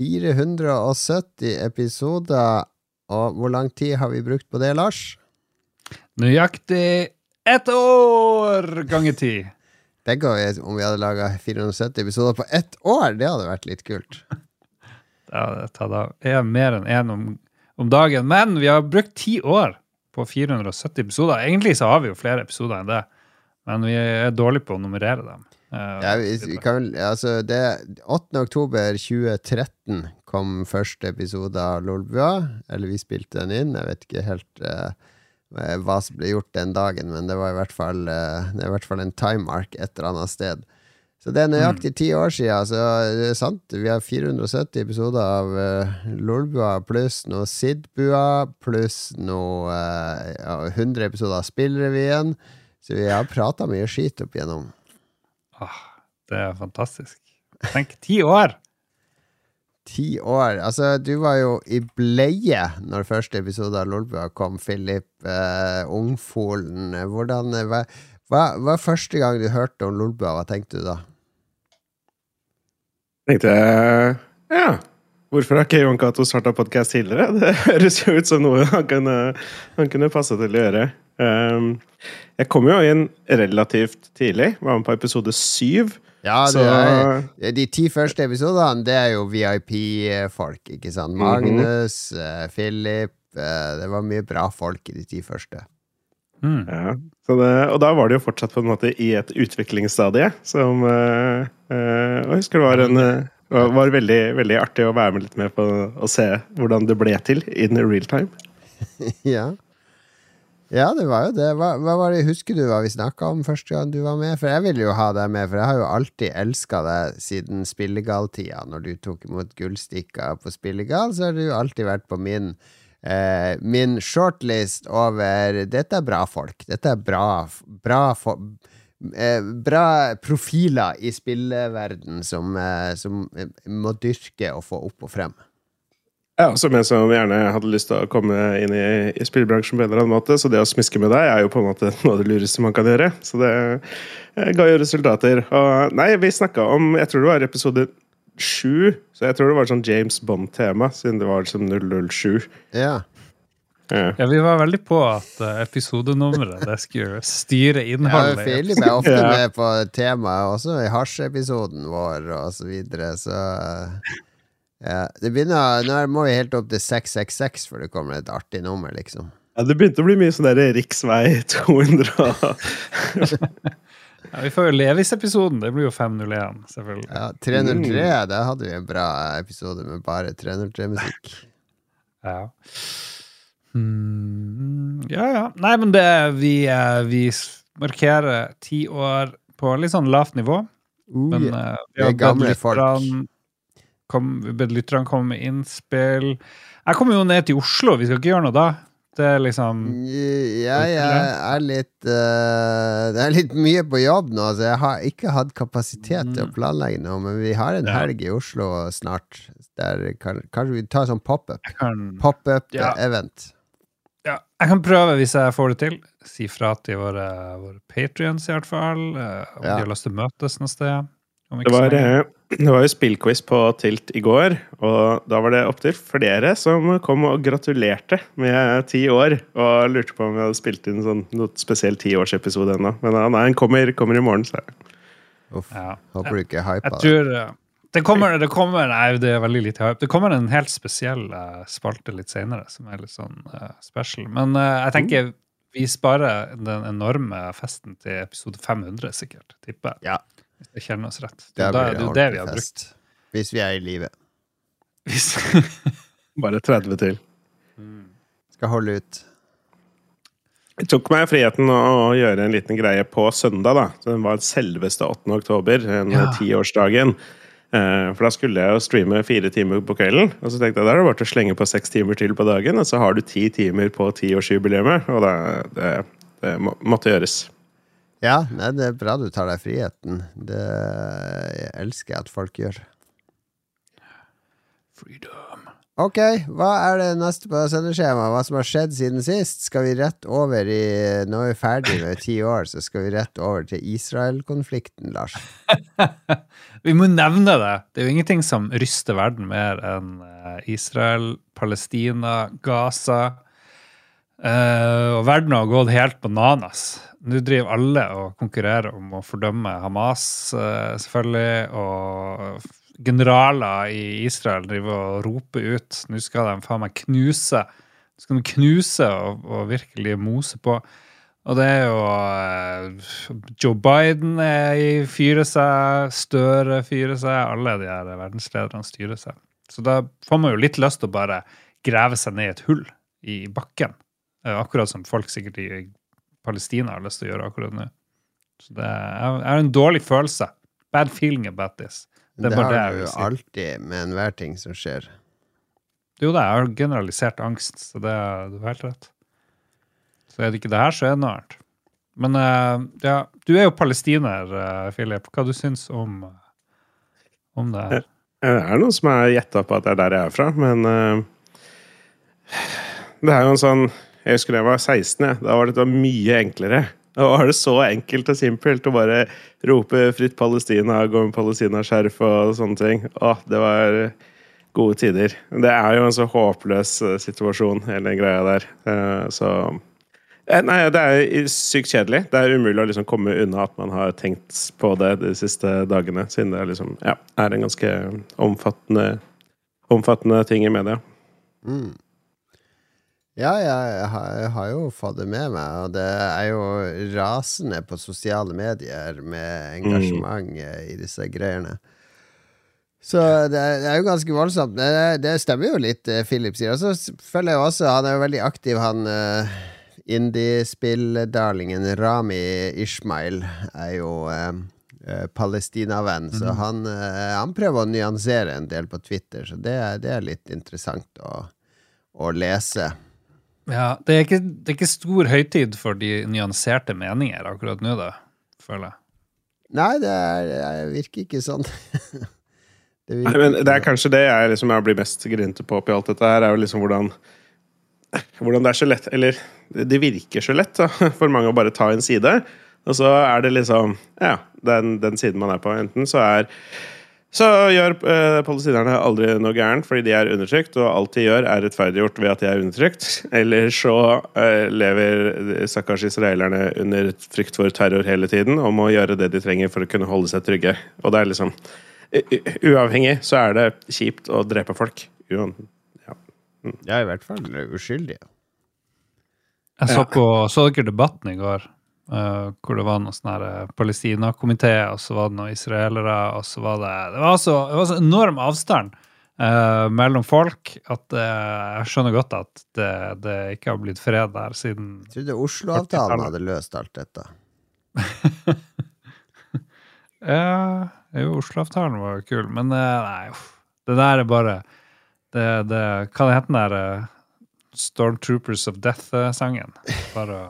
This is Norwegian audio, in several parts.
470 episoder. Og hvor lang tid har vi brukt på det, Lars? Nøyaktig ett år ganger ti. Tenk om vi hadde laga 470 episoder på ett år! Det hadde vært litt kult. Det hadde er mer enn én om, om dagen. Men vi har brukt ti år på 470 episoder. Egentlig så har vi jo flere episoder enn det, men vi er dårlige på å nummerere dem. Ja, vi, vi kan, altså det 8. oktober 2013 kom første episode av Lolbua. Eller vi spilte den inn. Jeg vet ikke helt uh, hva som ble gjort den dagen, men det var i hvert fall, uh, det i hvert fall en timemark et eller annet sted. Så det er nøyaktig ti år siden. Så det er sant. Vi har 470 episoder av uh, Lolbua pluss noe Sidbua pluss noe uh, 100 episoder av Spillrevyen. Så vi har prata mye skit opp igjennom. Ah, det er fantastisk. Tenk, ti år! Ti år. Altså, du var jo i bleie når første episode av Lolbua kom, Philip. eh, Ungfolen. Hvordan hva, hva hva første gang du hørte om Lolbua? Hva tenkte du da? tenkte jeg ja, hvorfor har ikke Jon Cato starta podkast tidligere? Det høres jo ut som noe han kunne, han kunne passe til å gjøre. Um, jeg kom jo inn relativt tidlig, var med på episode syv. Ja, er, de ti første episodene, det er jo VIP-folk, ikke sant? Mhm. Magnus, mm -hmm. Philip uh, Det var mye bra folk i de ti første. Mm. Ja, det, og da var det jo fortsatt på en måte i et utviklingsstadie som uh, uh, Jeg husker det var en uh, var veldig, veldig artig å være med litt med på å se hvordan det ble til in real time. ja. ja, det var jo det. Hva, hva var det, Husker du hva vi snakka om første gang du var med? For jeg ville jo ha deg med, for jeg har jo alltid elska deg siden Spillegal-tida. Når du tok imot gullstikka på Spillegal, så har du jo alltid vært på min eh, min shortlist over Dette er bra folk. Dette er bra, bra, eh, bra profiler i spilleverden som, eh, som må dyrke og få opp og frem. Ja, som jeg som gjerne hadde lyst til å komme inn i, i spillbransjen på en eller annen måte. Så det å smiske med deg er jo på en måte noe av det lureste man kan gjøre. Så det eh, ga jo resultater. Og nei, vi snakka om Jeg tror det var episode sju. Så jeg tror det var sånn James Bond-tema, siden det var som 007. Ja. Ja. Vi var veldig på at uh, episodenummeret det skulle styre innholdet. Ja, Filip er ofte med på temaet, også i hasjepisoden vår og så videre, så ja. Det begynner, Nå må vi helt opp til 666 før det kommer et artig nummer, liksom. Ja, det begynte å bli mye sånn der riksvei 200 Ja, vi får jo Levis-episoden. Det blir jo 501, selvfølgelig. Ja, 303, mm. da hadde vi en bra episode med bare 303-musikk. ja. Mm, ja, ja. Nei, men det Vi, eh, vi markerer ti år på litt sånn lavt nivå. Uh, men yeah. vi har gamle folk. Kom, lytterne komme med innspill. Jeg kommer jo ned til Oslo, vi skal ikke gjøre noe da. Det er liksom Ja, jeg er litt uh, Det er litt mye på jobb nå, så jeg har ikke hatt kapasitet til å mm. planlegge noe. Men vi har en helg i Oslo snart. Der kan, kanskje vi tar sånn pop-up. Pop-up-event. Ja. Ja. jeg kan prøve hvis jeg får det til. Si fra til våre, våre patrions, i hvert fall. Uh, om ja. de har lyst til å møtes noe sted. Det var, eh, det var jo spillquiz på Tilt i går, og da var det opptil flere som kom og gratulerte med ti år. Og lurte på om vi hadde spilt inn sånn, noe spesiell tiårsepisode ennå. Men nei, den kommer, kommer, i morgen, så Uff. Ja. Håper du ikke er hypa. Jeg tror eh, det kommer, det kommer, Nei, det er veldig lite hype. Det kommer en helt spesiell uh, spalte litt senere, som er litt sånn uh, special. Men uh, jeg tenker vi sparer den enorme festen til episode 500, sikkert. Tipper jeg. Ja. Hvis jeg kjenner oss rett. Det, det, det er jo det vi har brukt. Hvis vi er i live. Bare 30 til. Mm. Skal holde ut. Jeg tok meg friheten å gjøre en liten greie på søndag. da. Den var selveste 8. oktober, den ja. tiårsdagen. For da skulle jeg jo streame fire timer på kvelden. Og så tenkte jeg da er det bare å slenge på seks timer til på dagen, og så har du ti timer på tiårsjubileet. Og det, det, det måtte gjøres. Ja, nei, det er bra du tar deg friheten. Det elsker jeg at folk gjør. Freedom. Ok, hva er det neste på sendeskjemaet? Hva som har skjedd siden sist? Skal vi rett over i Nå er vi ferdig med ti år, så skal vi rett over til Israel-konflikten, Lars. vi må nevne det. Det er jo ingenting som ryster verden mer enn eh, Israel, Palestina, Gaza. Uh, og verden har gått helt bananas. Nå driver alle og konkurrerer om å fordømme Hamas, uh, selvfølgelig. Og generaler i Israel driver og roper ut. Nå skal de faen meg knuse. Nå skal de knuse og, og, virkelig mose på. Og det er jo uh, Joe Biden er fyrer seg, Støre fyrer seg, alle de her verdenslederne styrer seg. Så da får man jo litt lyst til å bare grave seg ned i et hull i bakken. Eh, akkurat som folk sikkert i Palestina har lyst til å gjøre akkurat nå. Så det er, er en dårlig følelse. Bad feeling about this. Det, det har det du jo alltid med enhver ting som skjer. Jo, det er generalisert angst, så det er du har helt rett. Så er det ikke det her, så er det noe annet. Men uh, ja, du er jo palestiner, uh, Philip. Hva du syns om, om det her? Det er noen som har gjetta på at det er der jeg er fra, men uh, det er jo en sånn jeg husker da jeg var 16. Ja. Da var det mye enklere. Da var det så enkelt og simpelt å bare rope 'fritt Palestina', gå med palestinaskjerf og sånne ting. Å, det var gode tider. Det er jo en så håpløs eh, situasjon, hele greia der. Eh, så eh, Nei, det er sykt kjedelig. Det er umulig å liksom komme unna at man har tenkt på det de siste dagene, siden det er, liksom, ja, er en ganske omfattende, omfattende ting i media. Mm. Ja, jeg har, jeg har, jo fått det med meg, og det er jo rasende på sosiale medier med engasjement mm. i disse greiene. Så det er, det er, jo ganske voldsomt. Det, det stemmer jo litt, eh, Philip sier. Og så føler jeg også Han er jo veldig aktiv, han uh, indie-spilldarlingen Rami Ishmael er jo uh, uh, palestinavenn, mm. så han, uh, han, prøver å nyansere en del på Twitter, så det, det er litt interessant å, å lese. Ja, det er, ikke, det er ikke stor høytid for de nyanserte meninger akkurat nå, da, føler jeg. Nei, det, er, det virker ikke sånn. det, virker Nei, men det er kanskje det jeg, liksom, jeg blir mest grinete på oppi alt dette her, er jo liksom hvordan hvordan det er så lett Eller det virker så lett da, for mange å bare ta en side, og så er det liksom Ja, den, den siden man er på. Enten så er så gjør eh, palestinerne aldri noe gærent fordi de er undertrykt, og alt de gjør, er rettferdiggjort ved at de er undertrykt. Eller så eh, lever stakkars israelerne under frykt for terror hele tiden og må gjøre det de trenger for å kunne holde seg trygge. Og det er liksom Uavhengig så er det kjipt å drepe folk. Ja. Mm. ja, i hvert fall uskyldige. Jeg så på Så dere debatten i går? Uh, hvor det var noen sånne uh, Palestina-komité, og så var det noen israelere, og så var det Det var så, det var så enorm avstand uh, mellom folk at jeg skjønner godt at det, det, ikke har blitt fred der siden Jeg trodde Oslo-avtalen hadde løst alt dette. ja, jo, Oslo-avtalen var jo kul, men nei, det der er bare det, det, Hva det heter den der Stormtroopers of Death-sangen? Bare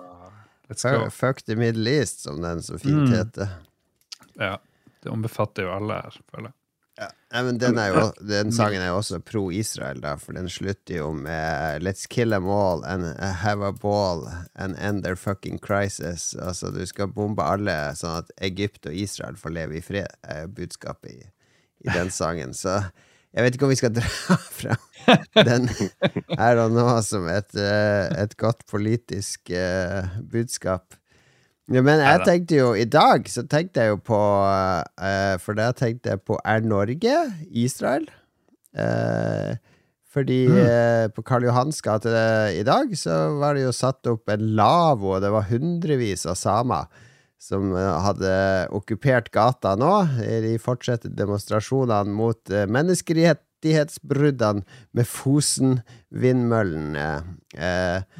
Fuck the Middle East, som den så fint mm. heter. Ja. Det ombefatter jo alle her, føler jeg. Ja. Nei, men den, jo, den, sangen er jo også pro-Israel, da, for den slutter jo med Let's kill them all and have a ball and end their fucking crisis. Altså, du skal bombe alle, sånn at Egypt og Israel får leve i fred, er budskapet i, i den sangen. Så jeg vet ikke om vi skal dra fra den her og nå som et, eh, et godt politisk uh, budskap. Ja, men jeg tenkte jo I dag så tenkte jeg jo på uh, For da tenkte jeg på Er Norge Israel? Fordi mm. på Karl Johans gate i dag så var det jo satt opp en lavvo, og det var hundrevis av samer som eh, hadde okkupert gata nå. De fortsetter demonstrasjonene mot eh, menneskerettighetsbruddene med Fosen-vindmøllene.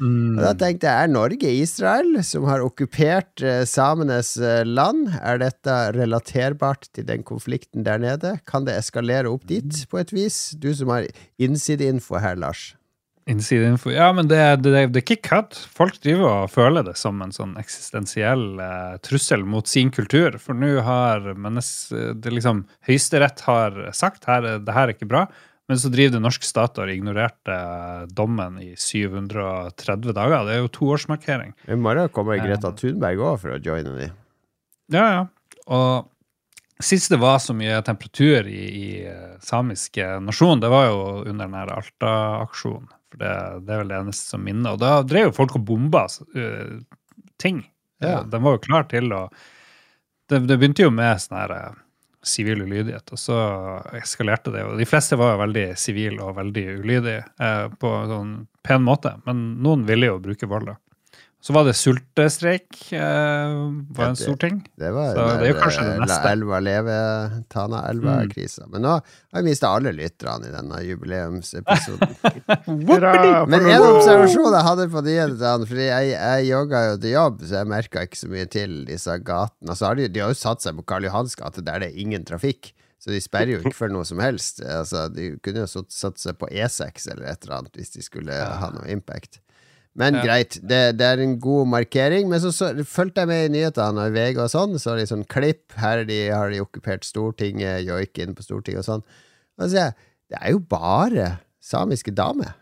Mm. Og Da tenkte jeg, er Norge Israel, som har okkupert eh, samenes eh, land? Er dette relaterbart til den konflikten der nede? Kan det eskalere opp dit på et vis? Du som har innsideinfo her, Lars. Innsideinfo. Ja, men det, det, det, er ikke kødd. Folk driver og føler det som en sånn eksistensiell eh, trussel mot sin kultur. For nå har menneske, det liksom Høyesterett har sagt her, det her er ikke bra. Men så driver det norske stat og ignorerte dommen i 730 dager. Det er jo toårsmarkering. I morgen kommer Greta Thunberg òg for å joine de. Ja, ja. Og sist det var så mye temperatur i, i samiske nasjon, det var jo under den her Alta-aksjonen. For det, det, er vel det eneste som minner. Og da drev jo folk og bomba uh, ting. Ja. De var jo klar til å det, det, begynte jo med sånn her sivil ulydighet, og så eskalerte det. Og de fleste var jo veldig sivile og veldig ulydige uh, på en sånn pen måte. Men noen ville jo bruke vold, da. Så var det sultestreik. Eh, var en stor ting. Det var så det er jo kanskje det neste. Elva leve, Tana-elva-krisa. Mm. Men nå har vi mista alle lytterne i denne jubileumsepisoden. Men en observasjon jeg hadde på de fordi jeg, jeg jogga jo til jobb, så jeg merka ikke så mye til disse gatene. Altså, de, de, har jo satt seg på Karl Johans gate, der det er ingen trafikk. Så de sperrer jo ikke for noe som helst. Altså, de kunne jo satt seg på E6 eller et eller annet hvis de skulle ha noe impact. Men ja. greit, det, det, er en god markering. Men så, så fulgte jeg med i nyhetene og VG og sånn. Så det sånn klipp. Her de, har de okkupert Stortinget, joik inn på Stortinget og sånn. Og så sier jeg, det er jo bare samiske damer.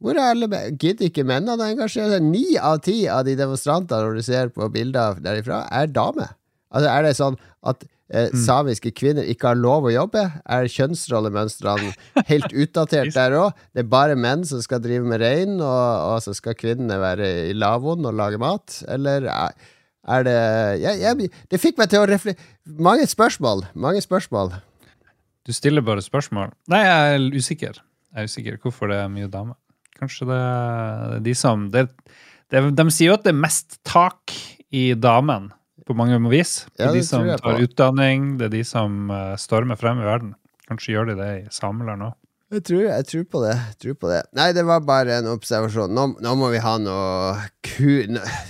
Hvor er alle Gidder ikke mennene å engasjere seg? Ni av ti av de demonstrantene, du ser på bilder derifra, er damer. Altså, er det sånn at eh, mm. samiske kvinner ikke har lov å jobbe? Er kjønnsrollemønstrene helt utdatert der òg? Det er bare menn som skal drive med rein, og, og så skal kvinnene være i lavvoen og lage mat? Eller er, det jeg, jeg, Det fikk meg til å reflektere Mange spørsmål. Mange spørsmål. Du stiller bare spørsmål. Nei, jeg er usikker. Jeg er usikker hvorfor det er mye damer. Kanskje det er de som det, det, De sier jo at det er mest tak i damen på mange vis. Det er ja, de som tar utdanning, det er de som uh, stormer frem i verden. Kanskje gjør de det i Sameland òg. Jeg tror, jeg tror, på det. tror på det. Nei, det var bare en observasjon. Nå, nå må vi ha noe ku...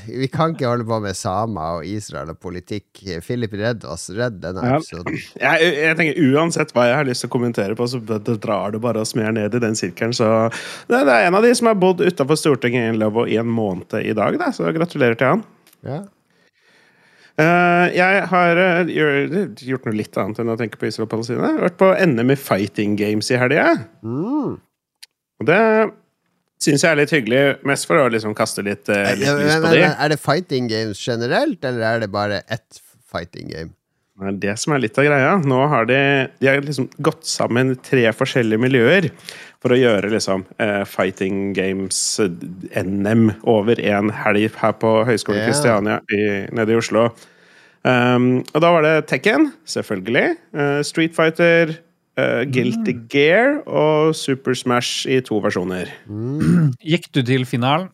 Vi kan ikke holde på med samer og Israel og politikk. Philip, redd oss. Redd denne episoden. Ja. Jeg, jeg, tenker Uansett hva jeg har lyst til å kommentere på, så det, det drar det bare oss mer ned i den sirkelen. Så det, det, er en av de som har bodd utafor Stortinget i en, i en måned i dag, da. så gratulerer til han. Ja. Uh, jeg har uh, gjort noe litt annet enn å tenke på Israel og Palestina. Jeg har vært på NM i Fighting Games i helga. Mm. Og det syns jeg er litt hyggelig, mest for å liksom kaste litt, uh, litt lys på det. Er det Fighting Games generelt, eller er det bare ett fighting game? Det er det som er litt av greia. Nå har de, de har liksom gått sammen tre forskjellige miljøer for å gjøre liksom eh, Fighting Games-NM over en helg her på Høgskolen Kristiania yeah. nede i Oslo. Um, og da var det Tekken, selvfølgelig. Uh, Street Fighter, uh, Guilty mm. Gear og Super Smash i to versjoner. Mm. Gikk du til finalen?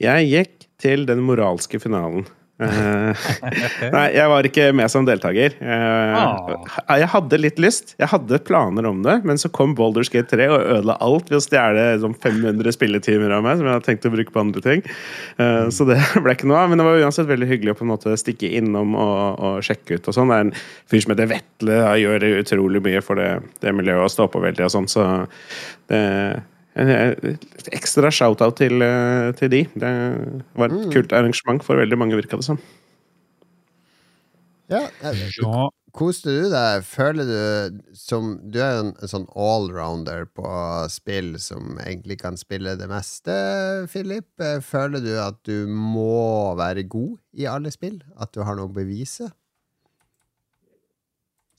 Jeg gikk til den moralske finalen. Eh, nei, jeg var ikke med som deltaker. Uh, jeg hadde litt lyst. Jeg hadde planer om det, men så kom Boulders Gate 3 og ødela alt ved å stjele sånn 500 spilletimer av meg som jeg hadde tenkt å bruke på andre ting. Uh, så det ble ikke noe av. Men det var uansett veldig hyggelig å på en måte stikke innom og, og sjekke ut. og sånn. Det er en fyr som heter Vetle, gjør utrolig mye for det, det miljøet og står på veldig og sånn. Så det Ekstra shout-out til, eh, til, de. Det var et mm. kult arrangement for veldig mange, virka det som. Ja, ja. Koste du deg? Føler du som Du er jo en, en sånn allrounder på spill som egentlig kan spille det meste, Philip. Føler du at du må være god i alle spill? At du har noe å bevise?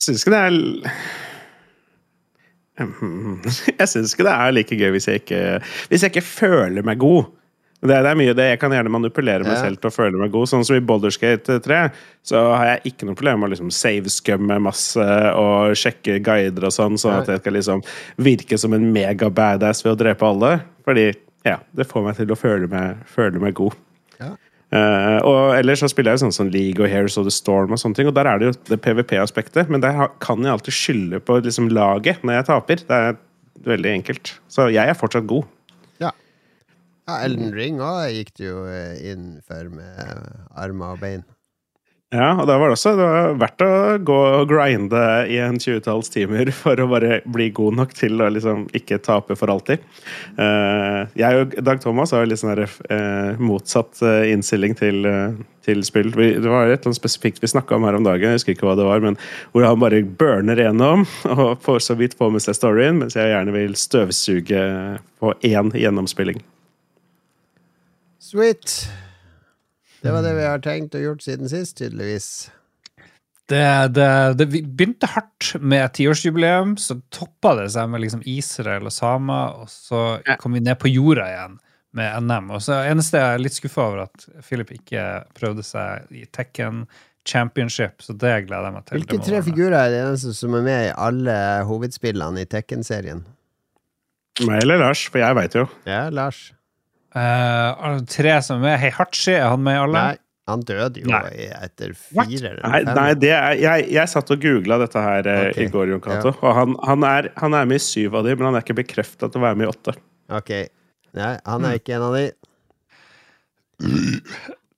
Syns ikke det er Jeg syns ikke det er like gøy hvis jeg ikke, hvis jeg ikke føler meg god. Det, det, er mye det. Jeg kan gjerne manipulere meg ja. selv til å føle meg god. Sånn som i Boulderskate 3, så har jeg ikke noe problem med å liksom save-scumme masse og sjekke guider og sånn, sånn at jeg skal liksom virke som en mega-badass ved å drepe alle. Fordi ja, det får meg til å føle meg, føle meg god. Uh, og ellers så spiller jeg sånn som League og Hairs of The Storm, og sånne ting, og der er det jo det PVP-aspektet. Men der kan jeg alltid skylde på liksom, laget når jeg taper. Det er veldig enkelt. Så jeg er fortsatt god. Ja. ja Elden Ring òg gikk du jo eh, inn for med armer og bein. Ja, og da var det også det var verdt å gå og grinde i en tjuetalls timer for å bare bli god nok til å liksom ikke tape for alltid. Eh, jeg og Dag Thomas har litt sånn eh, motsatt eh, innstilling til, til spill. Vi, det var et eller spesifikt vi snakka om her om dagen, jeg husker ikke hva det var, men hvor han bare burner gjennom og får så vidt på med seg storyen, mens jeg gjerne vil støvsuge på én gjennomspilling. Sweet. Det var det vi har tenkt og gjort siden sist, tydeligvis. Det, det, det vi begynte hardt med tiårsjubileum, så toppa det seg med liksom Israel og samer, og så kom vi ned på jorda igjen med NM. Og så eneste jeg er litt skuffa over, at Philip ikke prøvde seg i Tekken Championship, så det gleder jeg meg til. Hvilke tre figurer er det eneste som er med i alle hovedspillene i Tekken-serien? Meg eller Lars, for jeg veit jo. Ja, Lars. Eh, tre som er. Heihachi, er han med i alle? Nei, han døde jo Nei. etter fire eller Nei, fem. nei det er, jeg, jeg satt og googla dette her okay. I går, Jon Cato. Og han, han, er, han er med i syv av de, men han er ikke bekrefta til å være med i åtte. Ok. Nei, han er ikke en av de.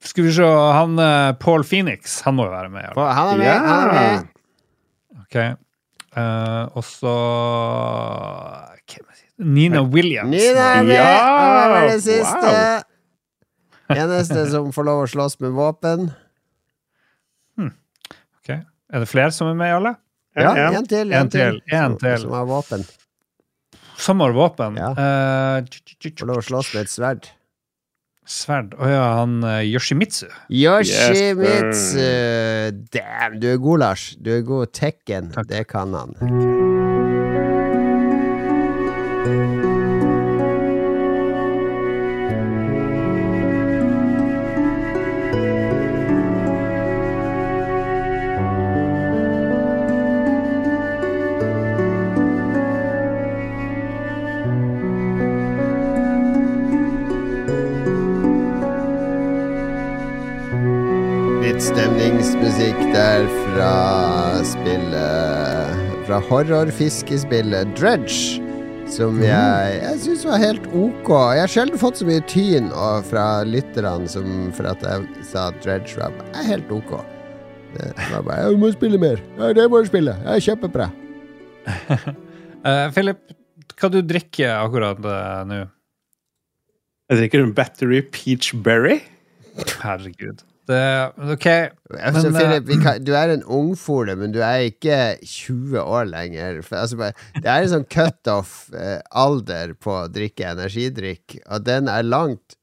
Skal vi se, han uh, Paul Phoenix, han må jo være med. i alle. Han er med! Han er med. Ok. Uh, og så hvem er det? Nina Williams. Nina med! Ja! Var det siste. Wow. Eneste som får lov å slåss med våpen. Ok. Er det flere som er med i alle? Ja, Ja, en til. En til, en som, til. Som har våpen. Som har våpen? Ja. Eh, tj- Får lov å slåss med et sverd. Sverd. Å ja, han uh, Yoshimitsu. Yoshimitsu! Damn, du er god, Lars. Du er god. Tekken, Takk. det kan han. Litt spillet i horrorfiskespillet Dredge. Som jeg, jeg syns var helt ok. Jeg har sjelden fått så mye tyn og- fra lytterne som for at jeg sa Dredge var er helt ok. Det var bare 'Du må spille mer'. Ja, det må du spille. Jeg er kjempebra. uh, Philip, hva du drikker akkurat uh, nå? Jeg drikker en Battery Peach Berry. Herregud. Det, ok, Altså, Men, eh, Philip, vi kan, du er en ungfole, men du er ikke 20 år lenger. For, altså, det er en sånn cutoff-alder på å drikke energidrikk, og den er langt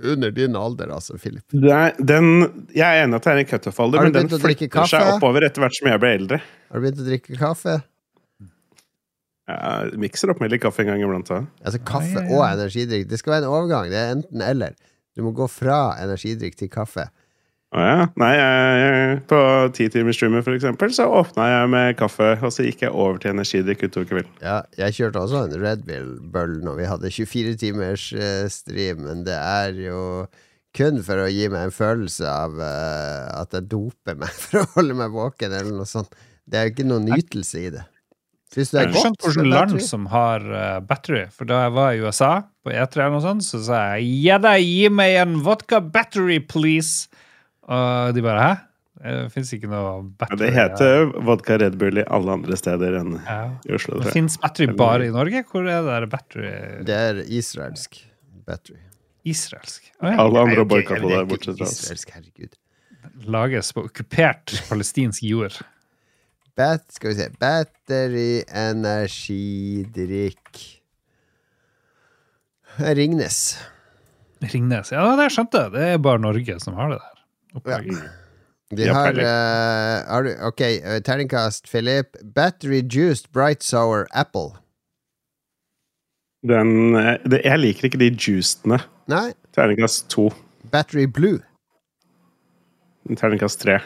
under din alder, altså, Philip. Det er, den, jeg er enig at det er en cutoff-alder, men den flytter seg oppover etter hvert som jeg blir eldre. Har du begynt å drikke kaffe? Jeg mikser opp med litt kaffe en gang iblant. Altså kaffe Ja, ja, ja. og energidrikk. Det skal være en overgang. Det er enten eller. Du må gå fra energidrikk til kaffe. Å ja. Nei, jeg, på titimersstreamen for eksempel, så åpna jeg med kaffe, og så gikk jeg over til energidrikk utover kvelden. Ja, jeg kjørte også en Red Bull-bøll når vi hadde 24 timers eh, stream, men det er jo kun for å gi meg en følelse av uh, at jeg doper meg for å holde meg våken, eller noe sånt. Det er jo ikke noen nytelse i det. Syns du det Jeg er har godt? skjønt hvilket land som har uh, battery. For da jeg var i USA, på E3 eller noe sånt, så sa jeg ja da, gi meg en vodka battery, please. Og de bare hæ? Det fins ikke noe Ja, battery. det heter vodka Red Bull i alle andre steder enn ja. i Oslo. Det fins battery bare i Norge? Hvor er det der battery Det er israelsk battery. israelsk? Oh, ja. Alle andre boikotter det er det, bortsett fra oss. Israelsk, herregud. Lages på okkupert palestinsk jord. Bat, skal vi se Battery, energidrikk Ringnes. Ringnes. Ja, det skjønte jeg. Det er bare Norge som har det der. Opplegget. De Ja, har, eh, har du, Ok, eh, terningkast, Philip. Battery juiced bright sour apple. Den, eh, det, jeg liker ikke de juicene. Nei. Terningkast to. Battery blue. Terningkast tre.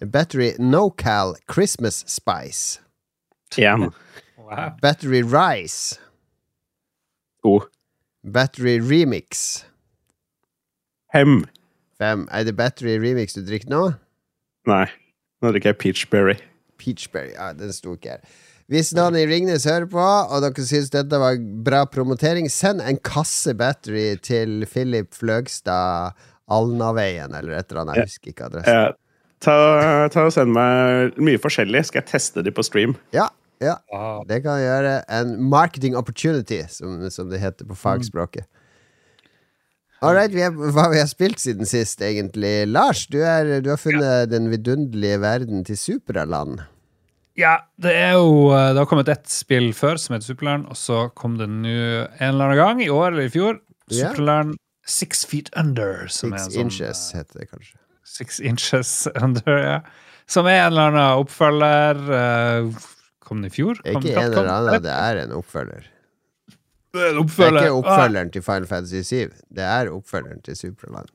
Battery NoCal Christmas spice. Én. Wow. Battery rice. To. Battery remix. Fem. Fem. Er det battery remix du drikker nå? Nei. Nå drikker jeg Peachberry. Peachberry. Ja, den sto ikke her. Hvis noen i Ringnes hører på, og dere syns dette var bra promotering, send en kasse battery til Philip Fløgstad Alnaveien, eller et eller annet. Jeg husker ikke adressen. Ja, Ta, ta og Send meg mye forskjellig, skal jeg teste de på stream. Ja, ja. Ah, Det kan gjøre en marketing opportunity, som, som det heter på fagspråket. All right, vi er, hva vi har spilt siden sist, egentlig. Lars, du, er, du har funnet den vidunderlige verden til Superland Ja, det er jo eh, Det har kommet ett spill før som heter Superland, og så kom det nå en eller annen gang, i år eller i fjor, Ja. Superland Six Feet Under. Som Six sånn, inches, heter det kanskje. eh, Six Inches Under, ja. Som er en eller annen oppfølger. eh, kom den i fjor? Kom, Ikke en eller annen, det er en oppfølger. Det er en Det er ikke oppfølgeren til Final Fantasy 7. Det er oppfølgeren til Superland.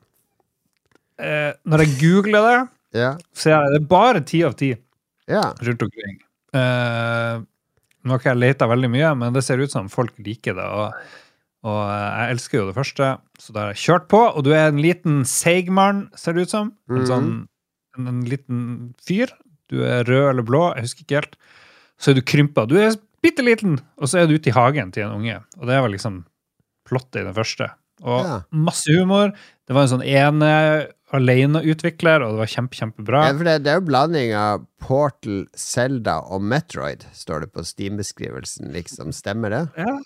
Eh, når jeg googler det, Ja. så er det bare ti av ti ja. rundt omkring. Eh, nå har ikke jeg leta veldig mye, men det ser ut som folk liker det. Og, og jeg elsker jo det første, så da har jeg kjørt på. Og du er en liten seigmann, ser det ut som. En Mhm. sånn en, en liten fyr. Du er rød eller blå, jeg husker ikke helt. Så er du krympa. Du er bitte liten, og så er du ute i hagen til en unge. Og det var liksom plottet i den første. Og Ja. masse humor. Det var en sånn ene aleneutvikler, og det var kjempe, kjempebra. Ja, for det, det er jo blanding av Portal, Zelda og Metroid, står det på Steam-beskrivelsen, liksom. Stemmer det? Ja.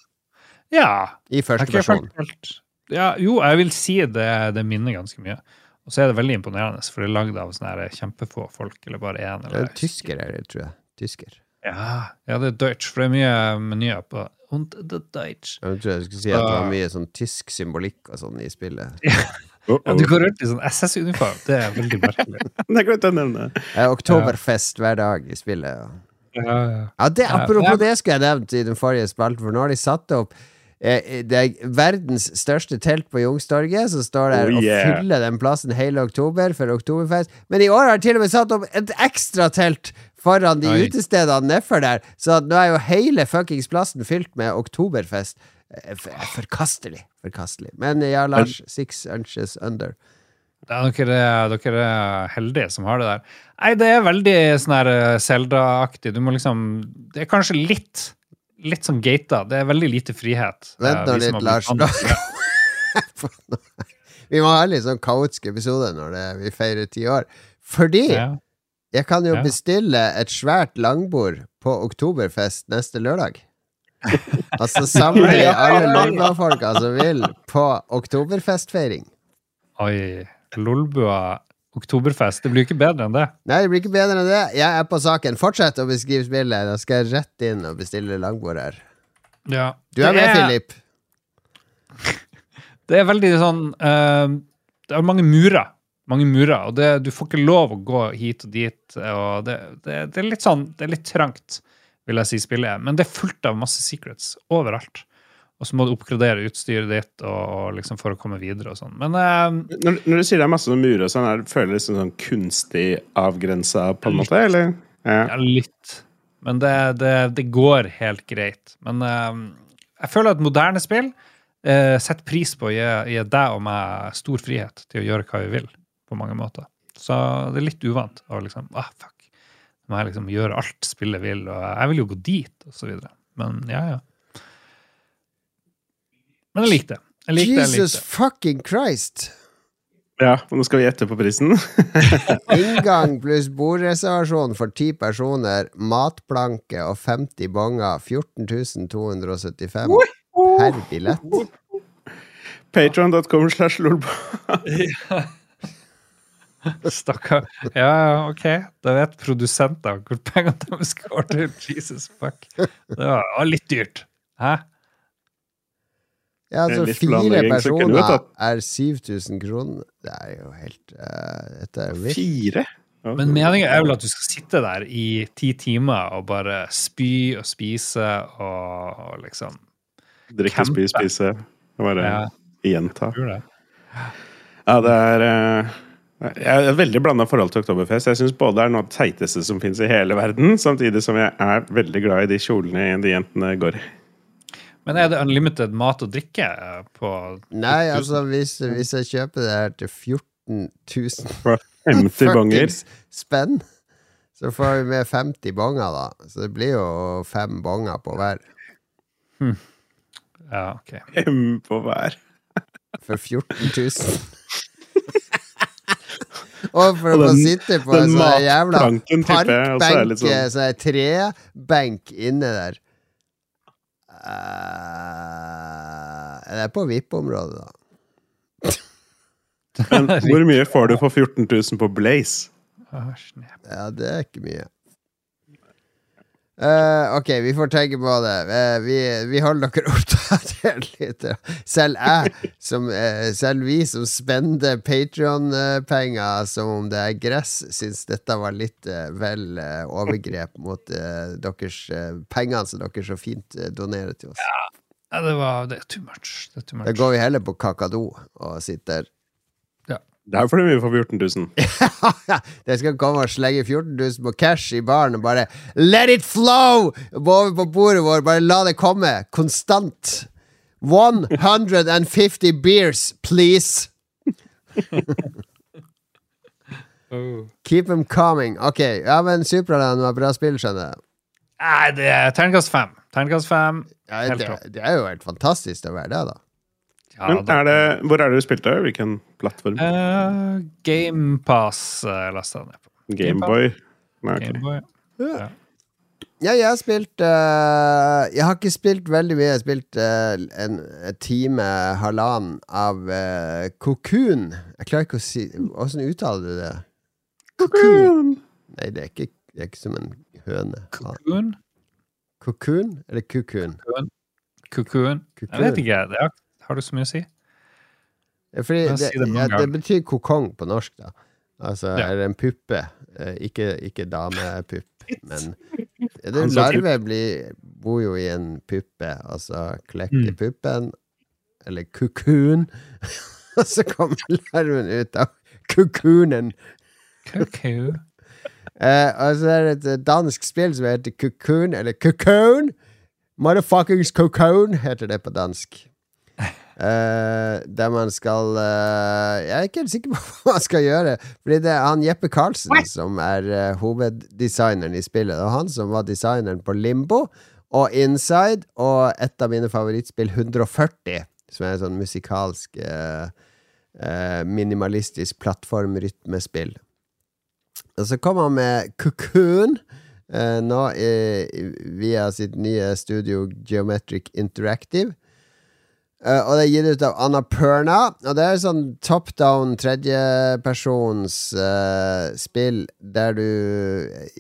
ja. I første helt ja, Jo, jeg vil si det, det minner ganske mye. Og så er det veldig imponerende, for det er lagd av sånne her kjempefå folk, eller bare. Det er Eller, en tysker her, tror jeg. Tysker. Ja, ja, det er Deutsch, for det er mye menyer på Und the Deutsch. Jeg tror jeg skulle si at det Ah. var mye sånn tysk symbolikk og sånn i spillet. Oh, Ja, du går rundt i sånn SS-uniform. Det er veldig merkelig. Det glemte jeg å nevne. Er oktoberfest hver dag i spillet. Ja. Ja, ja. Ja, det, Ja, apropos ja. det skulle jeg nevnt i den forrige spalten, for nå har de satt opp eh, det er verdens største telt på Youngstorget, som står der Oh, og fyller den plassen hele oktober for oktoberfest. Men i år har de til og med satt opp et ekstra telt foran de Oi. utestedene nedfor der, så nå er jo hele fuckings plassen fylt med oktoberfest. Eh, Forkastelig. Forkastelig. Men ja, Lars, six inches under. Ja, dere, er, dere er heldige som har det der. Nei, det er veldig sånn her eh, Zelda-aktig. Du må liksom Det er kanskje litt Litt som gata. Det er veldig lite frihet. Vent eh, nå litt, Lars. det. Vi må ha litt sånn kaotisk episode når det, vi feirer ti år. Fordi Ja. Jeg kan jo Ja. bestille et svært langbord på Oktoberfest neste lørdag. Altså samle Ja. alle Lolbua-folka som vil på oktoberfestfeiring. Oi. Lolbua oktoberfest. Det blir ikke bedre enn det. Nei, det blir ikke bedre enn det. Jeg er på saken. Fortsett å beskrive spillet. Da skal jeg rett inn og bestille langbord her. Ja. Du er med, Philip. Det er veldig sånn uh, Det er mange murer. Mange murer, og det, du får ikke lov å gå hit og dit. Og det, det, det er litt sånn Det er litt trangt, vil jeg si, spillet. Men det er fullt av masse secrets overalt. Og så må du oppgradere utstyret ditt og, og liksom for å komme videre og sånn. Men eh, Når, når du sier det er masse murer og sånn, er føler du det som sånn kunstig avgrensa, på en måte? Eller? Ja. ja, litt. Men det, det, det går helt greit. Men eh, jeg føler at moderne spill eh, setter pris på å gi, gi deg og meg stor frihet til å gjøre hva vi vil, på mange måter. Så det er litt uvant å liksom ah, fuck. Nå må jeg liksom gjøre alt spillet vil, og jeg vil jo gå dit, og så videre. Men ja, ja. Men jeg likte det. Jeg likte det. Jeg Jesus likte. fucking Christ. ja, og nå skal vi gjette på prisen. Inngang pluss bordreservasjon for ti personer, matplanke og 50 bonger. 14 275 per billett. Patron.com slash lolbo. Stakkar. Ja, ja, ok. Da vet produsenter hvor pengene deres går til. Jesus fuck. Det var, litt dyrt. Hæ? Ja, altså fire personer er 7000 kroner. Det er jo helt uh, Dette er jo vilt. Fire? Men meningen er vel at du skal sitte der i ti timer og bare spy og spise og, og liksom Drikke, spy, spise. Og bare Ja. gjenta. Ja, det er eh, Jeg er veldig blanda forhold til Oktoberfest. Jeg syns både er noe av det teiteste som fins i hele verden, samtidig som jeg er veldig glad i de kjolene de jentene går i. Men er det unlimited mat og drikke på Nei, altså, hvis, hvis jeg kjøper det her til 14 000 50 bonger. spenn, så får vi med 50 bonger, da. Så det blir jo fem bonger på hver. Ja, ok. Fem på hver. For 14 000. Og for å få sitte på en sånn jævla parkbenk, tipper så er sånn- sånn trebenk inne der. Uh, det er på VIP-området, da. Men hvor mye får du for 14 000 på Blaze? Ja, det er ikke mye. Eh, ok, vi får tenke på det. Uh, vi, vi holder dere oppdatert. Selv jeg, som, uh, selv vi som spender Patrion-penger som om det er gress, syns dette var litt vel overgrep mot deres pengene som dere så fint donerer til oss. Ja, det var det er too much. Det er too Da går vi heller på Kakado og sitter Det er vi får 14 000. Det skal komme og slenge 14 000 på cash i baren og bare Let it flow! Over på bordet vårt. Bare la det komme. Konstant. 150 beers, please. Oh. Keep them coming. Ok, ja, men Supraland var bra spill, skjønner jeg. Nei, det er terningkast fem. Terningkast fem. Ja, det, det er jo helt fantastisk å være det, da. Ja, Men er det, hvor er det du spilte? Hvilken plattform? Uh, GamePass uh, lasta jeg ned på. Gameboy? Game okay. Game Ja, jeg har spilt uh, Jeg har ikke spilt veldig mye. Jeg har spilt uh, en, en time, halvannen, av uh, Cocoon. Jeg klarer ikke å si Åssen uttaler du det? Cocoon. Nei, det er ikke, det er ikke som en høne. Cocoon? Cocoon eller kukun? Cocoon? Jeg Cocoon. vet ikke. Det har, har du så mye å si? Ja, Fordi det, si det ja, det betyr kokong på norsk, da. Altså, Ja. eller en puppe. Eh, ikke, ikke damepupp, men det, sa Larve blir, bor jo i en puppe, altså klekker Mm. puppen, eller kukun, og så kommer larven ut av kukunen. Kukun Eh, og så er det et dansk spill som heter Kukun, eller Kukun. Motherfuckings Kukun heter det på dansk. Eh, der man skal uh, Jeg er ikke helt sikker på hva man skal gjøre. Fordi det er han Jeppe Karlsen som er uh, hoveddesigneren i spillet. Og han som var designeren på Limbo og Inside, og et av mine favorittspill, 140, som er en sånn musikalsk minimalistisk plattformrytmespill. Og så kom han med Cocoon nå i, via sitt nye studio Geometric Interactive. Eh, og det er gitt ut av Anna Perna. Og det er sånn top down tredjepersons uh, spill der du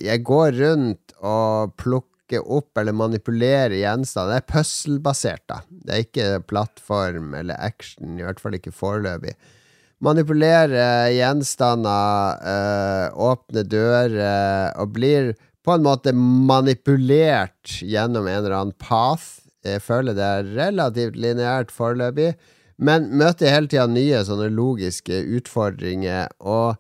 Jeg går rundt og plukker opp eller manipulerer gjenstander. Det er puzzle-basert, da. Det er ikke plattform eller action, i hvert fall ikke foreløpig manipulere gjenstander, uh, åpne dører, og blir på en måte manipulert gjennom en eller annen path. Jeg føler det er relativt lineært foreløpig, men møter hele tida nye sånne logiske utfordringer, og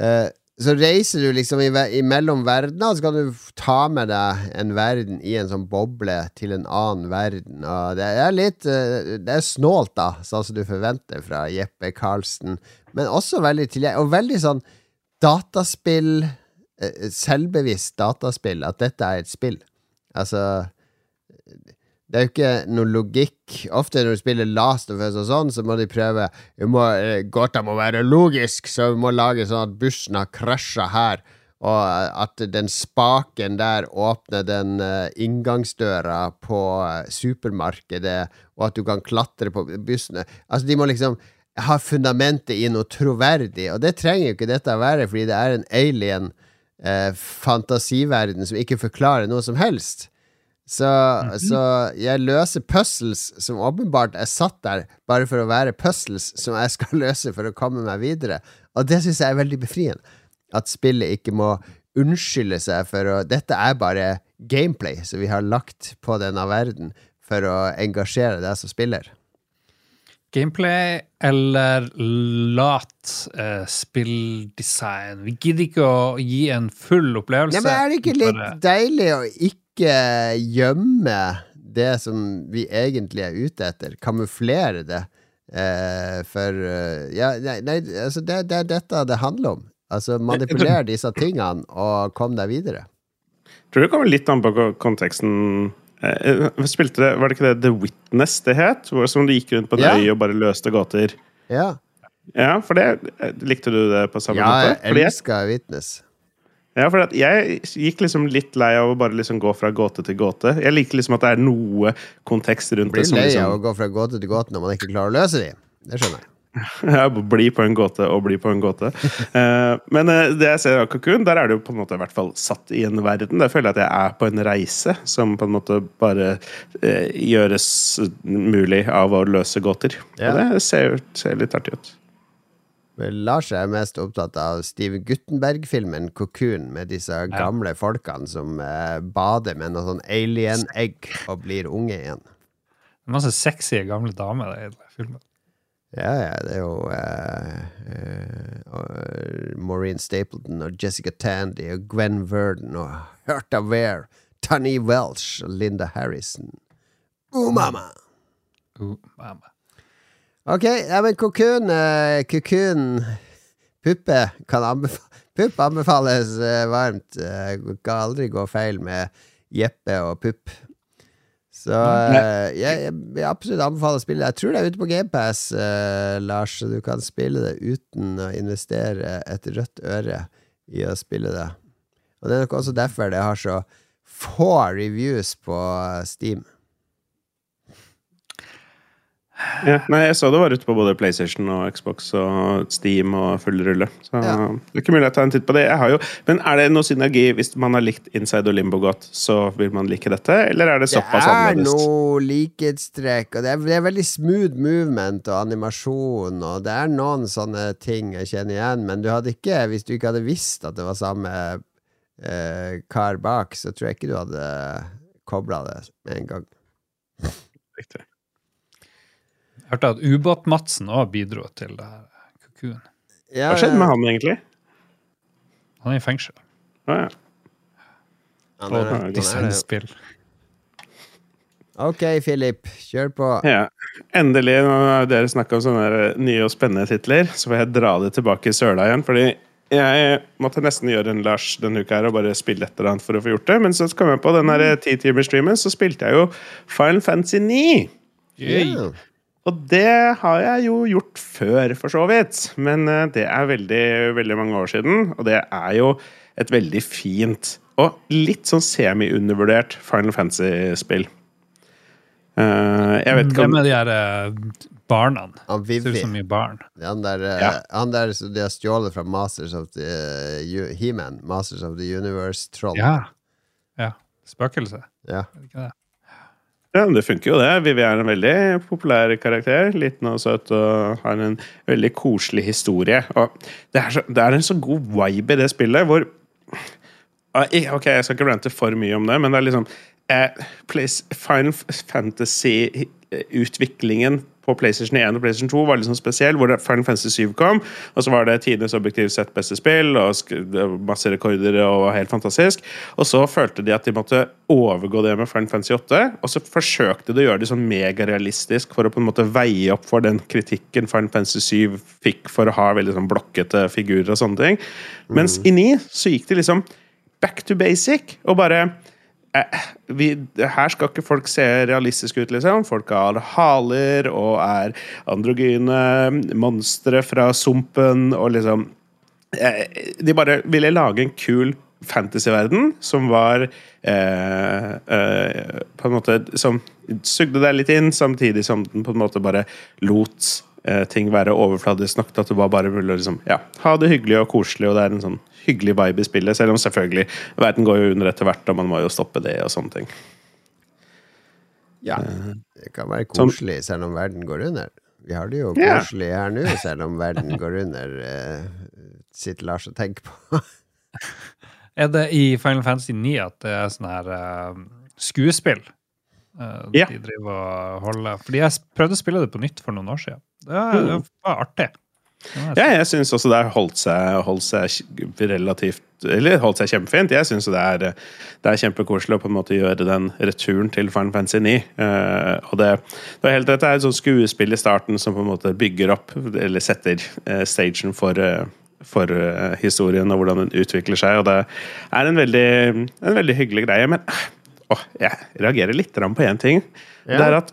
eh, så reiser du liksom imellom verdener, og så kan du ta med deg en verden i en sånn boble til en annen verden. Og det er litt eh, Det er snålt, da, sånn som du forventer fra Jeppe Karlsen. Men også veldig tilgjengelig, og veldig sånn dataspill eh, Selvbevisst dataspill, at dette er et spill. Altså det er jo ikke noe logikk. Ofte når du spiller Last of Us og sånn, så må de prøve må, eh, Gåta må være logisk, så vi må lage sånn at bussen har krasja her, og at den spaken der åpner den eh, inngangsdøra på eh, supermarkedet, og at du kan klatre på bussene. Altså, de må liksom ha fundamentet i noe troverdig, og det trenger jo ikke dette å være, fordi det er en alien eh, fantasiverden som ikke forklarer noe som helst. Så, så jeg løser puzzles som åpenbart er satt der bare for å være puzzles som jeg skal løse for å komme meg videre. Og det syns jeg er veldig befriende. At spillet ikke må unnskylde seg for å Dette er bare gameplay som vi har lagt på denne verden for å engasjere deg som spiller. Gameplay eller lat uh, spilldesign? Vi gidder ikke å gi en full opplevelse. Nei, men er det ikke litt deilig å ikke gjemme det som vi egentlig er ute etter? Kamuflere det? Eh, for eh, Ja, nei, altså det, det er dette det handler om. Altså Manipuler disse tingene og kom deg videre. Tror det kommer litt an på konteksten. Eh, eh, Spilte det, Var det ikke det The Witness det het? Som du gikk rundt på en Ja. øy og bare løste gåter? Ja. Ja, for det Likte du det på samme Ja, måte? Ja, jeg, elska Witness. Ja, for jeg gikk liksom litt lei av å bare liksom gå fra gåte til gåte. Jeg liker liksom at det er noe kontekst rundt det. Blir lei liksom, av å gå fra gåte til gåte når man ikke klarer å løse dem. Det skjønner jeg. Ja, bli på en gåte og bli på en gåte. uh, men uh, det jeg ser av Cocoon, der er det jo på en måte i hvert fall satt i en verden. Der føler jeg at jeg er på en reise som på en måte bare uh, gjøres mulig av å løse gåter. Ja. Og det ser, ser litt artig ut. Lars er mest opptatt av Steve Guttenberg-filmen 'Cocoon', med disse gamle folkene som eh, bader med noe sånn alien-egg og blir unge igjen. Det er masse sexy gamle damer i den filmen. Ja, ja, det er jo eh, eh, Maureen Stapleton og Jessica Tandy og Gwen Verdon og Herta Ware, Tony Welsh og Linda Harrison. Oh, mama! Uh, mamma. Ok, ja, men kokun uh, Kukun Puppe kan anbefales Pupp anbefales uh, varmt. Uh, kan aldri gå feil med Jeppe og Pupp. Så eh, jeg, jeg vil absolutt anbefaler å spille det. Jeg tror det er ute på GamePass, uh, Lars, så du kan spille det uten å investere et rødt øre i å spille det. Og det er nok også derfor det har så få reviews på. Steam. Ja, nei, jeg så det var ute på både PlayStation og Xbox og Steam og full rulle. Så Ja. det er ikke mulig å ta en titt på det. Jo, men er det noe synergi hvis man har likt Inside og Limbo godt, så vil man like dette? Eller er det såpass Det er annerledes? noe likhetstrekk, og det er, det er veldig smooth movement og animasjon, og det er noen sånne ting jeg kjenner igjen, men du hadde ikke, hvis du ikke hadde visst at det var samme eh, kar bak, så tror jeg ikke du hadde kobla det med en gang. Riktig. Jeg hørte at Ubåt-Madsen òg bidro til det her kukuen. Ja, Hva skjedde med han egentlig? Han er i fengsel. Å, ja. han er det. Designspill. Ok, Philip, kjør på. Ja. Endelig, nå har dere snakka om sånne nye og spennende titler, så får jeg dra det tilbake i søla igjen. Fordi jeg måtte nesten gjøre en Lars denne uka her og bare spille et eller annet for å få gjort det. Men så kom jeg på den ti-timer-streamen, så spilte jeg jo Final Fantasy 9. Ja. Og det har jeg jo gjort før, for så vidt. Men eh, det er veldig, veldig mange år siden, og det er jo et veldig fint og litt sånn semi-undervurdert Final Fantasy-spill. Eh, jeg vet ikke Hvem om er de her eh, barna? Han Ser ut som mye barn. Han der, Ja. han der som de har stjålet fra Masters of the uh, He-Man. Masters of the Universe-troll. Ja. ja. Spøkelse. Ja. Er det ikke det? Ja, det funker jo, det. Vivi er en veldig populær karakter. Liten og søt og har en veldig koselig historie. Og det er, så, det er en så god vibe i det spillet hvor Ah, Ok, jeg skal ikke rante for mye om det, men det er liksom eh, Final Fantasy-utviklingen på PlayStation 1 og PlayStation 2 var litt sånn spesiell, hvor Final Fantasy 7 kom, og så var det tidenes objektivt sett beste spill, og masse rekorder og helt fantastisk. Og så følte de at de måtte overgå det med Final Fantasy 8, og så forsøkte de å gjøre det sånn megarealistisk for å på en måte veie opp for den kritikken Final Fantasy 7 fikk for å ha veldig sånn blokkete figurer og sånne ting. Mens i 9 så gikk de liksom back to basic, og bare eh, vi, her skal ikke folk se realistiske ut, liksom. Folk har haler og er androgyne monstre fra sumpen og liksom eh, De bare ville lage en kul fantasyverden som var eh, eh, På en måte Som sugde deg litt inn, samtidig som den på en måte bare lot eh, ting være overfladisk nok til at var bare å liksom, ja, ha det hyggelig og koselig, og det er en sånn hyggelig vibe i spillet, selv om selvfølgelig verden går jo under etter hvert, og man må jo stoppe det og sånne ting. Ja, det kan være Som- koselig selv om verden går under. Vi har det jo Ja. koselig her nå, selv om verden går under. Eh, sitter Lars og tenker på. Er det i Final Fantasy 9 at det er sånn her uh, skuespill? uh, Ja. De driver og holder Fordi jeg prøvde å spille det på nytt for noen år siden. Det, Mm. det var artig. Ja, jeg syns også det har holdt seg, holdt seg relativt Eller holdt seg kjempefint. Jeg syns det, er- det er kjempekoselig å på en måte gjøre den returen til Final Fantasy 9. Eh, og det, det er helt rett, det er et sånt skuespill i starten som på en måte bygger opp, eller setter eh, stagen for eh, for historien og hvordan den utvikler seg. Og det er en veldig, en veldig hyggelig greie. Men åh, jeg reagerer litt på én ting. Ja. Det er at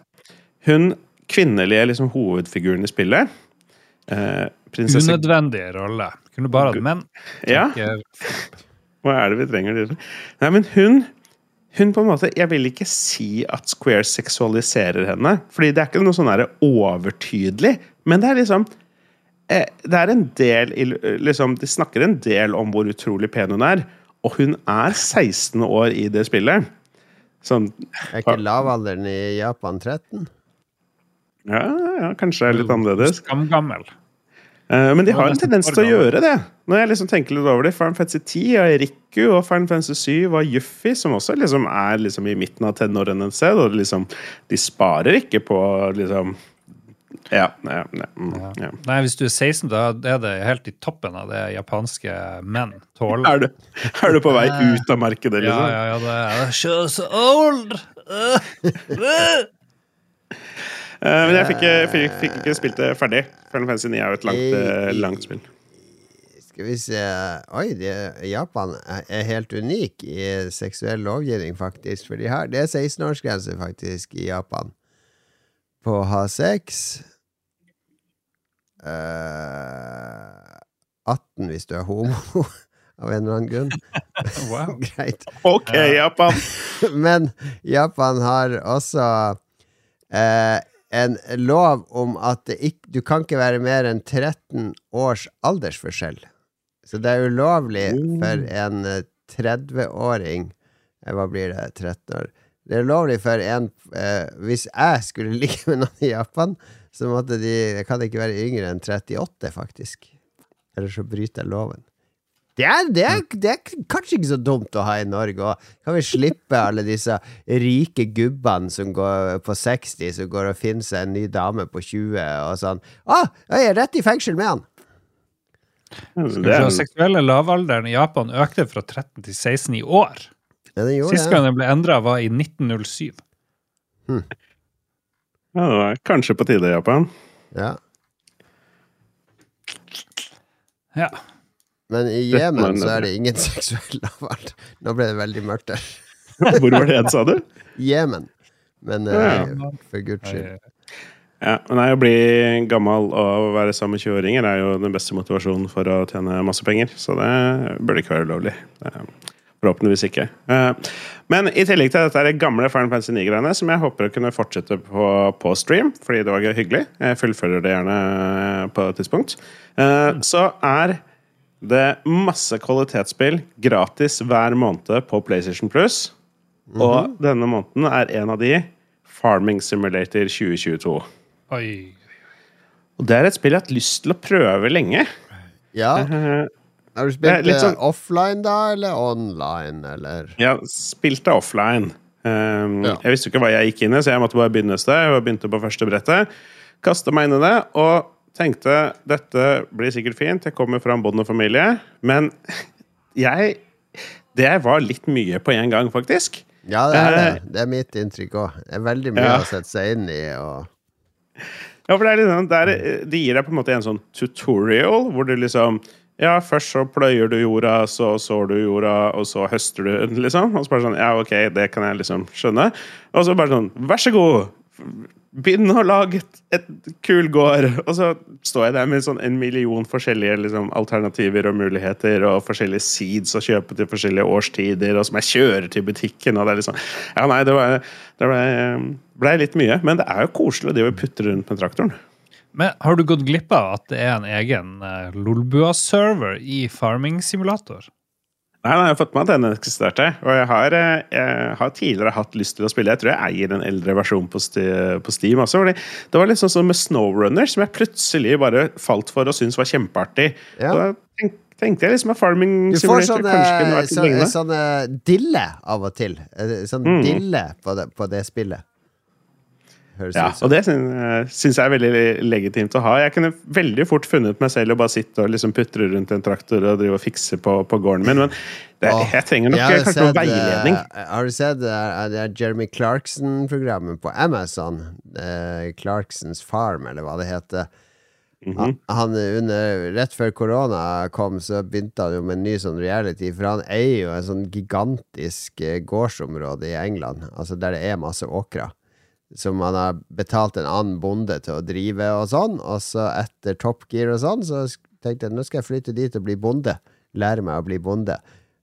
hun kvinnelige liksom, hovedfiguren i spillet eh, prinsesse Unødvendige rolle. Kunne bare hatt menn. Ja, hva er det vi trenger? Nei, men hun hun på en måte, Jeg vil ikke si at Square seksualiserer henne, fordi det er ikke noe sånn overtydelig, men det er liksom eh, Det er en del liksom, De snakker en del om hvor utrolig pen hun er, og hun er 16 år i det spillet. Sånn Er ikke lavalderen i Japan 13? Ja, ja kanskje det er litt annerledes. Skamgammel. Uh, men de har en tendens til å gjøre det. Når jeg liksom tenker litt over det Final Fantasy 10 er Riku, og Final Fantasy 7 var Yuffie, som også liksom er liksom i midten av tenårene et sted. Og liksom, de sparer ikke på liksom Ja. ja, ja, mm, ja. Nei, hvis du er 16, da er det helt i toppen av det japanske menn tåler. Er, du, er du på vei ut av markedet, Ja, liksom? ja, ja, det er so old! Uh, uh. Eh, men jeg fikk, fikk, fikk ikke spilt det ferdig. Final Fantasy 9 er jo et langt, eh, langt spill. Skal vi se Oi, det, Japan er er helt unik i seksuell lovgivning, faktisk. For de har, det er 16-årsgrense, faktisk, i Japan på å ha sex. Uh, 18 hvis du er homo, av en eller annen grunn. Wow. Greit. OK, Japan! Men Japan har også eh, en lov om at det ikk- du kan ikke være mer enn 13 års aldersforskjell. Så det er ulovlig for en eh, 30-åring eh, Hva blir det? 13 år? Det er ulovlig for en eh, Hvis jeg skulle ligge med noen i Japan, så måtte de Jeg kan ikke være yngre enn 38, faktisk. Eller så bryter jeg loven. Det er, det, er, det er kanskje ikke så dumt å ha i Norge. òg. kan vi slippe alle disse rike gubbene som går på 60, som går og finner seg en ny dame på 20 og sånn. Å, jeg er rett i fengsel med han! Den seksuelle lavalderen i Japan økte fra 13 til 16 i år. Ja, Sist gang den ble endra, var i 1907. ja, det var kanskje på tide, i Japan. Ja. Ja. Men i Jemen så er det ingen seksuell lavalder. Nå ble det veldig mørkt der. Hvor var det igjen, sa du? Jemen. Men Ja. eh, for guds skyld. Ja, men nei, Å bli gammel og være sammen med 20-åringer er jo den beste motivasjonen for å tjene masse penger. Så det burde ikke være ulovlig. Forhåpentligvis ikke. Eh, Men i tillegg til dette er det gamle Final Fantasy 9-greiene, som jeg håper å kunne fortsette på, på stream, fordi det var hyggelig. Jeg fullfører det gjerne på et tidspunkt. Eh, Så er det er masse kvalitetsspill gratis hver måned på PlayStation Plus. Og denne måneden er en av de Farming Simulator 2022. Oi. Og det er et spill jeg har hatt lyst til å prøve lenge. Ja. Eh, Har du spilt det sånn- offline, da, eller online, eller? Ja, spilte offline. Um, Ja. Jeg visste jo ikke hva jeg gikk inn i, så jeg måtte bare begynne et sted. Jeg begynte på første brettet. Kasta meg inn i det og tenkte dette blir sikkert fint. Jeg kommer fra en bondefamilie. Men jeg Det var litt mye på en gang, faktisk. Ja, det er det. Eh, Det er mitt inntrykk òg. Det er veldig mye Ja. å sette seg inn i. Og... Ja, for det er litt sånn, det er, De gir deg på en måte en sånn tutorial, hvor du liksom Ja, først så pløyer du jorda, så sår du jorda, og så høster du den, liksom. Og så bare sånn Ja, ok, det kan jeg liksom skjønne. Og så bare sånn Vær så god! Begynn å lage et, et kul gård! Og så står jeg der med sånn en million forskjellige liksom, alternativer og muligheter, og forskjellige seeds å kjøpe til forskjellige årstider, og som jeg kjører til butikken, og det er liksom Ja, nei, det, var, det ble, ble litt mye. Men det er jo koselig, å putte rundt med traktoren. Men har du gått glipp av at det er en egen uh, Lolbua-server i Farming Simulator? Nei, nei, jeg har fått med at den eksisterte. Og jeg har, eh, jeg har tidligere hatt lyst til å spille. Jeg tror jeg eier en eldre versjon på, på Steam også. Fordi det var litt sånn som med Snowrunner, som jeg plutselig bare falt for og syntes var kjempeartig. Ja. Da tenk, tenkte jeg liksom at Farming Du får sånne, sånne, sånne dille av og til. Eh, Sånn Mm. dille på det, på det spillet. Ja, og det syns jeg er veldig legitimt å ha. Jeg kunne veldig fort funnet meg selv å bare sitte og liksom putre rundt en traktor og drive og fikse på, på gården min, men det, jeg trenger nok jeg har kanskje noe sett, veiledning. eh, har du sett eh, det er Jeremy Clarkson-programmet på Amazon? Eh, Clarksons Farm, eller hva det heter. Mhm. Han, han under, Rett før korona kom, så begynte han jo med en ny sånn reality. For han eier jo en sånn gigantisk eh, gårdsområde i England, altså der det er masse åkre. Som han har betalt en annen bonde til å drive og sånn. Og så etter Top Gear og sånn, så tenkte jeg nå skal jeg flytte dit og bli bonde. Lære meg å bli bonde.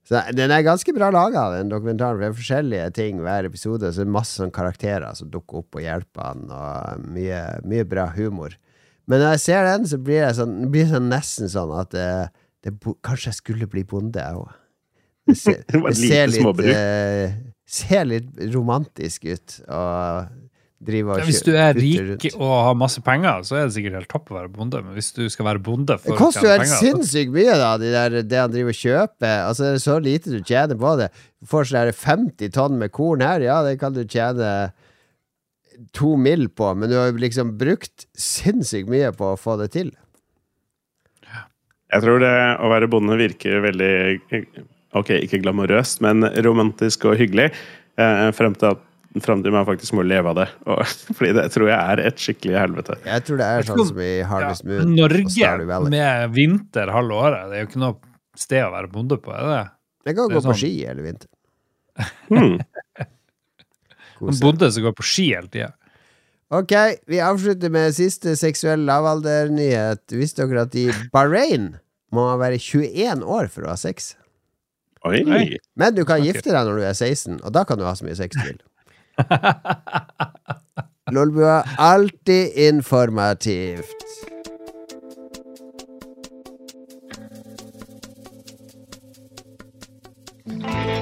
Så den er ganske bra laga, den dokumentaren. For det er forskjellige ting hver episode. Så det er masse sånne karakterer som dukker opp og hjelper han, og mye, mye bra humor. Men når jeg ser den, så blir det, sånn, det blir sånn nesten sånn at det, det, kanskje jeg skulle bli bonde, jeg òg. Det ser, Det ser litt, eh, ser litt romantisk ut. Og drive og Hvis du er rik og har masse penger, så er det sikkert helt topp å være bonde. Men hvis du skal være bonde for Det koster jo helt sinnssykt mye, da, de der, det han driver og kjøper. Altså, det er så lite du tjener på det. Du får sånn 50 tonn med korn her, ja, det kan du tjene to mill. på, men du har jo liksom brukt sinnssykt mye på å få det til. Jeg tror det å være bonde virker veldig Ok, ikke glamorøst, men romantisk og hyggelig. Eh, frem til at Frem til man faktisk må leve av det. Og, fordi det tror jeg er et skikkelig helvete. Jeg tror det er sånn som i Harvest Moon. Norge med vinter halve året, det er jo ikke noe sted å være bonde på, er det? Jeg kan det gå gå på sånn. ski hele vinteren. Hmm. En bonde som går på ski hele tida. Ok, vi avslutter med siste seksuell lavaldernyhet. Visste dere at i Bahrain må man være 21 år for å ha sex? Oi. Men du kan okay. gifte deg når du er 16, og da kan du ha så mye sex du vil. Lolbua, alltid informativt. Vi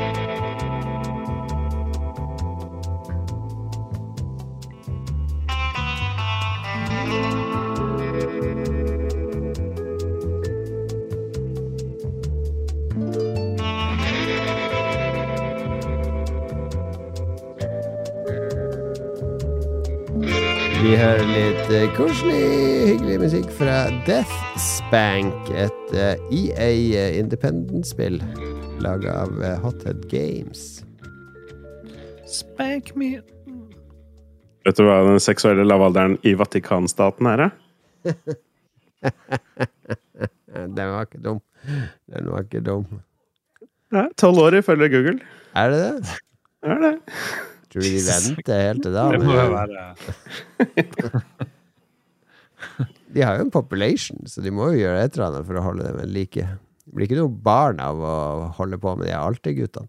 hører litt eh, koselig, hyggelig musikk fra Death Spank, et eh, EA Independent-spill laga av eh, Hothead Games. Spank me. Vet du hva den seksuelle lavalderen i Vatikanstaten er? da? Eh, Den var ikke dum. Den var ikke dum. Ja, Tolv år ifølge Google. Er det det? Er det? Tror du de venter helt til da? Det må jo være De har jo en population, så de må jo gjøre et eller annet for å holde dem ved like. Det blir ikke noe barn av å holde på med de Alte-guttene.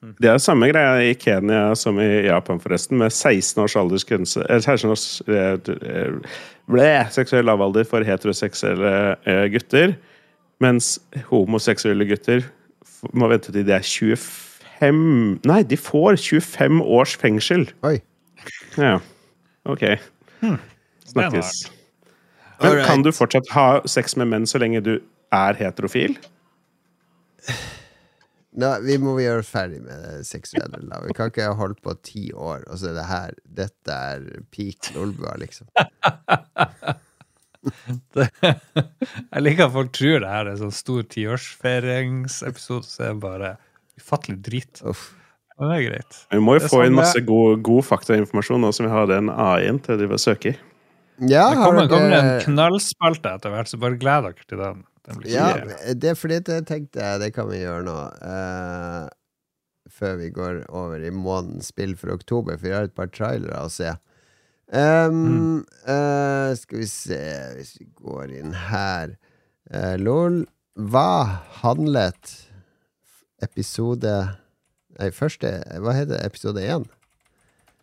Det er samme greia i Kenya som i Japan, forresten, med 16 års aldersgrense eller 16 års eh, eh, ble, seksuell lavalder for heteroseksuelle eh, gutter, mens homoseksuelle gutter må vente til de er 25 Nei, de får 25 års fengsel! Oi. Ja, ok. Hmm. Snakkes. Alright. Men kan du fortsatt ha sex med menn så lenge du er heterofil? Nei, vi må gjøre ferdig med det seksuelle. Da. Vi kan ikke ha holdt på ti år, og så er det her Dette er peak Lolbua, liksom. Jeg liker at folk tror det her er en sånn stor tiårsfeiringsepisode, så er det bare ufattelig drit. Uff. Men det er greit. Vi må jo få sånn inn masse god, god faktainformasjon nå som vi har den AI-en til de søker. Ja, Det har kommer, kommer en knallspalte etter hvert, så bare gled dere til den. den blir Ja, det er fordi det tenkte jeg Det kan vi gjøre nå. Uh, før vi går over i månedens spill for oktober, for vi har et par trailere å se. Um, eh, skal vi se Hvis vi går inn her uh, LOL, hva handlet episode Nei, første Hva heter det? Episode én?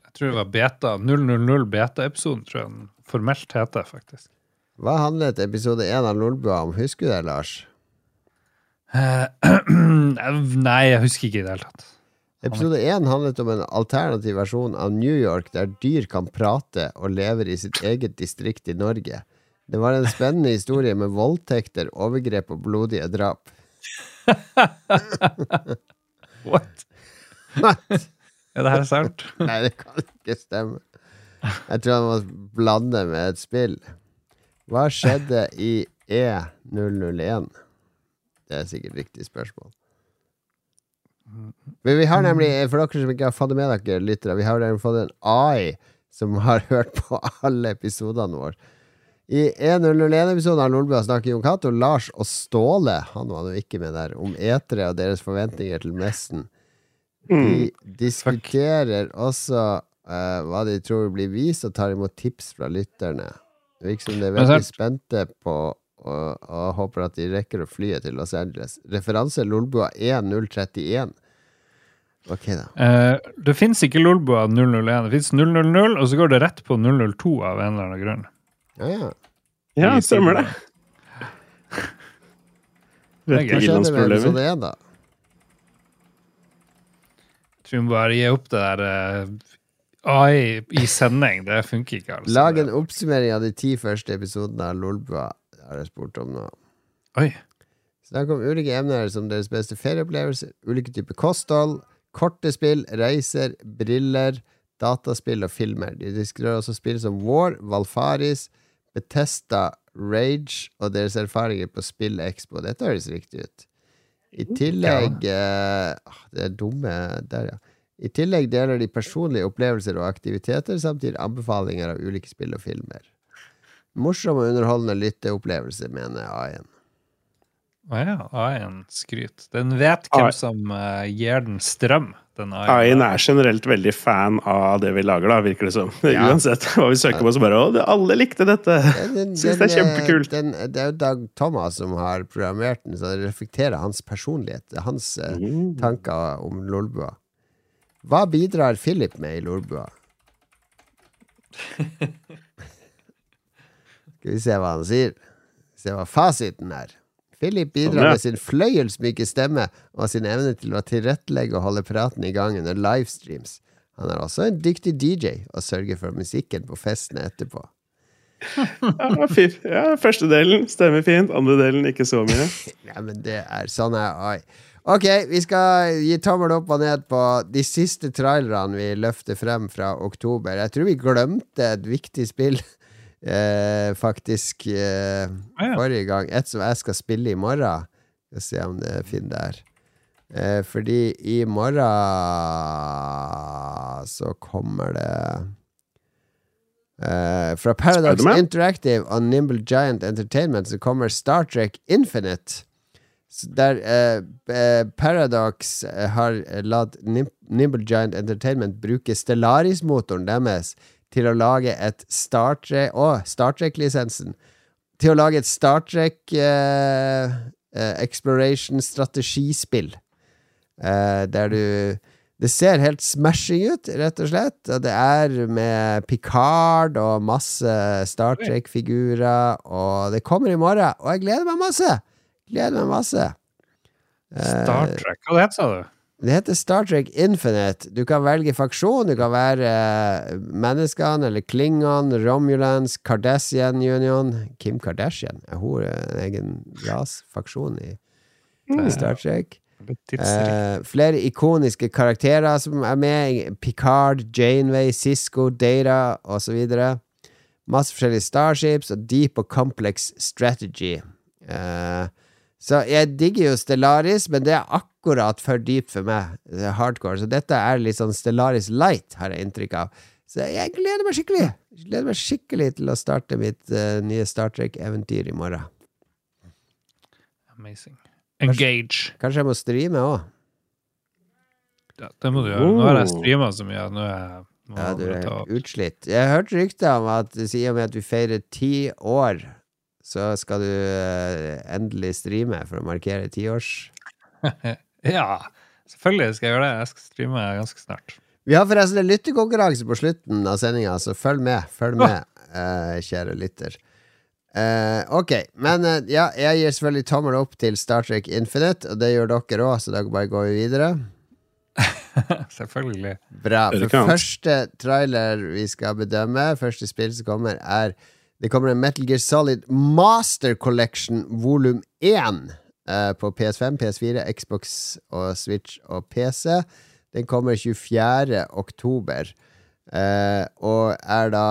Jeg tror det var beta, 000 beta-episoden, tror jeg den formelt heter, faktisk. Hva handlet episode én av Lolbua om? Husker du det, Lars? Eh, Nei, jeg husker ikke i det hele tatt. Episode én handlet om en alternativ versjon av New York der dyr kan prate og lever i sitt eget distrikt i Norge. Det var en spennende historie med voldtekter, overgrep og blodige drap. What? Er det her sant? Nei, det kan ikke stemme. Jeg tror han må blande med et spill. Hva skjedde i E001? Det er sikkert riktig spørsmål. Men vi har nemlig, for dere som ikke har fått det med dere, lyttere, vi har nemlig fått en AI som har hørt på alle episodene våre. I 101-episoden av Lolbua snakker Jon Cato, Lars og Ståle Han var nå ikke med der, om etere og deres forventninger til messen. De diskuterer også uh, hva de tror blir vist, og tar imot tips fra lytterne. Det virker som de er veldig spente på og, og håper at de rekker å fly til Los Angeles. Referanse Lolbua 1031. Ok, da. Eh, det fins ikke Lolbua 001. Det fins 000, og så går det rett på 002 av en eller annen grunn. Ja, ja. Ja, stemmer det. Det er Rett gøy. Hva i skjedde med ilandsproblemer. episode 1, da? Tror vi bare gir opp det der uh, AI i sending. Det funker ikke. altså. Lag en oppsummering av de ti første episodene av Lolbua, har jeg spurt om nå. Oi. Snakk om ulike emner som deres beste ferieopplevelser, ulike typer kosthold, korte spill, reiser, briller, dataspill og filmer. De diskuterer også spill som War, Valfaris, Betesta, Rage og deres erfaringer på Spill Expo. Dette høres riktig ut. I tillegg ja. uh, Det er dumme Der, ja. I tillegg deler de personlige opplevelser og aktiviteter, samt gir anbefalinger av ulike spill og filmer. Morsom og underholdende lytteopplevelse, mener A1. Å ja, AI-en skryt. Den vet hvem AI. som uh, gir den strøm. Den AI-en er generelt veldig fan av det vi lager, da, virker det som. Ja. Uansett hva vi søker på, så bare Å, alle likte dette! Den, det er eh, kjempekult. Den, det er jo Dag Thomas som har programmert den, så det reflekterer hans personlighet. er Hans uh, Mm. tanker om Lolbua. Hva bidrar Philip med i Lolbua? Skal vi se hva han sier. Se hva fasiten er. Philip bidrar Sånn, med sin fløyelsmyke stemme og sin evne til å tilrettelegge og holde praten i gang under livestreams. Han er også en dyktig DJ og sørger for musikken på festene etterpå. Ja, fint. ja, første delen stemmer fint, andre delen ikke så mye. Ja, men det er sånn er AI. Ok, vi skal gi tommel opp og ned på de siste trailerne vi løfter frem fra oktober. Jeg tror vi glemte et viktig spill, eh, faktisk, eh, Ah, ja. forrige gang. Et som jeg skal spille i morgen. Skal se om det er fint der. Eh, fordi i morgen så kommer det eh, Fra Paradox Interactive og Nimble Giant Entertainment så kommer Star Trek Infinite. Der eh, eh, Paradox eh, har latt Nimble Giant Entertainment bruke Stellaris-motoren deres til å lage et Star Trek Å, Star Trek-lisensen. Til å lage et Star Trek eh, eh, Exploration-strategispill. Eh, der du Det ser helt smashing ut, rett og slett. Og det er med Picard og masse Star Trek-figurer. Og det kommer i morgen, og jeg gleder meg masse! Gleder meg masse. Star Eh, Trek. Hva det heter sa du? Det heter Star Trek Infinite. Du kan velge faksjon. Du kan være eh, menneskene eller Klingon, Romulans, Kardashian Union. Kim Kardashian er hun en egen rasfaksjon i, i Star Trek. Eh, flere ikoniske karakterer som er med. Picard, Janeway, Cisco, Data osv. Masse forskjellige starships og deep og complex strategy. Eh, så jeg digger jo Stellaris, men det er akkurat for dypt for meg. Er hardcore. Så dette er litt sånn Stellaris light, har jeg inntrykk av. Så jeg gleder meg skikkelig. Jeg gleder meg skikkelig til å starte mitt uh, nye Star Trek-eventyr i morgen. Amazing. Engage. Kanskje jeg må streame òg. Ja, det må du gjøre. Nå har jeg Oh. streama så mye. Nå er jeg Ja, du er utslitt. Jeg hørte rykter om at i og med at vi feirer ti år, så skal du eh, endelig streame for å markere tiårs... Ja, selvfølgelig skal jeg gjøre det. Jeg skal streame ganske snart. Vi har forresten en lytterkonkurranse på slutten av sendinga, så følg med. Følg med, eh, kjære lytter. Eh, ok, men eh, ja, jeg gir selvfølgelig tommel opp til Star Trek Infinite, og det gjør dere òg, så da bare går vi videre. Selvfølgelig. Bra. For første trailer vi skal bedømme, første spill som kommer, er Det kommer en Metal Gear Solid Master Collection volum 1 eh, på PS5, PS4, Xbox og Switch og PC. Den kommer 24. oktober. eh, og er da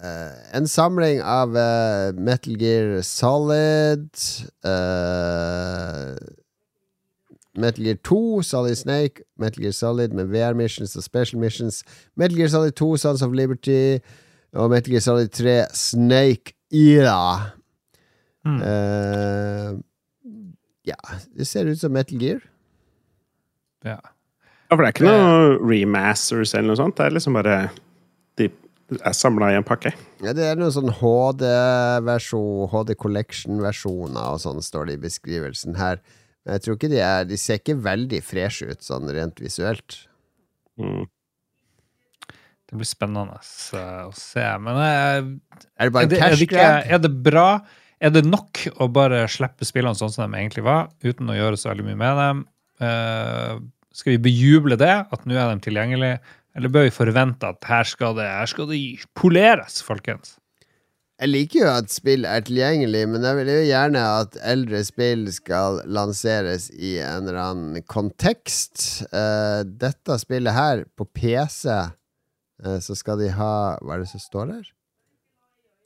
eh, en samling av eh, Metal Gear Solid eh, Metal Gear 2, Solid Snake, Metal Gear Solid med VR missions og special missions, Metal Gear Solid 2, Sons of Liberty, og Metal Gear Solid 3, Snake Era. Mm. Uh, ja, det ser ut som Metal Gear. Ja. Ja, for det er ikke noe remasters eller noe sånt. Det er liksom bare De er samla i en pakke. Ja, det er noen sånn HD-versjon, HD Collection-versjoner og sånn, står det i beskrivelsen her. Men jeg tror ikke de er De ser ikke veldig freshe ut sånn rent visuelt. Mm. Det blir spennende å se. Men Er det er, en det, er, cash det ikke, er det bra? Er det nok å bare slippe spillene sånn som de egentlig var, uten å gjøre så veldig mye med dem? Uh, skal vi bejuble det, at nå er de tilgjengelige? Eller bør vi forvente at her skal det, her skal det poleres, folkens? Jeg liker jo at spill er tilgjengelig, men jeg vil jo gjerne at eldre spill skal lanseres i en eller annen kontekst. Uh, dette spillet her, på PC, så skal de ha Hva er det som står der?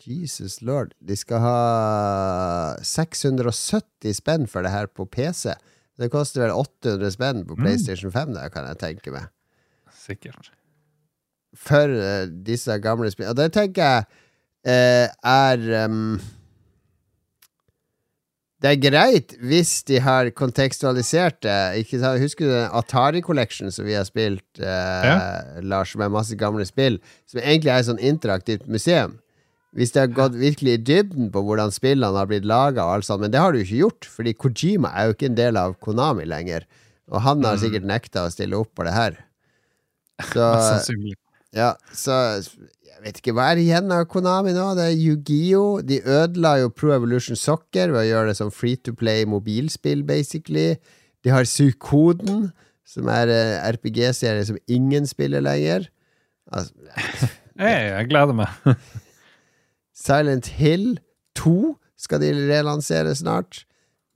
Jesus lord. De skal ha 670 spenn for det her på PC. Det koster vel 800 spenn på PlayStation 5, det kan jeg tenke meg. Sikkert. For uh, disse gamle spillene. Og det tenker jeg uh, er ehm, Det er greit hvis de har kontekstualisert det. Ikke? Husker du den Atari Collection som vi har spilt, eh, Lars, med masse gamle spill? Som egentlig er et sånn interaktivt museum. Hvis de har gått virkelig i dybden på hvordan spillene har blitt laga, men det har du ikke gjort, fordi Kojima er jo ikke en del av Konami lenger. Og han har sikkert nekta å stille opp på det her. Så ja, så jeg vet ikke hva er igjen av Konami nå. Det er Yu-Gi-Oh! De ødela jo Pro Evolution Soccer ved å gjøre det som free to play mobilspill, basically. De har Sukoden, som er eh, RPG-serie som ingen spiller lenger. Altså, Hey, jeg gleder meg. Silent Hill 2 skal de relansere snart.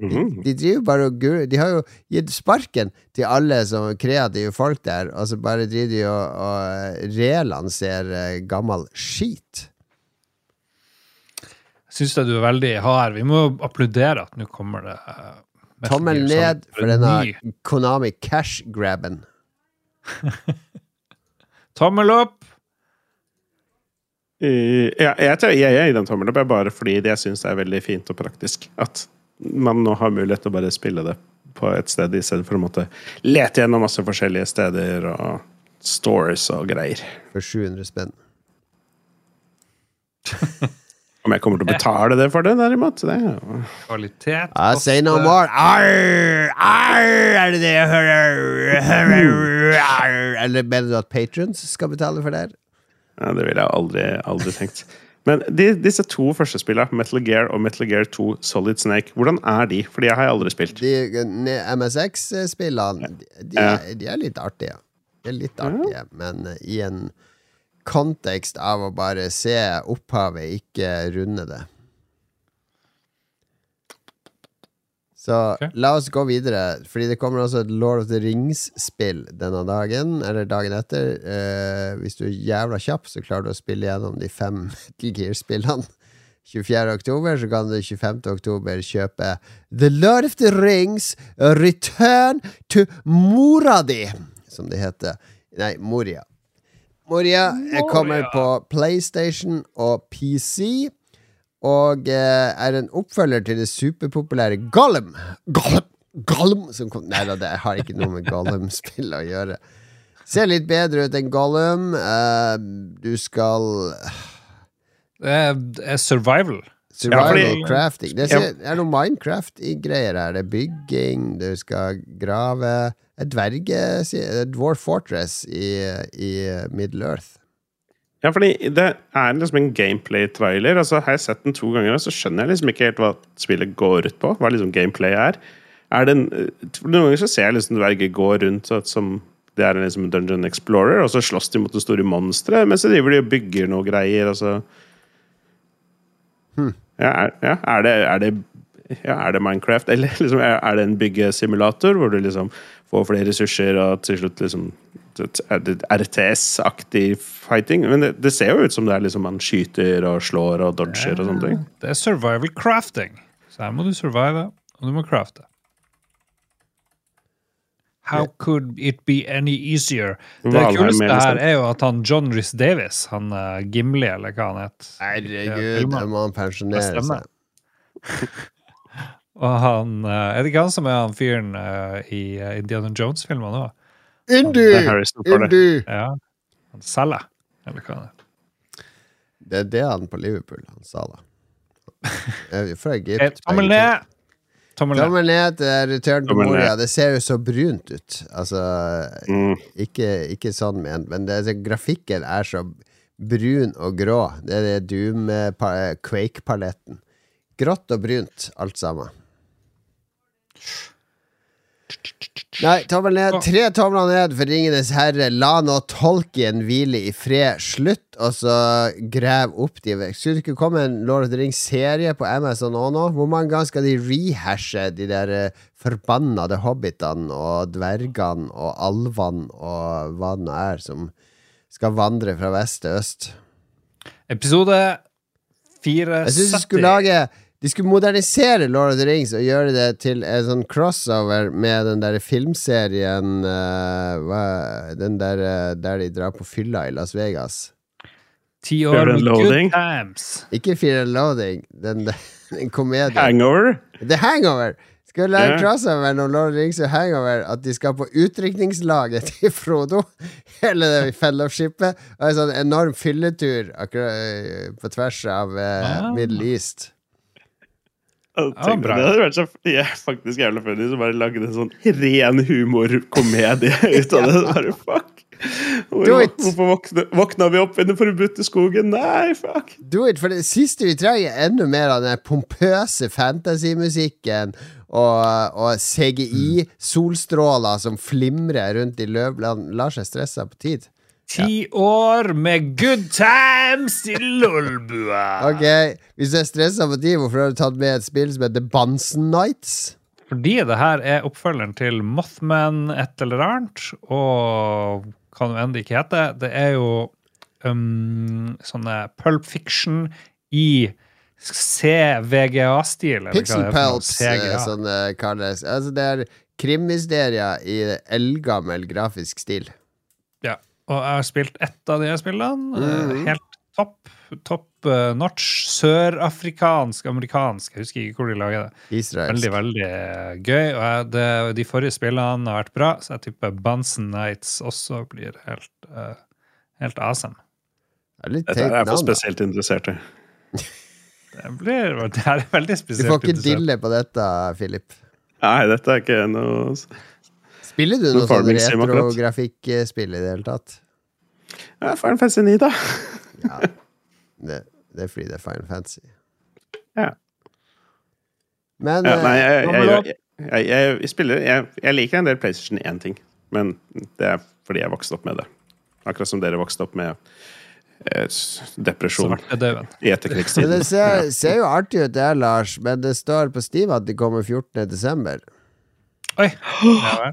De, Mhm. de driver bare og gur... De har jo gitt sparken til alle som kreative folk der, og så bare driver de og, og relanserer gammel skit. Syns jeg du er veldig hard. Vi må jo applaudere at nå kommer det eh, Tommel Gear ned for denne. Konami cash-grabben. Tommel opp! Uh, Ja, jeg, jeg, jeg i den tommelen opp, bare fordi jeg syns det er veldig fint og praktisk at man nå har mulighet til å bare spille det på et sted, i stedet for å måtte lete gjennom masse forskjellige steder og stores og greier. For 700 spenn. Om jeg kommer til å betale det for det, derimot det er jo Kvalitet. I say no more. Arr, arr, er det det jeg hører? Arr, arr. Eller mener du at patrons skal betale for det? her? Ja, det ville jeg aldri, aldri tenkt. Men de, disse to første spillene, Metal Gear og Metal Gear 2 Solid Snake, hvordan er de? For de har jeg aldri spilt. De MSX-spillene, de, de, er- de er litt artige. De er litt artige, men eh, i en kontekst av å bare se opphavet, ikke runde det. Så okay. la oss gå videre, fordi det kommer også et Lord of the Rings-spill denne dagen, eller dagen etter. Eh, hvis du er jævla kjapp, så klarer du å spille gjennom de fem Metal Gear-spillene. 24. oktober, så kan du 25. oktober kjøpe The Lord of the Rings Return to Mora di, som det heter. Nei, Moria. Moria eh, kommer på PlayStation og PC. Og eh, er en oppfølger til det superpopulære Gollum. Gollum, Gollum som kom Nei da, det har ikke noe med Gollum-spill å gjøre. Ser litt bedre ut enn Gollum. Eh, du skal Det er, er survival. Survival fordi- crafting. Det er, er noe Minecraft-greier her. Det er bygging, du skal grave Et dverge... Dwarf Fortress i, i Middle Earth. Ja, fordi det er liksom en gameplay-trailer. Altså, har jeg sett den to ganger, så skjønner jeg liksom ikke helt hva spillet går ut på. Hva liksom gameplay er. er det en, noen ganger så ser jeg liksom dverger gå rundt så, som det er en liksom Dungeon Explorer, og så slåss de mot det store monsteret, mens de driver de og bygger noe greier, Altså. så ja, er, ja, er det, er det ja, er det Minecraft, eller liksom, er det en byggesimulator hvor du liksom får flere ressurser og til slutt liksom RTS-aktig fighting? Men det, det ser jo ut som det er liksom man skyter og slår og dodger og sånne ting. Det er survival crafting. Så her må du survive, og du må crafte. How could it be any easier? Det kuleste er her er jo at han John Rhys Davis, han uh, Gimli, eller hva han het Herregud, det må han pensjonere seg. Og han, uh, Er det ikke han som er han fyren uh, i Indiana Jones-filmene òg? Det. Indu! Ja. Han selger, eller hva det er. Det er det han på Liverpool han sa, da. Eh, Fra Egypt. Tommel ned! Tommel ned. Tommel ned til return to Moria. Det ser jo så brunt ut. Altså, Mm. ikke, ikke sånn ment, men det, det, grafikken er så brun og grå. Det er det Doom eh, Quake-paletten. Grått og brunt, alt sammen. Nei, tommel ned. Tre tomler ned for Ringenes herre. La nå tolken hvile i fred. Slutt, og så grev opp de vekk. Skulle det ikke komme en Lord of the Rings-serie på Amazon òg nå? Hvor mange ganger skal de rehashe de der eh, forbannede hobbitene og dvergene og alvene og hva det nå er, som skal vandre fra vest til øst? Episode 470. Jeg syns du skulle lage De skulle modernisere Lord of the Rings og gjøre det til en sånn crossover med den der filmserien uh, hva, Den der uh, der de drar på fylla i Las Vegas. Ti år med good times. Ikke Fear and Loading, den, den komedien. Hangover. The Hangover! Skal lage yeah. crossover mellom Lord of the Rings og Hangover. At de skal på utdrikningslaget til Frodo. Hele det fellowshipet. Og en sånn enorm fylletur akkurat, eh, på tvers av uh, wow. Middle East. Ja, det hadde vært så ja, faktisk jævla funny som bare lagde en sånn ren humorkomedie ut av det. Bare fuck. Hvor. Hvorfor våkna, våkna vi opp i den forbudte skogen? Nei, fuck. Do it, for det siste vi trenger, er enda mer av den pompøse fantasymusikken og, og CGI-solstråler som flimrer rundt i løvland. Lar seg stresse på tid. Ti år med good times i Lolbua. Ok, Hvis du er stressa på tid, hvorfor har du tatt med et spill som heter Bansen Nights? Fordi det her er oppfølgeren til Mothman et eller annet, og hva jo enn det ikke heter. Det er jo um, sånne Pulp Fiction i CVGA-stil. Pixel pelps, eh, som det kalles. Altså, det er krimmysterier i eldgammel grafisk stil. Og jeg har spilt ett av de spillene. Mm. Mhm. Helt topp. Topp uh, notch. Sørafrikansk, amerikansk. Jeg husker ikke hvor de lager det. Israelsk. Veldig, veldig eh, gøy. Og jeg, det, de forrige spillene har vært bra, så jeg tipper Bunsen Nights også blir helt, uh, helt awesome. Det er litt Dette er jeg for spesielt interessert interesserte. Det, blir, det er veldig spesielt. Du får ikke dille på dette, Philip. Nei, dette er ikke noe Spiller du Noe sånn retrografikkspill i det hele tatt? ja, Final Fantasy 9, da. Ja. Det, det er fordi det er Final Fantasy. Ja. Men Ja, nei, eh, jeg, jeg, jeg, jeg, jeg, spiller jeg, jeg liker en del PlayStation 1-ting, men det er fordi jeg vokste opp med det. Akkurat som dere vokste opp med eh, depresjon i etterkrigstiden. det ser, ser jo artig ut, det Lars. Men det står på Steve at de kommer 14. desember. Oi! Ja.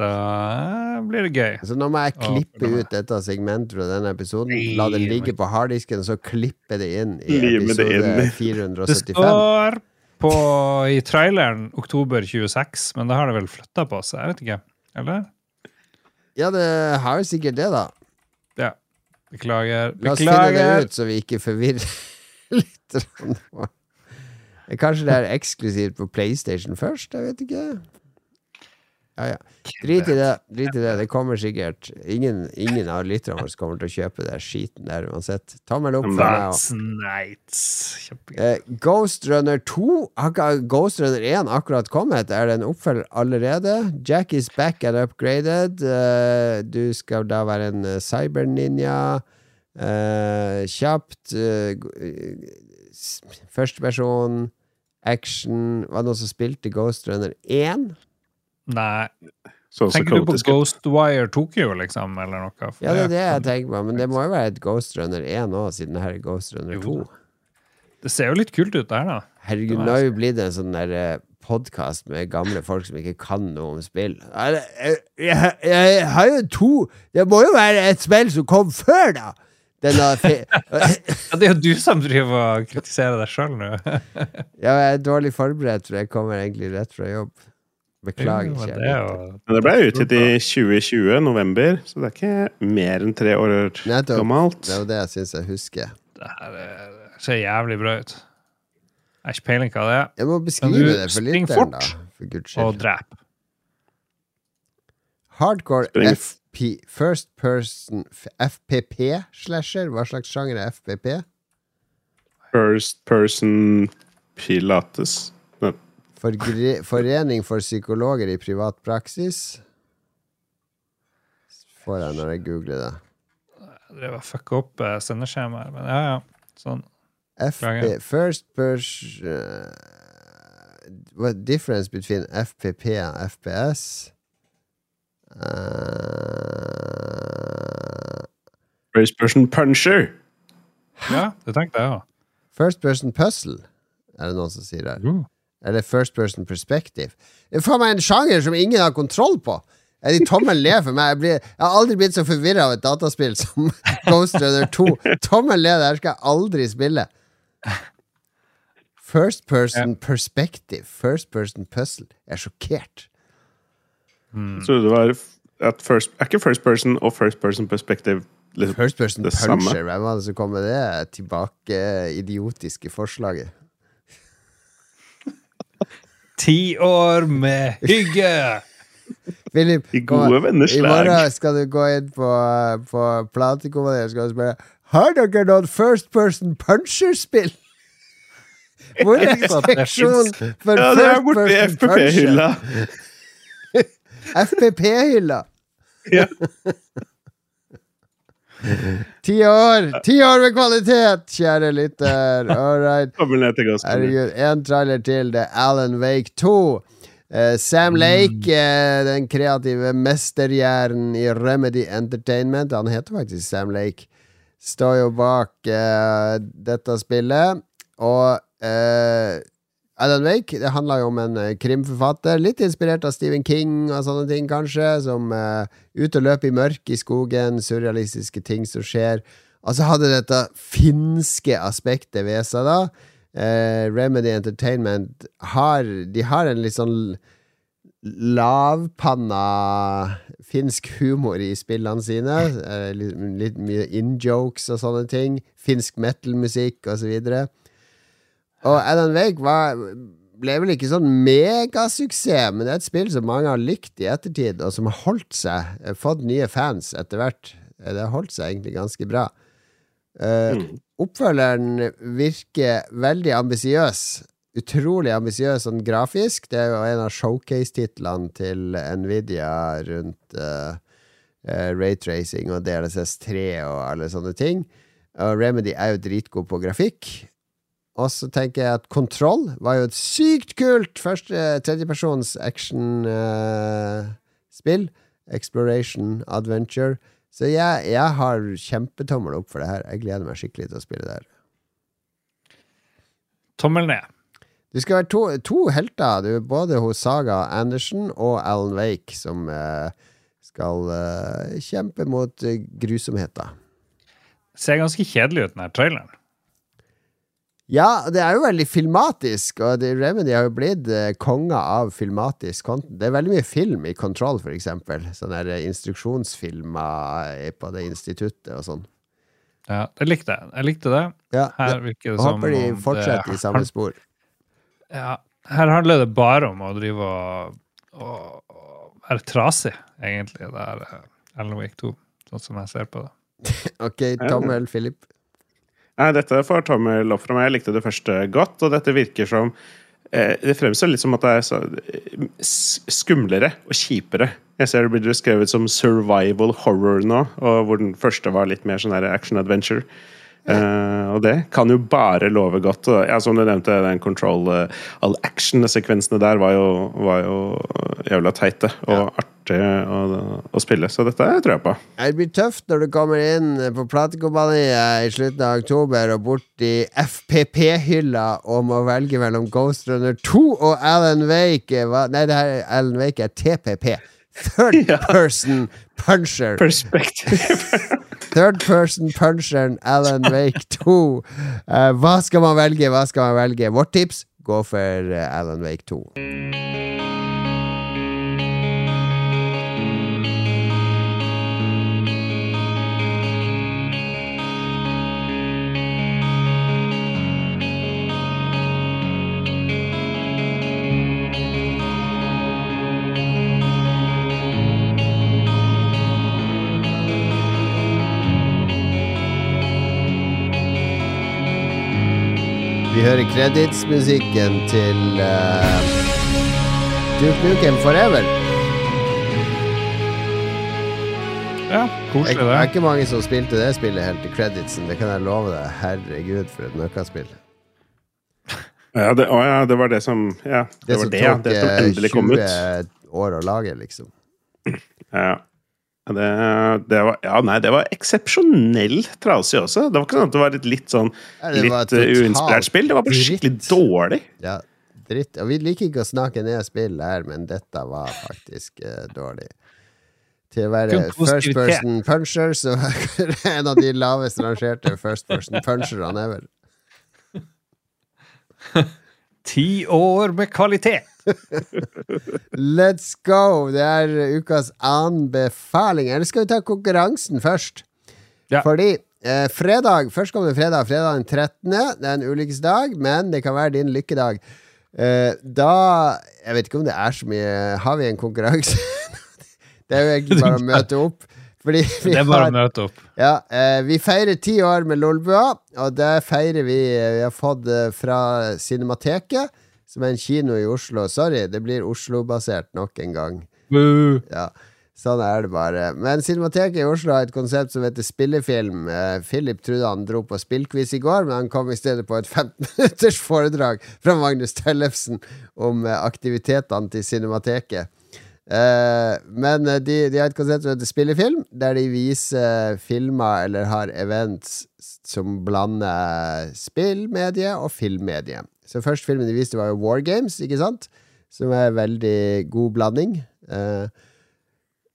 Da blir det gøy. Så nå må jeg klippe ut dette segmentet fra denne episoden. La det ligge på harddisken, og så klippe det inn i inn. episode Det står på, i traileren oktober 26, men da har det vel flytta på, seg? jeg vet ikke. Eller? Ja, det har jo sikkert det, da. Ja. Beklager. La oss finne det ut, så vi ikke forvirrer litt. Kanskje det er eksklusivt på PlayStation først? Jeg vet ikke. Ja, ja. Drit i det. Drit i det. Det kommer sikkert. Ingen, ingen av lytterne våre kommer til å kjøpe den skiten der uansett. Tommel opp for meg. Kjempegøy. Eh, Ghost Runner 2 Har Ghost Runner 1 akkurat kommet? Er det en oppfølger allerede? Jack is back and upgraded. Eh, du skal da være en eh, cyberninja. Eh, kjapt. eh, eh, Førsteperson. Action. Var det noen som spilte Ghost Runner 1? Nei. Så så Tenker du på. Ghostwire Tokyo, liksom, eller noe? For Ja, det er det jeg tenker på. Men det må jo være et Ghost Runner 1 òg, siden det her er Ghost Runner 2. da. Det ser jo litt kult ut der, da. Herregud, nå har jo blitt en sånn der podkast med gamle folk som ikke kan noe om spill. Jeg, jeg, jeg har jo to Det må jo være et spill som kom før, da! Den Ja, det er jo du som driver og kritiserer deg sjøl nå. ja, jeg er dårlig forberedt, for jeg kommer egentlig rett fra jobb. Beklager, Jo, men det jo Men det ble utgitt i 2020, november, så det er ikke mer enn tre år gammelt. Det er jo det jeg syns jeg husker. Det her er- det ser jævlig bra ut. Jeg har ikke peiling hva det er. Jeg må beskrive du det for lytteren, da. For guds Og skyld. drep. Hardcore spring. FP, First Person FPP-slasher? Hva slags sjanger er FPP? First person pilates. Nei, For Forening for psykologer i privat praksis. Får jeg når jeg googler det. Jeg drev og fucka opp uh, sendeskjemaet, men ja, ja. Sånn. FP, first person uh, What difference between FPP and FPS? Uh, First person puncher. Ja, det tenkte jeg òg. first person puzzle, er det noen som sier der. Uh. Eller first person perspective. Det er faen meg en sjanger som ingen har kontroll på. Er de tommel ned for meg? Jeg, blir, jeg har aldri blitt så forvirra av et dataspill som Ghost Runner 2. Tommel ned, det her skal jeg aldri spille. First person perspective. First person puzzle. Jeg er sjokkert. Hmm. Så det var at first, Er ikke first person og first person perspective liksom, First person Det samme. Hvem var det som kom med det tilbake idiotiske forslaget? Ti år med hygge! Philip, I gode her. venners i morgen skal du gå inn på, på platekompaniet og spørre Har dere noen first person puncher-spill? Hvor er det seksjonen for Ja, det er first borte i? FPP-hylla. FPP-hylla. Ja. Ti år! Ti år med kvalitet, kjære lytter. All right. Herregud, en trailer til. Det er Alan Wake 2. Uh, Sam Lake, uh, den kreative mesterhjernen i Remedy Entertainment, han heter faktisk Sam Lake, står jo bak uh, dette spillet. Og eh, Alan Wake det handler jo om en eh, krimforfatter, litt inspirert av Stephen King og sånne ting, kanskje, som uh, ute og løper i mørket i skogen, surrealistiske ting som skjer. Og så hadde dette finske aspektet ved seg, da. Uh, Remedy Entertainment har De har en litt sånn lavpanna finsk humor i spillene sine. Uh, litt, litt mye in-jokes og sånne ting. Finsk metal-musikk og så videre. Og Alan Wake var, ble vel ikke sånn megasuksess, men det er et spill som mange har likt i ettertid, og som har holdt seg. eh, Fått nye fans etter hvert. Eh, Det har holdt seg egentlig ganske bra. Eh, Oppfølgeren virker veldig ambisiøs. Utrolig ambisiøs sånn grafisk. Det er jo en av showcase-titlene til Nvidia rundt uh, raytracing og DLSS3 og alle sånne ting. Og Remedy er jo dritgod på grafikk. Og så tenker jeg at Kontroll var jo et sykt kult første tredjepersons action-spill. Exploration, adventure. Så jeg, jeg har kjempetommel opp for det her. Jeg gleder meg skikkelig til å spille det her. Tommel ned. Det skal være to, to helter, du, både hos Saga Andersen og Alan Wake, som uh, skal uh, kjempe mot eh, grusomheter. Ser ganske kjedelig ut, den her traileren. Ja, det er jo veldig filmatisk, og det, Remedy har jo blitt eh, av filmatisk content. Det er veldig mye film i Control, for eksempel. Sånne der, eh, instruksjonsfilmer eh, på det instituttet og sånn. Ja, jeg likte jeg. Jeg likte det. Ja, Her det, virker det som håper de om det i samme spor. Ja, her handler det bare om å drive og, og, og være trasig, egentlig, det er Ellen Alan Wake 2, sånn som jeg ser på det. Ok, tommel, Philip. Nei, dette får tommel opp fra meg. Jeg likte det første godt, og dette virker som eh, Det fremstår litt som at det er så, eh, skumlere og kjipere. Jeg ser det blir beskrevet som survival horror nå, og hvor den første var litt mer sånn action adventure. Eh, og det kan jo bare love godt. Ja, som du nevnte, den control uh, all action-sekvensene der var jo, var jo jævla teite og artig å, å spille, så dette tror jeg på. Det blir tøft når du kommer inn på platekompaniet i slutten av oktober og bort i FPP-hylla og må velge mellom Ghost Runner 2 og Alan Wake. Hva? Nei, det her Alan Wake er TPP. Third Ja. person puncher. Perspektiv. Third person puncheren Alan Wake 2. Uh, hva skal man velge? Hva skal man velge? Vårt tips gå for eh, Alan Wake 2. Vi hører kreditsmusikken til uh, Duke Nukem Forever. Ja, koselig, Det Det er ikke mange som spilte det spillet helt til creditsen, det kan jeg love deg. Herregud, for et møkkaspill. Ja, det, å, ja, det var det som Ja, det, Det var som det, ja. tok Det som eh, endelig kom ut. 20 år å lage, liksom. Ja. Det, det var Ja, nei, det var eksepsjonelt trasig også. Det var ikke sånn at det var et litt sånn ja, litt eh, uinspirert spill. Det var bare skikkelig dritt. dårlig. Ja, dritt. Og vi liker ikke å snakke ned spill her, men dette var faktisk uh, dårlig. Til å være first person puncher, så er det en av de lavest rangerte first person puncherne ever. Ti år med kvalitet! Let's go! Det er ukas anbefaling. Eller skal vi ta konkurransen først? Ja. Fordi eh, fredag, førstkommende fredag, fredag den 13., det er en ulykkesdag, men det kan være din lykkedag. Eh, da Jeg vet ikke om det er så mye Har vi en konkurranse? det er jo egentlig bare å møte opp. Fordi vi Det er bare å møte opp. ja, eh, Vi feirer ti år med Lolbua, og det feirer vi eh, Vi har fått eh, fra Cinemateket, som er en kino i Oslo. Sorry, det blir Oslo-basert nok en gang. Ja, Sånn er det bare. Men Cinemateket i Oslo har et konsept som heter spillefilm. Eh, Philip trodde han dro på spillquiz i går, men han kom i stedet på et 15 minutters foredrag fra Magnus Tellefsen om eh, aktivitetene til Cinemateket. Eh, men eh, de, de har et konsept som heter spillefilm, der de viser filmer eller har events som blander spillmedie og filmmedie. Så første filmen de viste, var jo War Games, ikke sant? Som er en veldig god blanding. Eh,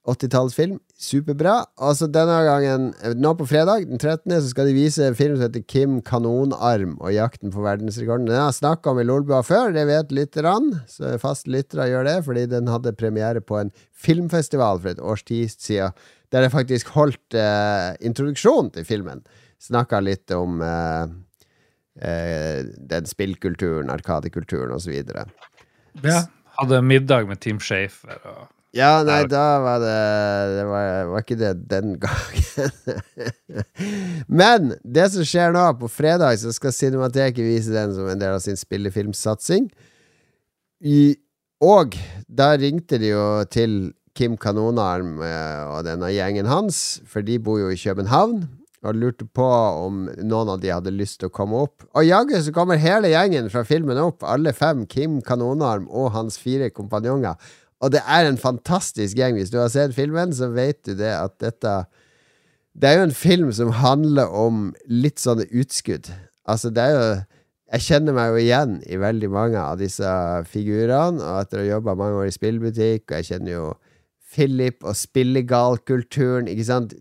80-tallsfilm. Superbra. Altså denne gangen, nå på fredag, den 13., så skal de vise en film som heter Kim Kanonarm og jakten på verdensrekorden. Den har jeg snakka om i Lolbua før, det vet lytterne. Så faste lyttere gjør det, fordi den hadde premiere på en filmfestival for et års tid siden. Der jeg faktisk holdt eh, introduksjon til filmen. Snakka litt om eh, eh, den spillkulturen, arkadekulturen osv. Ja. Hadde middag med Team Shafer og Ja, nei, da var det Det var, var ikke det den gangen. Men det som skjer nå, på fredag, så skal Cinemateket vise den som en del av sin spillefilmsatsing. I, og da ringte de jo til Kim Kanonarm eh, og denne gjengen hans, for de bor jo i København. Og lurte på om noen av de hadde lyst til å komme opp. Og jaggu så kommer hele gjengen fra filmen opp, alle fem. Kim Kanonarm og hans fire kompanjonger. Og det er en fantastisk gjeng. Hvis du har sett filmen, så vet du det at dette Det er jo en film som handler om litt sånne utskudd. Altså, det er jo Jeg kjenner meg jo igjen i veldig mange av disse figurene, og etter å ha jobba mange år i spillbutikk, og jeg kjenner jo Philip og spillegalkulturen, ikke sant.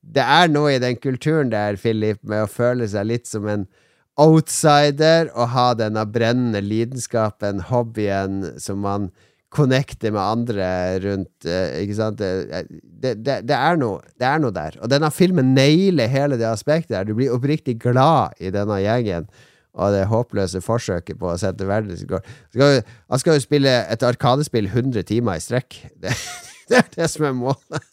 Det er noe i den kulturen der, Philip, med å føle seg litt som en outsider og ha denne brennende lidenskapen, hobbyen, som man connecter med andre rundt eh, Ikke sant? Det, det, det, det, er noe, det er noe der. Og denne filmen nailer hele det aspektet der. Du blir oppriktig glad i denne gjengen. Og det håpløse forsøket på å sette verden i jo- Han skal jo spille et arkadespill 100 timer i strekk. Det, det er det som er målet.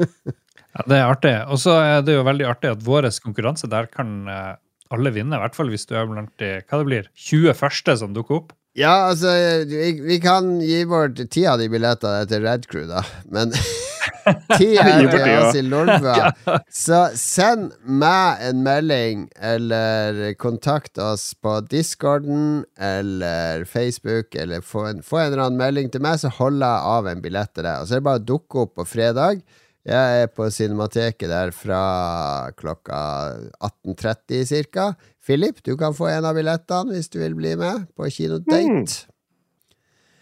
Ja, det er artig. Og så er det jo veldig artig at vår konkurranse der kan eh, alle vinne. I hvert fall hvis du er blant de hva det blir, 20 første som dukker opp. Ja, altså, vi, vi kan gi bort ti av de billettene til Red Crew, da. Men ti er til oss i Lolbua. Så send meg en melding, eller kontakt oss på discorden eller Facebook, eller få en, få en eller annen melding til meg, så holder jeg av en billett til deg. Og så er det bare å dukke opp på fredag. Jeg er på Cinemateket der fra klokka 18.30 ca. Philip, du kan få en av billettene hvis du vil bli med på kinodate.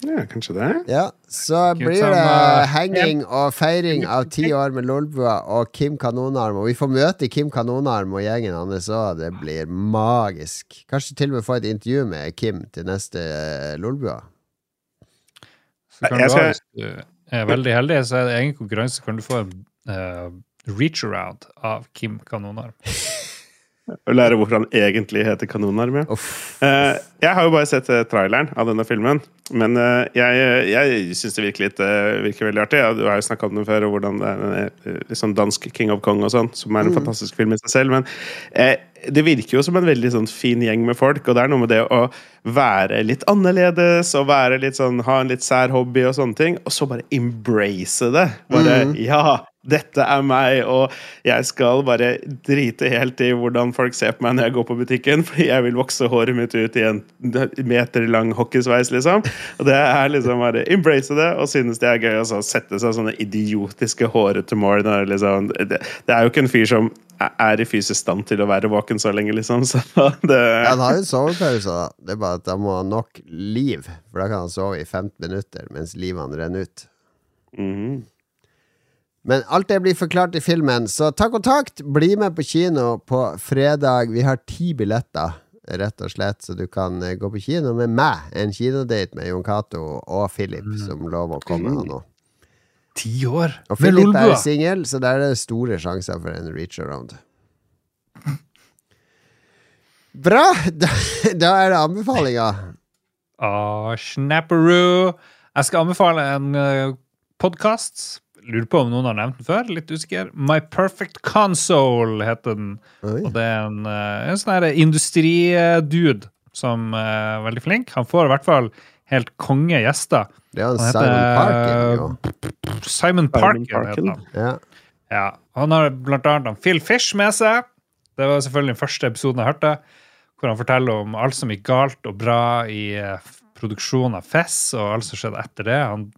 Ja, kanskje det. Ja, så blir det henging og feiring av ti år med Lolbua og Kim Kanonarm. Og vi får møte Kim Kanonarm og gjengen hans òg. Det blir magisk. Kanskje til og med få et intervju med Kim til neste eh, Lolbua. Så kan du, er veldig heldig, så er det egen konkurranse. Kan du få en uh, reach-around av Kim Kanonarm. Og lære hvorfor han egentlig heter Kanonarm. Ja. Eh, jeg har jo bare sett uh, traileren av denne filmen, men uh, jeg, jeg syns det virker, litt, virker veldig artig. Ja, du har jo snakka om den før, og hvordan det er liksom dansk King of Kong og sånn, som er en fantastisk film i seg selv. Men eh, det virker jo som en veldig sånn fin gjeng med folk, og det er noe med det å være litt annerledes og være litt sånn, ha en litt sær hobby og sånne ting, og så bare embrace det. Bare Mm. Ja, dette er meg, og jeg skal bare drite helt i hvordan folk ser på meg når jeg går på butikken, fordi jeg vil vokse håret mitt ut i en meter lang hockeysveis, liksom. Og det er liksom bare embrace det, og synes det er gøy å så sette seg sånne idiotiske hårete mål. Liksom, det, det er jo ikke en fyr som er i fysisk stand til å være våken så lenge, liksom. Så det han har jo sovepause, da. Det er bare at han må ha nok liv, for da kan han sove i 15 minutter mens livene renner ut. Mhm. Men alt det blir forklart i filmen, så ta kontakt! Bli med på kino på fredag. Vi har ti billetter, rett og slett, så du kan eh, gå på kino med meg. En kinodate med Jon Cato og Philip, som lover å komme, nå. Ti år Og Philip er singel, så der er det store sjanser for en reach around. Bra! Da, da er det anbefalinga. Ah, snapperoo. Jeg skal anbefale en uh, podkast. Lurer på om noen har nevnt den før. Litt usikker. My Perfect Console heter den. Oi. Og det er en, eh, en sånn industridude som er veldig flink. Han får i hvert fall helt konge gjester. Det er Han Simon heter- Parkin, jo. Simon Simon Parkin Parkin. heter han. Ja. Ja, Han har blant annet han Phil Fish med seg. Det var selvfølgelig den første episoden jeg hørte. Hvor han forteller om alt som gikk galt og bra i eh, produksjonen av Fess, og alt som skjedde etter det. Han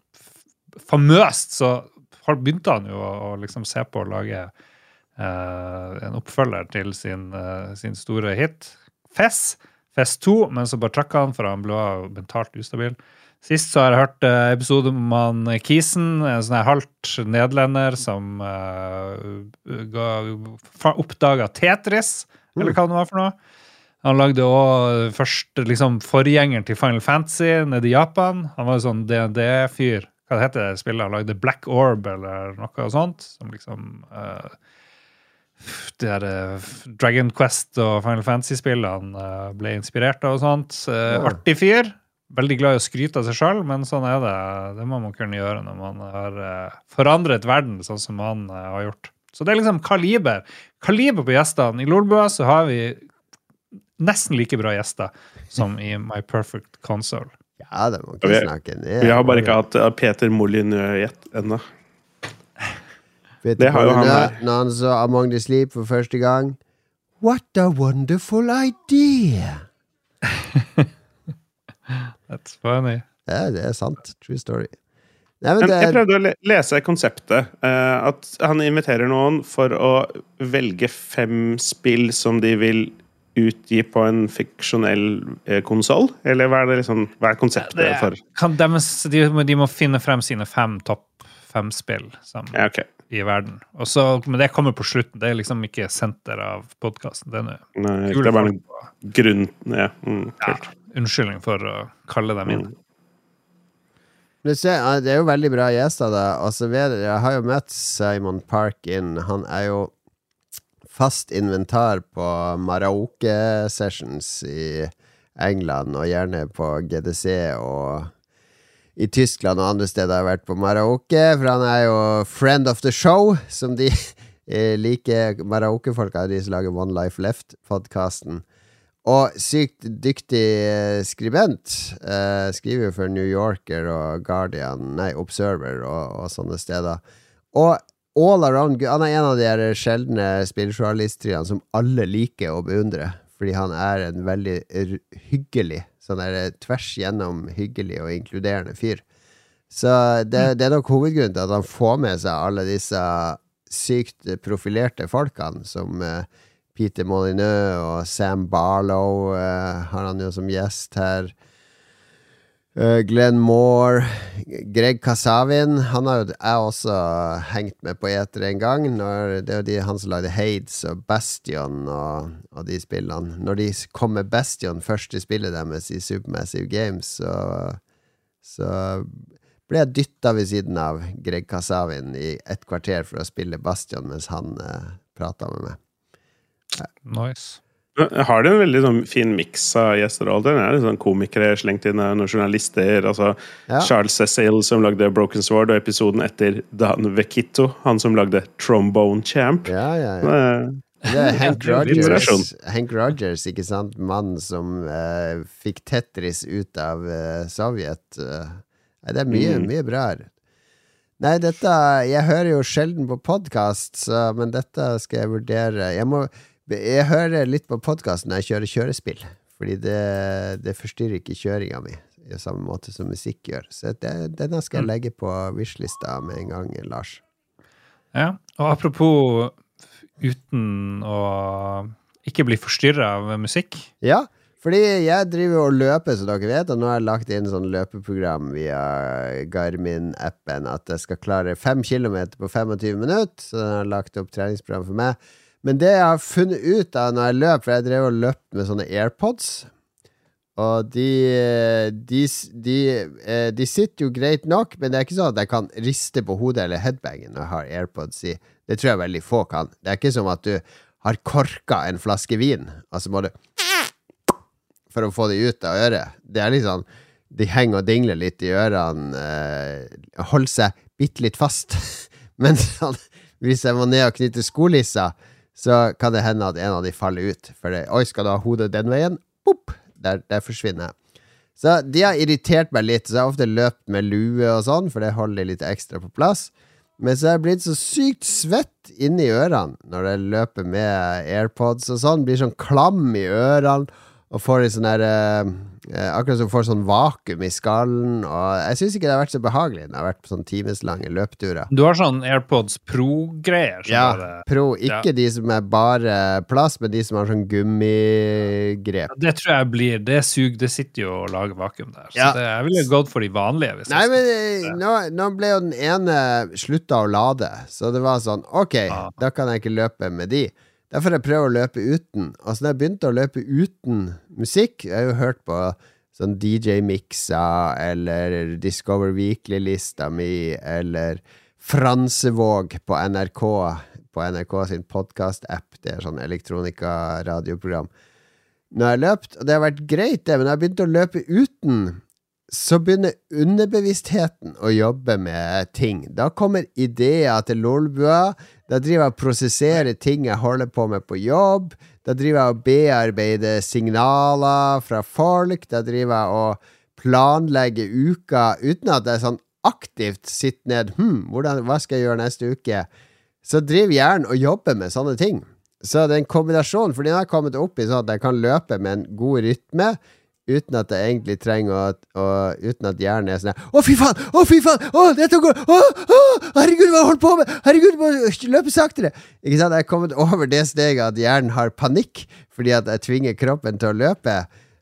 Famøst så har- begynte han jo å, å liksom se på å lage eh, en oppfølger til sin, eh, sin store hit, Fess. Fess 2, men så bare trakk han, for han ble mentalt ustabil. Sist så har jeg hørt eh, episode om han Kisen, en sånn halvt nederlender som uh, oppdaga Tetris, eller hva det var for noe. Han lagde òg først liksom forgjengeren til Final Fantasy nede i Japan. Han var jo sånn DND-fyr. Hva det heter spillet? Han lagde Black Orb eller noe sånt. Som liksom uh, De der uh, Dragon Quest og Final Fantasy-spillene uh, ble inspirert av og sånt. Eh, Ja. Artig fyr. Veldig glad i å skryte av seg sjøl, men sånn er det. Det må man kunne gjøre når man har eh, forandret verden sånn som han eh, har gjort. Så det er liksom kaliber. Kaliber på gjestene. I Lolbua så har vi nesten like bra gjester som i My Perfect Console. Ja, det må ikke Vi- snakke ned. Vi har bare ikke hatt uh, Peter Molyneux ennå. Peter Det har jo han her. Når han så Among the Sleep for første gang What a wonderful idea! That's funny. Ja, det er sant. True story. Nei, men jeg prøvde å lese konseptet. eh, at han inviterer noen for å velge fem spill som de vil utgi på en fiksjonell uh, konsoll? Eller hva er, det liksom, hva er konseptet Det for de, må- de må finne frem sine fem topp fem-spill Ja, okay. i verden. Og så, men det kommer på slutten. Det er liksom ikke senter av podkasten. Det det er bare en grunn Ja, mm, ja. Unnskyldning for å kalle dem inn. Mm. Det er jo veldig bra gjester, da. Altså, så jeg, jeg har jo møtt Simon Parkin. Han er jo fast inventar på Maraoke-sessions i England, og gjerne på GDC og i Tyskland og andre steder har vært på Maraoke, for han er jo friend of the show, som de eh, liker. Maraoke-folka de som lager One Life Left-podkasten. Og sykt dyktig eh, skribent. Eh, skriver for New Yorker og Guardian, nei, Observer og, og sånne steder. Og all around Han er en av de her sjeldne spilljournalisttriene som alle liker å beundre. Fordi han er en veldig hyggelig, sånn der eh, tvers gjennom hyggelig og inkluderende fyr. Så det, det er nok hovedgrunnen til at han får med seg alle disse sykt profilerte folkene, som eh, Peter Molyneux og Sam Barlow eh, har han jo som gjest her. Eh, Glenn Moore, Greg Kasavin Han har jo jeg også hengt med på eter en gang. Når, det er jo de, han som lagde Hades og Bastion og, og de spillene. Når de kom med Bastion, første spillet deres i Supermassive Games, så, så ble jeg dytta ved siden av Greg Kasavin i et kvarter for å spille Bastion mens han uh, prata med meg. Nice. Har det en veldig sånn, fin miks av gjesteroller? Det er litt sånn komikere slengt inn, og noen journalister. Altså, Ja. Charles Cecil som lagde Broken Sword, og episoden etter Dan Vekito, han som lagde Trombone Champ. Ja, ja, ja. Det er Hank er Rogers. Hank Rogers, ikke sant? Mannen som eh, fikk Tetris ut av eh, Sovjet. eh. Nei, det er mye, Mm. mye bra her. Nei, dette Jeg hører jo sjelden på podkast, men dette skal jeg vurdere. Jeg, må, jeg hører litt på podkast når jeg kjører kjørespill, fordi det, det forstyrrer ikke kjøringa mi. I samme måte som musikk gjør. Så det, denne skal jeg Mm. legge på wishlista med en gang, Lars. Ja, og apropos uten å ikke bli forstyrra av musikk. Ja, fordi jeg driver og løper, som dere vet, og nå har jeg lagt inn sånn løpeprogram via Garmin-appen at jeg skal klare fem kilometer på 25 minutter. Så den har lagt opp treningsprogram for meg. Men det jeg har funnet ut av når jeg løp, for jeg drev og løp med sånne AirPods og de, de, de, eh, de sitter jo greit nok, men det er ikke sånn at jeg kan riste på hodet eller headbangen når jeg har AirPods i. Det tror jeg veldig få kan. Det er ikke som at du har korka en flaske vin, og så må du for å få de ut av øret. Det er sånn De henger og dingler litt i ørene. Eh, holder seg bitte litt fast. Men sånn, hvis jeg må ned og knytte skolissa, så kan det hende at en av de faller ut. For det, oi, skal du ha hodet den veien? Boop! Der, der forsvinner jeg. Så de har irritert meg litt, så jeg har ofte løpt med lue og sånn, for det holder litt ekstra på plass. Men så er jeg blitt så sykt svett inni ørene når jeg løper med AirPods og sånn. Blir sånn klam i ørene og får litt sånn der eh, eh, Akkurat som får sånn vakuum i skallen. Og jeg syns ikke det har vært så behagelig jeg har vært på sånn timeslange løpeturer. Du har sånn AirPods Pro-greier. Ja, pro. Ikke de som er bare plass, men de som har sånn gummigrep. Det tror jeg blir Det suger. Det sitter jo og lager vakuum der. Så Ja. det, jeg ville gått for de vanlige. Nei, men eh, nå, nå ble jo den ene slutta å lade, så det var sånn Ok, da kan jeg ikke løpe med de. Derfor jeg prøvd å løpe uten. Altså, da jeg begynte å løpe uten musikk Jeg har jo hørt på sånn DJ Mixa eller Discover Weekly-lista mi eller Fransevåg på NRK på NRK sin podkast-app. Det er sånn elektronika-radioprogram. Nå har jeg løpt, og det har vært greit, det, men når jeg begynte å løpe uten, så begynner underbevisstheten å jobbe med ting. Da kommer ideer til lolbua. Da driver jeg og prosesserer ting jeg holder på med på jobb. Da driver jeg og bearbeider signaler fra folk. Da driver jeg og planlegger uka uten at jeg sånn aktivt sitter ned hm, hvordan, Hva skal jeg gjøre neste uke? Så driver hjernen og jobber med sånne ting. Så det er en kombinasjon, fordi den har kommet opp i sånn at jeg kan løpe med en god rytme uten at jeg egentlig trenger å, å Uten at hjernen er sånn Å, fy faen! Å, fy faen! Å, dette går Å, å, herregud, hva holdt på med? Herregud, må løpe saktere! Ikke sant? Jeg er kommet over det steget at hjernen har panikk fordi at jeg tvinger kroppen til å løpe.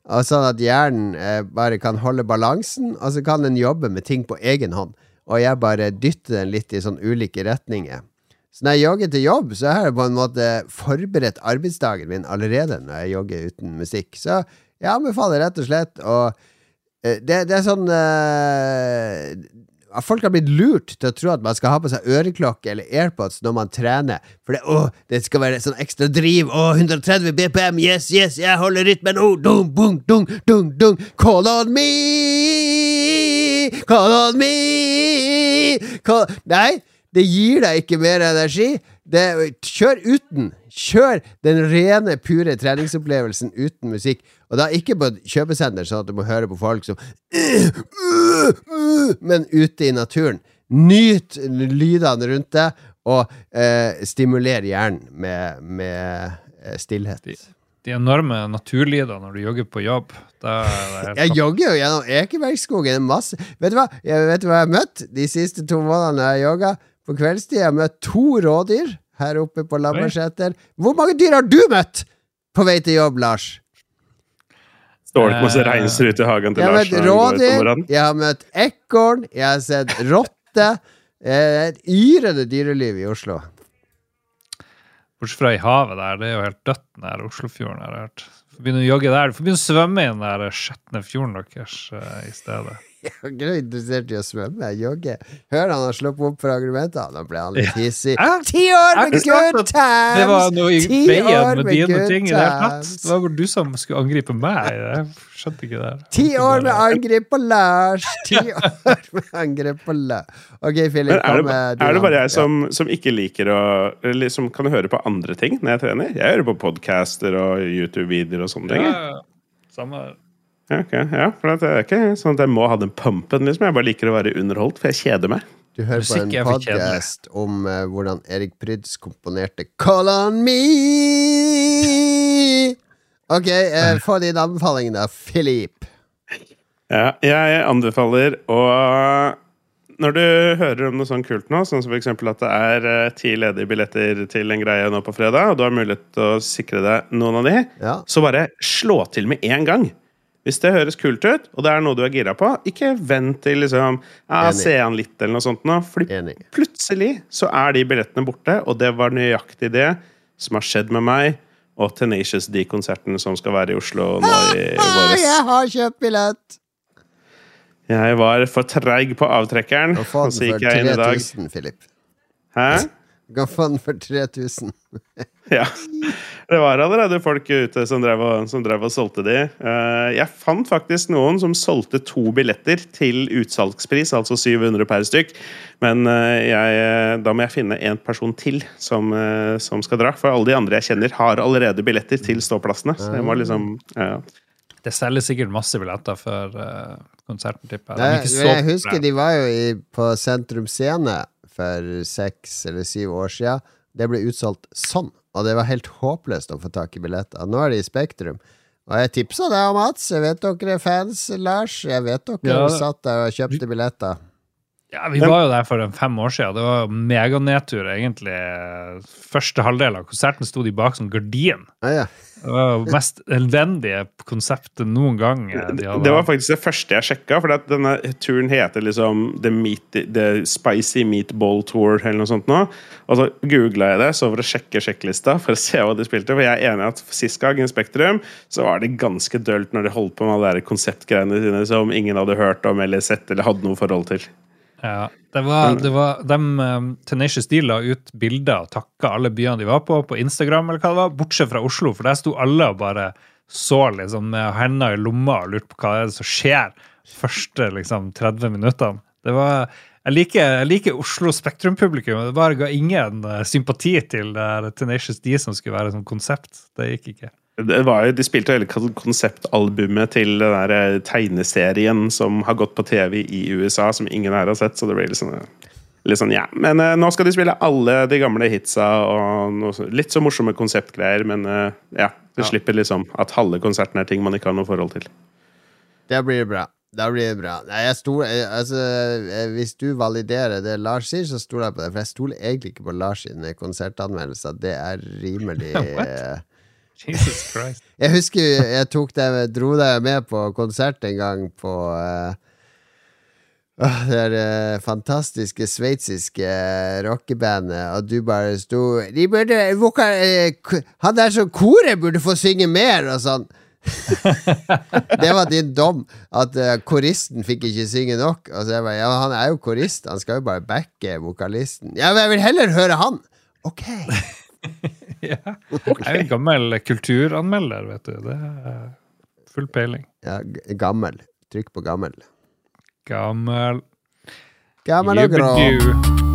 Og sånn at hjernen eh, bare kan holde balansen, og så kan den jobbe med ting på egen hånd. Og jeg bare dytter den litt i sånn ulike retninger. Så når jeg jogger til jobb, så har jeg på en måte forberedt arbeidsdagen min allerede når jeg jogger uten musikk. Så jeg anbefaler rett og slett å eh, det, det er sånn uh, Folk har blitt lurt til å tro at man skal ha på seg øreklokke eller AirPods når man trener. For det, oh, det skal være sånn ekstra driv. Å, 130 BPM, yes, yes, jeg holder rytmen. Oh, dung, bung, dung, dung, dung. Call on me! Call on me! Call... Nei, det gir deg ikke mer energi. Det, kjør uten. Kjør den rene, pure treningsopplevelsen uten musikk. Og da ikke på et kjøpesenter, sånn at du må høre på folk som Men ute i naturen. Nyt lydene rundt deg, og eh, stimuler hjernen med, med eh, stillhet. De enorme naturlydene når du jogger på jobb. Jeg jogger jo gjennom Ekebergskogen. Masse. Vet du hva jeg vet du hva jeg har møtt de siste to månedene jeg har jogga? På kveldstid har jeg møtt to rådyr her oppe på Lambertseter. Hvor mange dyr har du møtt på vei til jobb, Lars? Står det ikke masse Eh, reinsdyr ute i hagen til Jeg har Lars? møtt går ut om rådyr, jeg har møtt ekorn, jeg har sett rotte. Eh, Et yrende dyreliv i Oslo. Bortsett fra i havet der, det er jo helt dødt nær Oslofjorden. har jeg hørt. Får begynne å jogge der. Du får begynne å svømme i den der skjetne fjorden deres eh, i stedet. er ikke interessert i å svømme, jogge. Hør han har sluppet opp for argumentet Nå ble han litt hissig. Ja. Ti år med good times! Det var noe i veien år med med dine good ting. i Det hele tatt. times. Det var du som skulle angripe meg. Jeg skjønte ikke det. Ti år med angrep på Lars! Ti år med angrep på Lars. Ok, Philip, er kom det, med er det bare jeg som, som ikke liker å som kan høre på andre ting når jeg trener? Jeg hører på podcaster og YouTube-videoer og sånne ting. Ja, samme Ja, ja, for det er ikke sånn at jeg må ha den pumpen. Liksom. Jeg bare liker å være underholdt, for jeg kjeder meg. Du hører på en podcast om uh, hvordan Erik Pryds komponerte Call on me! Ok, uh, få din anbefaling da, Philip. Ja, jeg anbefaler å Når du hører om noe sånn kult nå, sånn som f.eks. at det er eh, ti ledige billetter til en greie nå på fredag, og du har mulighet til å sikre deg noen av de, Ja. så bare slå til med en gang. Hvis det høres kult ut, og det er noe du er gira på, ikke vent til liksom ja, Se an litt, eller noe sånt. Nå. Fordi Enig. plutselig så er de billettene borte, og det var nøyaktig det som har skjedd med meg og Tenacious D-konserten som skal være i Oslo nå i våres. jeg har kjøpt billett! Jeg var for treig på avtrekkeren, og så gikk jeg inn i dag. 3000, Philip. Hæ? Du faen for 3000. Ja. Det var allerede folk ute som drev og, som drev og solgte de. Eh, Jeg fant faktisk noen som solgte to billetter til utsalgspris, altså 700 per stykk. Men eh, jeg, da må jeg finne en person til som, eh, som skal dra. For alle de andre jeg kjenner, har allerede billetter til ståplassene. Så jeg må liksom ja. Det selger sikkert masse billetter for eh, konserten, tipper jeg. Jeg husker de var jo i, på Sentrum Scene for seks eller syv år siden. Det ble utsolgt sånn, og det var helt håpløst å få tak i billetter. Nå er de i Spektrum. Og jeg tipsa deg og Mats. Jeg vet dere er fans, Lars. Jeg vet dere Ja, satt der og kjøpte billetter. Ja, Vi var jo der for en fem år siden. Det var meganedtur, egentlig. Første halvdel av konserten sto de bak som gardin. Ja, ja. Det var jo mest elendige konseptet noen gang. eh, De hadde. Det var faktisk det første jeg sjekka, for at denne turen heter liksom The, meat, The Spicy Meatball Tour eller noe sånt nå. Og så googla jeg det så for å sjekke sjekklista for å se hva de spilte. For jeg er enig i at sist gang i Spektrum så var det ganske dølt når de holdt på med alle de konseptgreiene sine som ingen hadde hørt om eller sett eller hadde noe forhold til. Ja, det var, det var de, um, Tenacious D la ut bilder og takka alle byene de var på, på Instagram, eller hva det var, bortsett fra Oslo, for der sto alle og bare så liksom med hendene i lomma og lurte på hva er det som skjer første liksom 30 minuttene. Det var, jeg liker, jeg liker Oslo Spektrum-publikum, det bare ga ingen eh, sympati til det her Tenacious D som skulle være som konsept. Det gikk ikke. Det var jo, de spilte hele konseptalbumet til den der eh, tegneserien som har gått på TV i USA, som ingen her har sett, så det ble litt sånn Litt sånn, ja. Men uh, nå skal de spille alle de gamle hitsa og noe, så- litt så morsomme konseptgreier, men uh, ja. Det Ja. slipper liksom at halve konserten er ting man ikke har noe forhold til. Da blir det bra. Da blir det bra. Nei, jeg stol, eh, altså, eh, hvis du validerer det Lars sier, så stoler jeg på det. For jeg stoler egentlig ikke på Lars sine konsertanmeldelser. Det er rimelig eh, Jesus Christ. Jeg husker jeg tok deg, dro deg med på konsert en gang på uh, det er eh, fantastiske sveitsiske rockebandet, og du bare sto De burde vokal, eh, Han der som koret burde få synge mer, og sånn. det var din dom, at uh, koristen fikk ikke synge nok. Og så jeg bare, ja, Han er jo korist, han skal jo bare backe vokalisten. Ja, men jeg vil heller høre han! Ok. Ja. Jeg er en gammel kulturanmelder, vet du. Det er full peiling. Ja, gammel. Trykk på gammel. Gammel. Gammel og grå.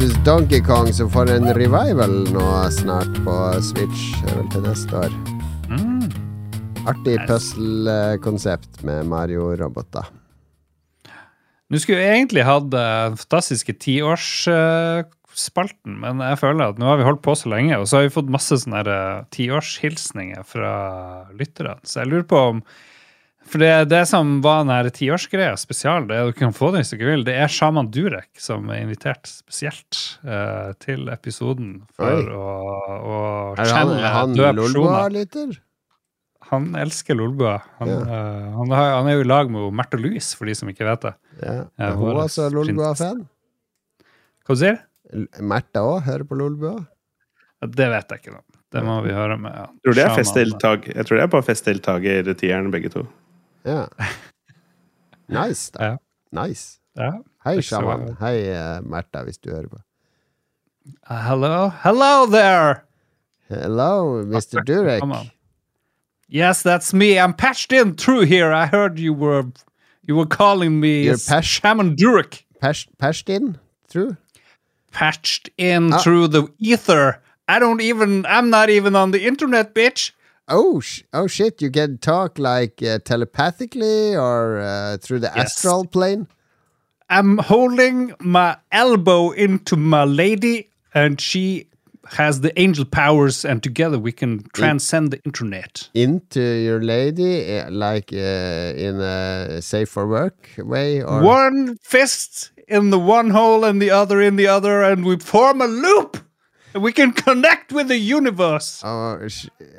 Versus Donkey Kong, som får en revival nå snart på Switch. Vel til neste år. Mm. Artig puzzle-konsept med Mario-roboter. Nå skulle vi egentlig hatt den fantastiske tiårsspalten, men jeg føler at nå har vi holdt på så lenge, og så har vi fått masse sånne eh, tiårshilsninger fra lytterne. Så jeg lurer på om For det, det som var den tiårsgreia spesial, det du kan få det hvis du ikke vil, det er sjaman Durek som er invitert spesielt uh, til episoden for Oi. å, å Er er døde personer. Han elsker Lolbua. Han, Ja. uh, han, han er jo i lag med Märtha Louise, for de som ikke vet det. Ja. Ja, Er hun også Lolbua-fan? Hva du sier Märtha òg hører på Lolbua? Ja, Det vet jeg ikke. Da. Det må vi høre med Jeg tror det er festdeltag. Jeg tror det er på festdeltagertieren, begge to. Ja. Nice, da. Nice. Ja. Hei, sjaman. Hei, uh, Märtha, hvis du hører på. Uh, hello, hello there! Hello, Mr. Durek. Come on. Yes, that's me. I'm patched in through here. I heard you were you were calling me You're patched- Shaman Durek. Pers- Perstin? True? Patched in Ah. through the ether. I don't even. I'm not even on the internet, bitch. Oh, sh- oh shit! You can talk like uh, telepathically or uh, through the Yes. astral plane. I'm holding my elbow into my lady, and she has the angel powers, and together we can transcend the internet. into your lady, uh, like uh, in a safe for work way, or One fist in the one hole and the other in the other, and we form a loop. We can connect with the universe. Oh,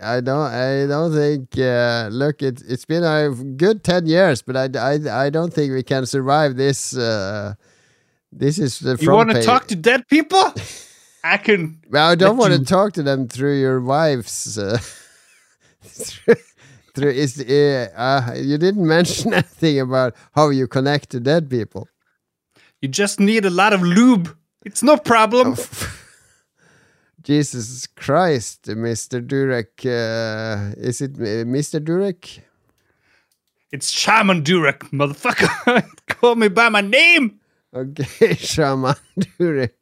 I don't. I don't think. Uh, look, it, it's been a good ten years, but I, I, I don't think we can survive this. Uh, this is the You want to talk to dead people? I can. Well, I don't want to talk to them through your wife's. Uh, through, through is uh, uh, you didn't mention anything about how you connect to dead people. You just need a lot of lube. It's no problem. Jesus Christ, Mr. Durek. Uh, is it uh, Mr. Durek? It's Shaman Durek, motherfucker. Call me by my name. Okay, Shaman Durek.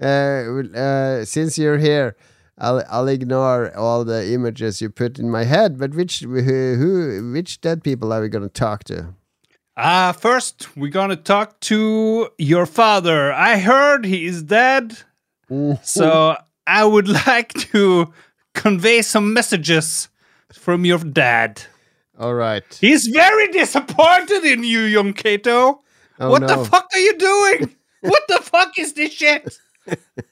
Uh, uh, since you're here, I'll I'll ignore all the images you put in my head. But which who, who which dead people are we going to talk to? Uh, first, we're gonna talk to your father. I heard he is dead. So I would like to convey some messages from your dad. All right. He's very disappointed in you, young Kato. Oh, what no. the fuck are you doing? what the fuck is this shit?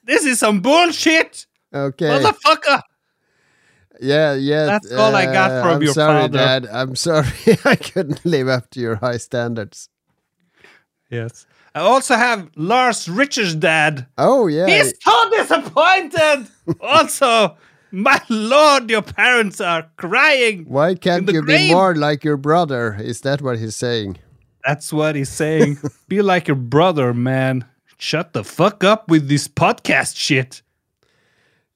this is some bullshit, Okay. motherfucker. Yeah, yeah. That's all I got uh, from I'm your sorry, father. Dad. I'm sorry. I couldn't live up to your high standards. Yes. I also have Lars Richard's dad. Oh yeah. He's so disappointed. also, my lord, your parents are crying. Why can't you be more like your brother? Is that what he's saying? That's what he's saying. Be like your brother, man. Shut the fuck up with this podcast shit.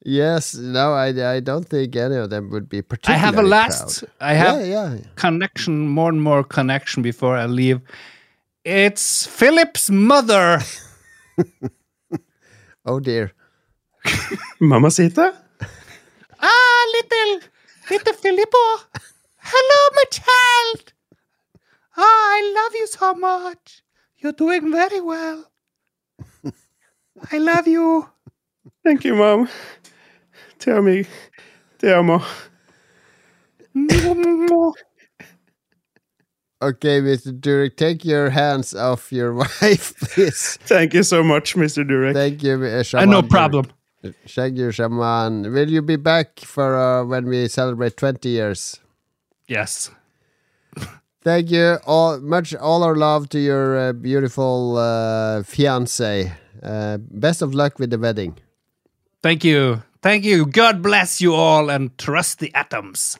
Yes. No, I, I don't think any of them would be I have a last. proud. I have yeah, yeah. connection, more and more connection before I leave. It's Philip's mother. Oh dear. Mamacita? ah, little, little Filippo. Hello, my child. Ah, I love you so much. You're doing very well. I love you. Thank you, mom. Tell me, Te amo. Okay, Mr. Durek, take your hands off your wife, please. Thank you so much, Mr. Durek. Thank you, uh, Uh, Shaman. no Durek. problem. Thank you, Shaman. Will you be back for uh, when we celebrate 20 years? Yes. Thank you. All much all our love to your uh, beautiful uh, fiance. Uh, best of luck with the wedding. Thank you. Thank you. God bless you all and trust the atoms.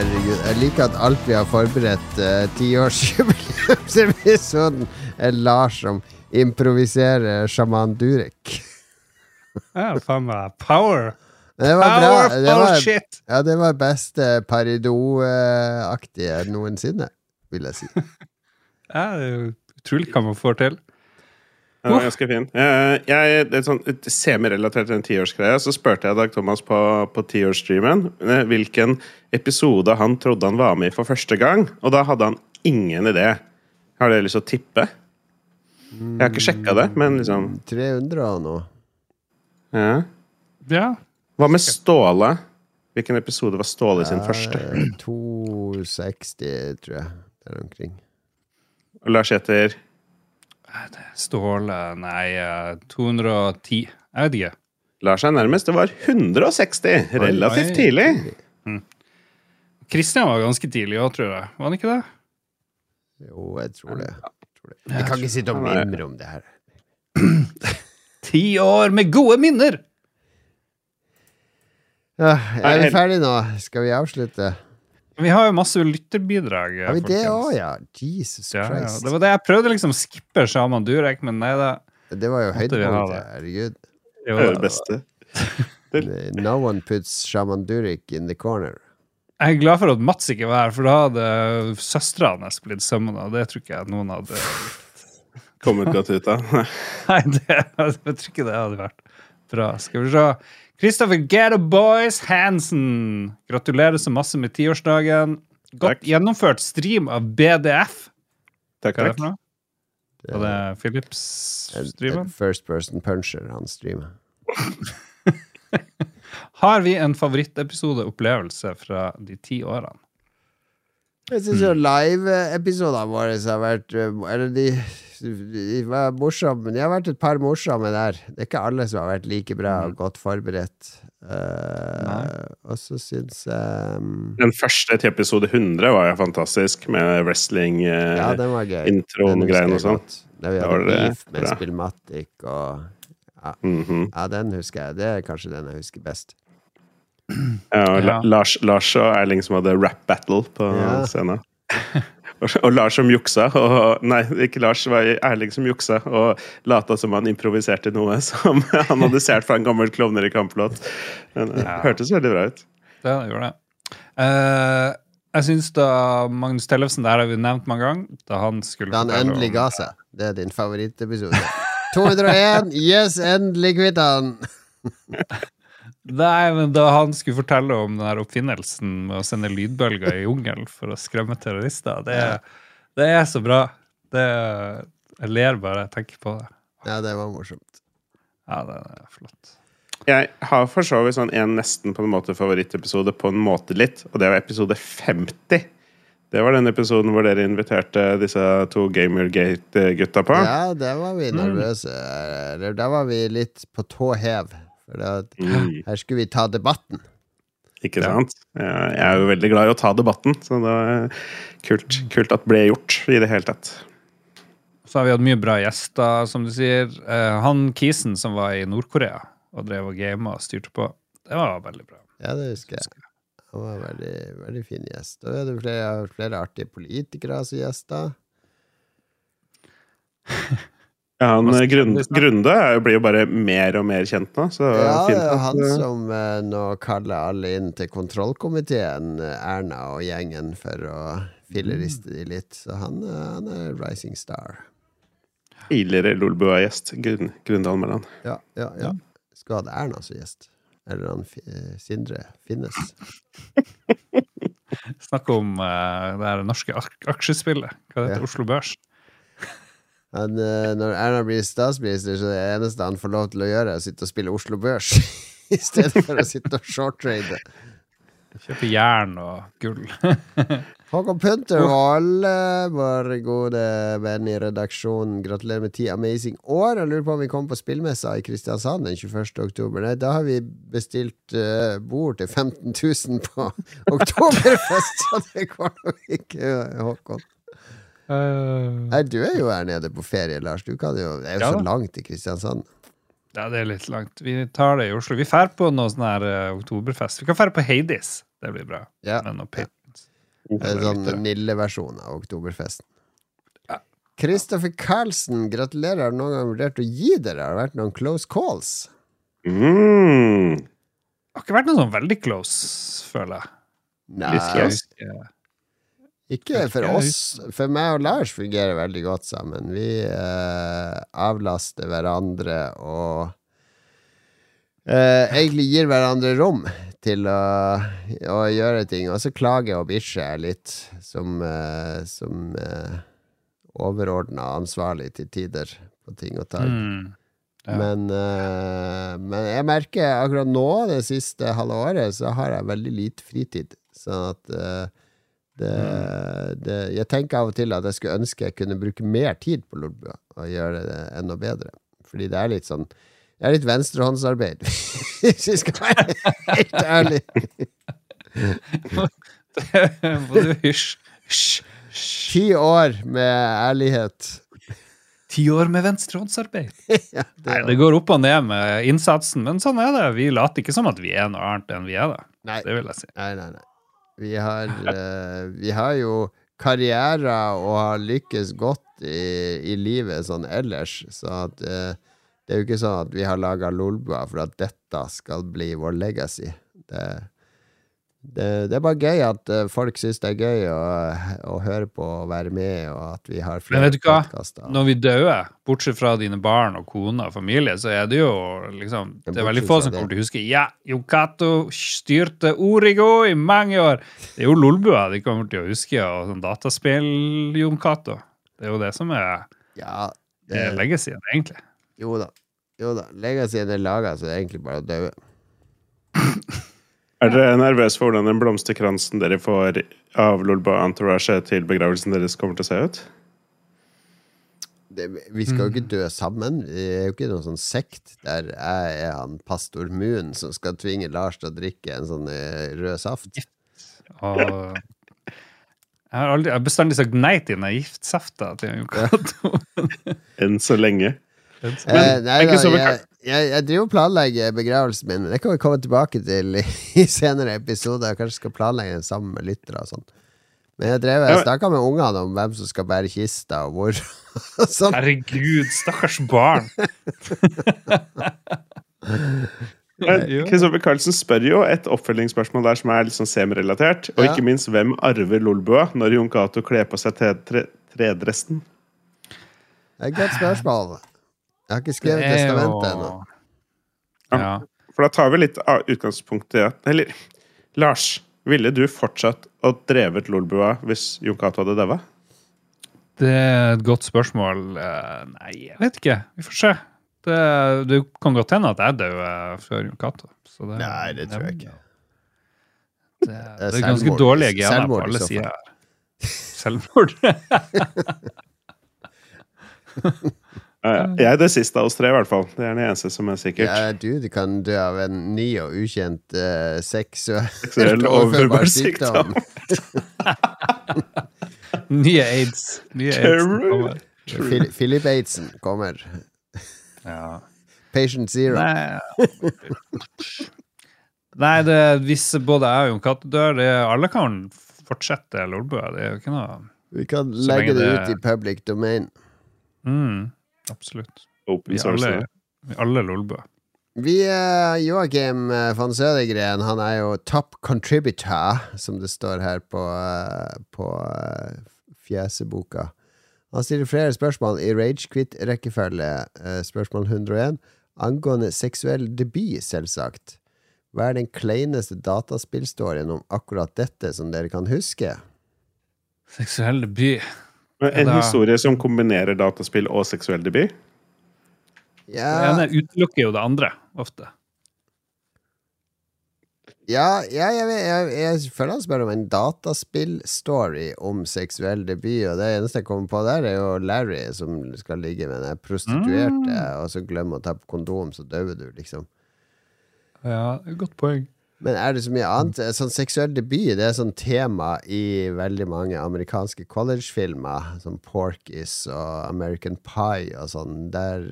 Herregud, jeg liker at alt vi har forberedt uh, tiårsjubileumsepisoden, er Lars som improviserer sjaman Durek. Ja, faen meg. Power. Det var bra. Det var, shit. ja, det var beste Parido-aktige noensinne, vil jeg si. Ja, det er jo utrolig hva man får til. Den var ganske fin. Jeg, Jeg, det er sånn Semirelatert til den tiårsgreia, så spurte jeg Dag Thomas på, på tiårsstreamen eh, hvilken episode han trodde han var med i for første gang, og da hadde han ingen idé. Har dere lyst til å tippe? Jeg har ikke sjekka det, men liksom 300 av noe. ja. Ja. Hva med Ståle? Hvilken episode var Ståle sin første? Eh, 260, tror jeg. Der omkring. Lars heter Ståle Nei, eh, 210. Jeg vet ikke. Lar seg nærmest. Det var 160! Relativt tidlig. Kristian var ganske tidlig òg, tror jeg. Var han ikke det? Jo, jeg tror det. Jeg, tror det. jeg kan ikke sitte og mimre om det her. Ti år med gode minner! Ja, er vi ferdige nå? Skal vi avslutte? Vi har jo masse lytterbidrag. Har vi det òg, ja? Jesus Ja, ja. Det var det jeg prøvde liksom å skippe Shaman Durek, men nei da. Det var jo høydepunktet. det. Herregud. Det var det beste. No one puts Shaman Durek in the corner. Jeg er glad for at Mats ikke var her, for da hadde søstera hans blitt sømmende, og det tror ikke jeg noen hadde Kommet godt ut av. Nei, det, jeg tror ikke det hadde vært bra. Skal vi se. Christopher Getto Boys Hansen. Gratulerer så masse med tiårsdagen. Godt Takk. gjennomført stream av BDF. Takk, Hva er det takk. for noe? Det Var det en- en Philips-streamen? First person puncher han streamer. Har vi en favorittepisode-opplevelse fra de ti årene? Jeg syns jo live-episodene våre har vært eh, Eller de, de var morsomme, men de har vært et par morsomme der. Det er ikke alle som har vært like bra og godt forberedt. Uh, og så syns jeg um, Den første til episode 100 var jo fantastisk, med wrestling. Eh, Ja, ja, og sånn. Der vi hadde var beef med bra. Spillmatic og mhm. Ja, den husker jeg. Det er kanskje den jeg husker best. Ja, og La Ja. Lars, Lars og Erling som hadde rap battle på Ja. scenen. og, Lars som juksa, og Nei, ikke Lars, det var Erling som juksa og lata som han improviserte noe som han hadde sett fra en gammel Klovner i kamplåt. Men det Ja. hørtes veldig bra ut. Det gjorde det. Uh, jeg syns da Magnus Tellefsen, det her har vi nevnt mange ganger, da han skulle Da han endelig ga seg. Det er din favorittepisode. 201! Yes, endelig kvitt han! Nei, men da han skulle fortelle om den her oppfinnelsen med å sende lydbølger i jungelen for å skremme terrorister, det, det er så bra. Det, jeg ler bare jeg tenker på det. Ja, det var morsomt. Ja, det er flott. Jeg har for så vidt sånn en nesten på en måte favorittepisode på en måte litt, og det var episode 50. Det var den episoden hvor dere inviterte disse to Gamergate-gutta på. Ja, der var vi nervøse. Mm. der var vi litt på tå hev. For det Mm, her skulle vi ta debatten. ikke sant? Jeg jeg er jo veldig glad i å ta debatten, så det var kult, kult at det ble gjort i det hele tatt. Så har vi hatt mye bra gjester, som du sier. Eh, han Kisen som var i Nord-Korea og drev og gama og styrte på, det var veldig bra. Ja, det husker jeg. Han var en veldig, veldig fin gjest. Og vi hadde flere, flere artige politikere som gjester. Ja, han, snakke? Grunde blir jo bare mer og mer kjent nå, så Ja, det er jo han som eh, nå kaller alle inn til kontrollkomiteen, eh, Erna og gjengen, for å filleriste de litt. Så han, eh, han er rising star. Tidligere Lolbua-gjest, Grun, Grunde Almeland. Ja, ja, ja. Skulle hatt Erna som gjest. Eller han Sindre Finnes. Snakk om eh, det norske aksjespillet. Hva heter Ja. Oslo Børs? Han, eh, når Erna blir statsminister, så er det eneste han får lov til å gjøre, er å sitte og spille Oslo Børs. I stedet for å sitte og shorttrade. Kjøpe jern og gull. Håkon Punter og alle våre gode venn i redaksjonen, gratulerer med ti amazing år. Jeg lurer på om vi kommer på spillmessa i Kristiansand den 21. oktober. Nei, da har vi bestilt uh, bord til 15 000 på Oktoberfest, så det går nok ikke, Håkon. Nei, du er jo her nede på ferie, Lars. Du kan jo, det er jo Ja så langt til Kristiansand. Ja, det er litt langt. Vi tar det i Oslo. Vi drar på noe sånn her uh, oktoberfest. Vi kan dra på Heidis. Det blir bra. Ja. Men noe patrons. Det er sånn Nille-versjon av Oktoberfesten. Ja. Kristoffer Carlsen, gratulerer. Har du noen gang vurdert å gi dere? Har det vært noen close calls? Mm. Det har ikke vært noe sånn veldig close, føler jeg. Nei, Litt close. Ikke for oss. For meg og Lars fungerer veldig godt sammen. Vi eh, avlaster hverandre og eh, egentlig gir hverandre rom til å, å gjøre ting. Og så klager og bikkjer jeg litt som, eh, som eh, overordna ansvarlig til tider på ting og tang. Mm. Ja. Men, eh, men jeg merker akkurat nå, det siste halve året, så har jeg veldig lite fritid. Sånn at eh, det, det Jeg tenker av og til at jeg skulle ønske jeg kunne bruke mer tid på Lolbua og gjøre det enda bedre. Fordi det er litt sånn Det er litt venstrehåndsarbeid, hvis vi skal være helt ærlig. Må du hysj. Ti år med ærlighet. Ti år med venstrehåndsarbeid. Ja, Nei, det går opp og ned med innsatsen, men sånn er det. Vi later ikke som at vi er noe annet enn vi er da. Nei. Det vil jeg si. Nei, nei, nei. Vi har, uh, vi har jo karrierer og har lykkes godt i, i livet sånn ellers, så at uh, det er jo ikke sånn at vi har laga Lolbua for at dette skal bli vår legacy. Det, det, det er bare gøy at eh, folk syns det er gøy å, å høre på og være med, og at vi har flere podkaster. Når vi dør, bortsett fra dine barn og kone og familie, så er det jo liksom Det er veldig få som kommer til å huske Ja, Cato styrte Origo i mange år. Det er jo Lolbua de kommer til å huske, og sånn dataspill-Jon Cato. Det er jo det som er, Ja, er det, legacyen, egentlig. jo da. Jo da. Legacyen er laga, så det er egentlig bare å daue. Er dere nervøse for hvordan den blomsterkransen dere får av Lolba Entourage til begravelsen deres, kommer til å se ut? det, vi skal Mm. jo ikke dø sammen. Vi er jo ikke noen sånn sekt der jeg er han pastor Moon som skal tvinge Lars til å drikke en sånn eh, rød saft. Og jeg har, aldri, jeg bestandig sagt nei til den giftsafta til Jon Cato. Enn så lenge. Eh, Men nei, da, så jeg, jeg, jeg driver og planlegger begravelsen min, men det kan vi komme tilbake til i, i senere episoder. Jeg kanskje skal planlegge den sammen med lyttere og sånn. Men jeg drev jeg snakka med ungene om hvem som skal bære kista, og hvor. og sånn. Herregud, stakkars barn. Kristoffer Carlsen spør jo et oppfølgingsspørsmål der som er litt sånn semirelatert. Og ikke minst hvem arver Lolbua når Jon Cato kler på seg tre- tre- tredressen? Det er et godt spørsmål. Jeg har ikke skrevet Det er testamentet ennå. Ja. For da tar vi litt av utgangspunktet i at Eller Lars, ville du fortsatt å drevet Lolbua hvis Jon Cato hadde daua? Det er et godt spørsmål. Eh, Nei, jeg vet ikke. Vi får se. Det, det kan godt hende at jeg dør eh, før Jon Cato. Nei, det tror jeg ikke. Det, det er selvmord. ganske dårlige gener på alle sider. Selvmord? Ja, ja. Jeg er det siste av oss tre, i hvert fall. Det er det eneste som er sikkert. Ja, du, du kan dø av en ny og ukjent uh, seksuell Seksuell overførbar sykdom. Nye aids. Nye aids. Phil- Philip Aidsen kommer. Ja. Patient Zero. Nei, Nei det, hvis både jeg og Jon Cato dør, det, alle kan fortsette Lolbua. Det er jo ikke noe Vi kan legge det det- ut i public domain. mm, Absolutt. Open Vi source. alle, vi alle Lolbua. Vi, eh, Joakim van Sødegren, han er jo top contributor, som det står her på, eh, på eh, fjeseboka. Han stiller flere spørsmål i Ragequit-rekkefølge. Eh, spørsmål 101. Angående seksuell debut, selvsagt. Hva er den kleineste dataspillstoryen om akkurat dette som dere kan huske? Seksuell debut. Men en Da- historie som kombinerer dataspill og seksuell debut? Det ene utelukker jo det andre, ofte. ja, ja jeg, jeg, jeg føler han spør om en dataspillstory om seksuell debut, og det eneste jeg kommer på der, er jo Larry som skal ligge med den prostituerte, og så glemmer å ta på kondom, så dauer du, liksom. Ja, godt poeng. Men er det så mye annet? Sånn seksuell debut Det er sånn tema i veldig mange amerikanske collegefilmer, som Porkis og American Pie og sånn. Der,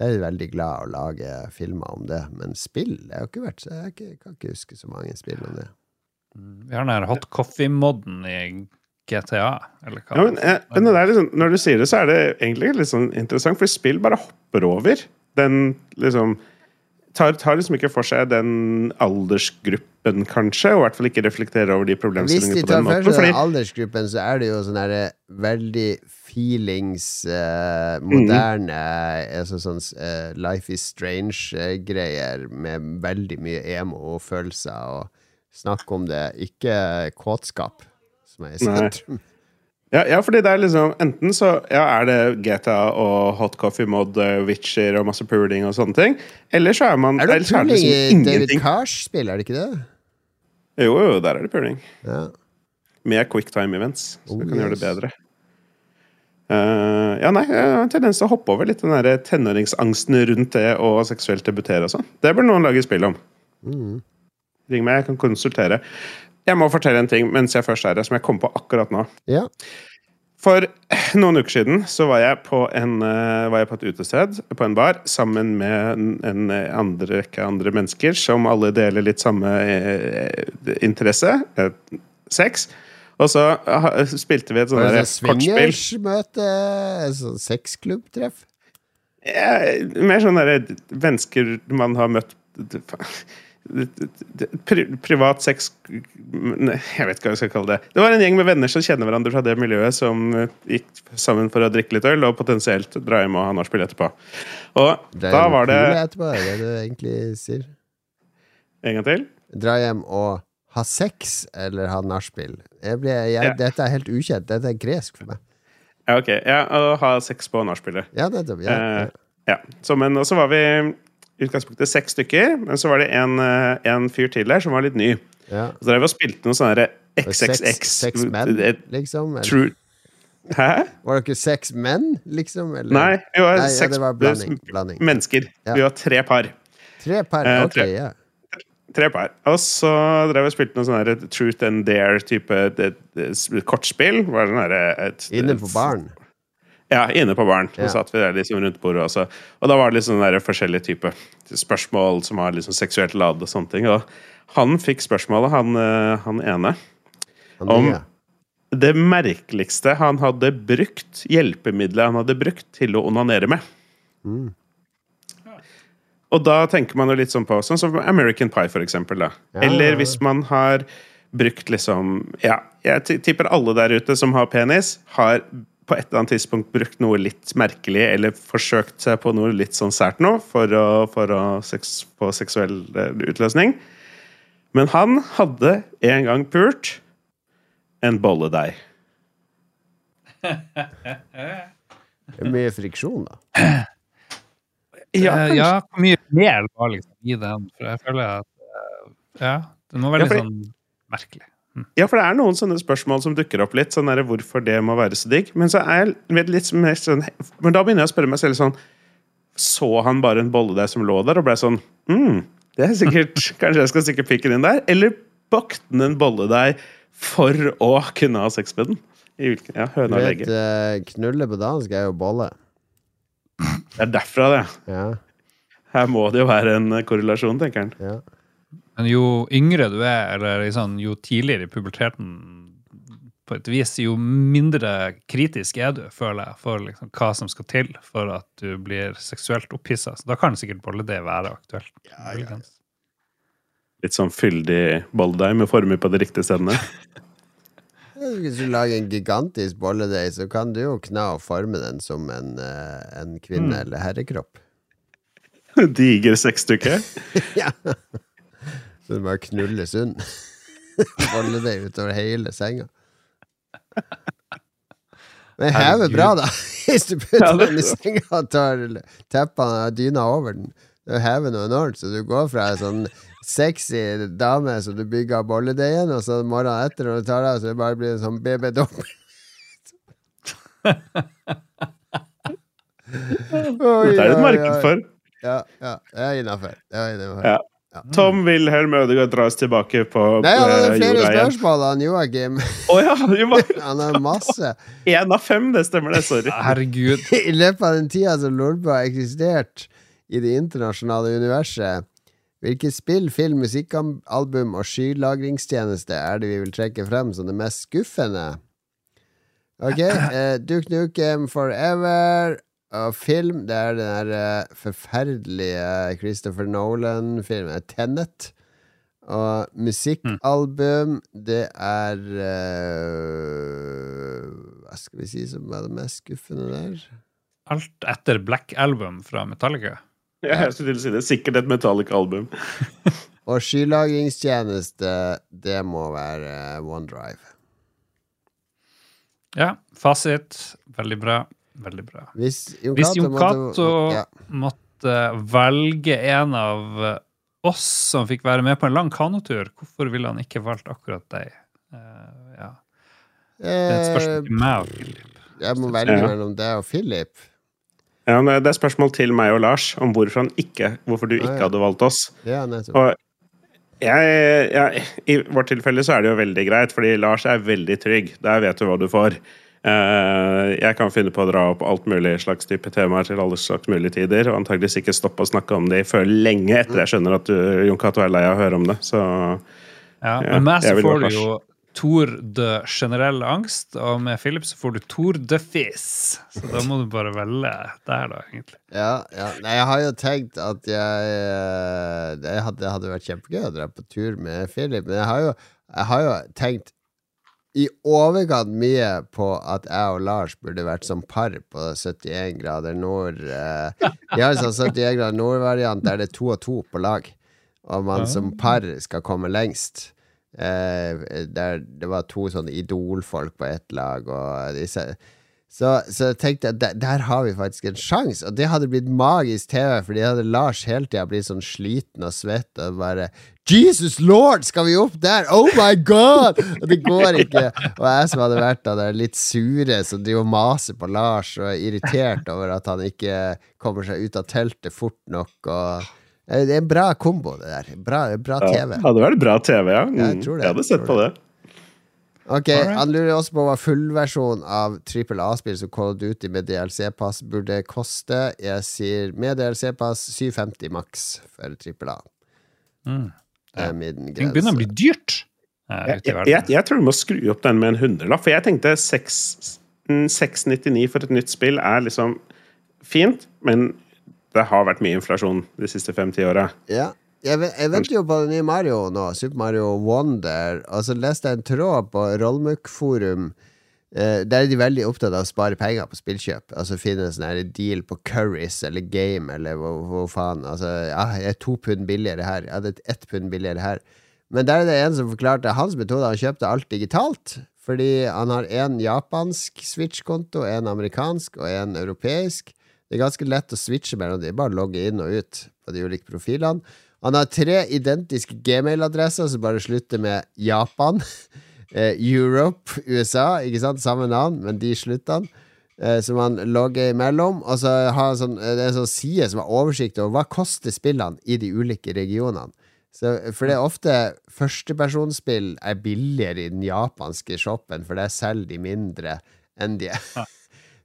der er de veldig glad å lage filmer om det. Men spill det har jo ikke vært så Jeg kan ikke huske så mange spill om det. Vi har den her hot coffee-modden i GTA, eller hva? Ja, men, eh, men det er liksom, når du sier det, så er det egentlig litt sånn interessant, for spill bare hopper over den liksom tar, tar liksom ikke for seg den aldersgruppen, kanskje, og i hvert fall ikke reflekterer over de problemstillingene på den måten. Hvis de tar for seg den aldersgruppen, så er det jo sånn herre veldig feelings, eh, moderne altså sånn eh, Life is Strange-greier med veldig mye emo-følelser og snakk om det, ikke kåtskap, som er i Nei. Ja, ja, fordi det er liksom Enten så ja, er det GTA og hot coffee mod, eh, Witcher og masse puling og sånne ting, eller så er man Er det eller så pulling i liksom David ingenting. Cars-spill, er det ikke det? Jo, jo, der er det puling. Ja. Med quicktime events, så Oh, du kan gjøre det yes. bedre. Eh, ja, nei, jeg har en tendens til å hoppe over litt den der tenåringsangsten rundt det å seksuelt debutere og sånn. Det bør noen lage spill om. Mm. Ring meg, jeg kan konsultere. Jeg må fortelle en ting mens jeg først er her, som jeg kom på akkurat nå. ja. For noen uker siden så var jeg på, en, eh, var jeg på et utested, på en bar, sammen med en, en andre rekke andre mennesker som alle deler litt samme eh, interesse, eh, sex. Og så ha- spilte vi et sånt det sånn kortspill. swingersmøte? Sånn sexklubbtreff? Ja, mer sånn derre mennesker man har møtt Pri, Privat sex Nei, Jeg vet ikke hva jeg skal kalle det. Det var en gjeng med venner som kjenner hverandre fra det miljøet, som eh, gikk sammen for å drikke litt øl og potensielt dra hjem og ha nachspiel etterpå. Og da var det etterpå, er det det du egentlig sier? En gang til? Dra hjem og ha sex eller ha nachspiel. Ja. Dette er helt ukjent. Dette er gresk for meg. Ja, ok. Ja, Å ha sex på nachspielet. Ja, nettopp. Ja, Eh, ja. Så, men, og så var vi utgangspunktet seks stykker, men så var det en, eh, en fyr til der som var litt ny. ja. Så drev vi og spilte noe sånn XXX Seks menn, et liksom? Eller? True Hæ? Var dere seks menn, liksom? Eller? Nei, vi var Nei, ja, seks det var blanding. blanding. mennesker. Ja. Vi var tre par. Tre par, Eh, Ok, ja. Tre par. Og så drev vi og spilte noe sånn Truth and Dare-type det- det- kortspill. Var det sånn her, et, Inne på baren. Ja, inne på baren. Så Ja. satt vi der liksom rundt bordet også. Og da var det liksom der forskjellige typer spørsmål som var liksom seksuelt lad og sånne ting. Og han fikk spørsmålet, han, eh, han ene. Han Om- Det merkeligste han hadde brukt, hjelpemiddelet han hadde brukt til å onanere med. Mm. Og da tenker man jo litt sånn på Sånn som American Pie, for eksempel. Da. Ja, Eller hvis man har brukt liksom Ja, jeg tipper alle der ute som har penis, har på et eller annet tidspunkt brukt noe litt merkelig, eller forsøkt seg på noe litt sånn sært nå, for å, for å sex, få seksuell eh, utløsning. Men han hadde en gang pult en bolledeig. Mye friksjon, da. Ja, ja, mye mel var liksom i den? For jeg føler at eh, Ja, det var veldig Ja, fordi- sånn merkelig. Ja, for det er noen sånne spørsmål som dukker opp litt. Sånn der, hvorfor det må være så digg. Men så er jeg litt mer sånn Men da begynner jeg å spørre meg selv sånn Så han bare en bolle der som lå der, og ble sånn mm, Det er sikkert Kanskje jeg skal stikke pikken inn der? Eller bakte han en bolle der for å kunne ha sex med den? Ja, høna og legge. eh, knulle på dansk er jo bolle. Det er derfra, det. Ja, Her må det jo være en korrelasjon, tenker han. ja. Men jo yngre du er, eller liksom, jo tidligere i puberteten på et vis, jo mindre kritisk er du, føler jeg, for liksom, hva som skal til for at du blir seksuelt opphissa. Så da kan sikkert bolledeig være aktuelt. Ja, ja, ja. Litt sånn fyldig bolledeig med former på de riktige stedene. Hvis du lager en gigantisk bolledeig, så kan du jo kna og forme den som en, eh, en kvinne- eller herrekropp. Diger sexstykke. ja. Så du bare knulles unn. bolledeig utover hele senga. Men heve bra, da. Hvis du putter er den i senga og tar teppene og dyna over den. Det hever noe enormt, så du går fra en sånn sexy dame som du bygger bolledeigen, og så morgenen etter når du tar av, så det bare blir en sånn BB-dobbel. Det er det et marked for. Ja, ja, det er innafor. Ja. Tom Wilhelm Ødegaard dras tilbake på Nei, han hadde eh, flere jorda spørsmål, han Joakim. Oh, ja! Han har masse. Én av fem, det stemmer det. Sorry. Herregud. I løpet av den tida som Lolbua har eksistert i det internasjonale universet, hvilke spill, film, musikkalbum og skylagringstjeneste er det vi vil trekke frem som det mest skuffende? Ok, eh, Duke Nukem Forever Og film, det er den der eh, forferdelige Christopher Nolan-filmen Tenet. Og musikkalbum, det er uh, Hva skal vi si som var det mest skuffende der? Alt etter Black Album fra Metallica. Ja, jeg skulle til å si det. Sikkert et Metallica-album. Og skylagringstjeneste, det må være eh, OneDrive. Ja, fasit. Veldig bra. Veldig bra. Hvis Jon Cato måtte- ja. måtte velge en av oss som fikk være med på en lang kanotur, hvorfor ville han ikke valgt akkurat deg? Uh, ja. Det er et spørsmål til meg og Philip. Jeg må velge Ja. mellom deg og Philip. Ja, det er spørsmål til meg og Lars om hvorfor, han ikke, hvorfor du Ah, ikke ja. hadde valgt oss. Ja, nettopp. Og jeg, jeg, I vårt tilfelle så er det jo veldig greit, fordi Lars er veldig trygg. Der vet du hva du får. Eh, jeg kan finne på å dra opp alt mulig slags type temaer til alle slags mulige tider, og antageligvis ikke stoppe å snakke om det før lenge etter jeg skjønner at du, Jon Cato er lei av å høre om det. Så Ja, Ja, med meg så får du jo Tour de generell angst, og med Philip så får du Tour de fis. Så da må du bare velge der, da, egentlig. Ja, ja. Nei, jeg har jo tenkt at jeg eh, Det hadde, det hadde vært kjempegøy å dra på tur med Philip, men jeg har jo, jeg har jo tenkt i overkant mye på at jeg og Lars burde vært som par på 71 grader nord. eh. Vi har en sånn 71 grader nord-variant der det er to og to på lag, og man som par skal komme lengst. Eh, der det var to sånne idolfolk på ett lag, og disse så, så jeg tenkte at der, der har vi faktisk en sjanse, og det hadde blitt magisk TV, fordi hadde Lars hele tida blitt sånn sliten og svett og bare Jesus lord, skal vi opp der? Oh my god! Og det går ikke. Og jeg som hadde vært av der litt sure, som driver og maser på Lars, og er irritert over at han ikke kommer seg ut av teltet fort nok, og Det er en bra kombo, det der. Bra, bra ja, TV. det hadde vært bra TV, ja. Mm, jeg tror det. Jeg hadde sett på det. Ok, Alright. Han lurer også på hva fullversjon av Trippel A-spill som Call of Duty med DLC-pass burde koste. Jeg sier med DLC-pass 750 maks for Trippel A. Mm. Det er min Ting begynner å bli dyrt. Jeg, jeg, jeg, jeg tror du må skru opp den med en hundrelapp, for jeg tenkte mm, 699 for et nytt spill er liksom fint, men det har vært mye inflasjon de siste fem-ti åra. Ja. Jeg, jeg venter jo på det nye Mario nå, Super Mario Wonder. Og så leste jeg en tråd på Rollmuk-forum. Eh, der er de veldig opptatt av å spare penger på spillkjøp. Altså finne en sånn deal på Curries eller Game eller hva faen. Altså, ja, jeg er to pund billigere her. Jeg hadde ett pund billigere her. Men der er det en som forklarte hans metode. Han kjøpte alt digitalt. Fordi han har én japansk Switch-konto, én amerikansk og én europeisk. Det er ganske lett å switche mellom de, bare logge inn og ut på de ulike profilene. Han har tre identiske gmail-adresser som bare slutter med Japan, eh, Europe, USA, ikke sant? Samme navn, men de slutter han. Eh, som han logger imellom. Og så har sånn, eh, det er en sånn side som har oversikt over hva koster spillene i de ulike regionene. Så, for det er ofte førstepersonsspill er billigere i den japanske shoppen, for der selger de mindre enn de er.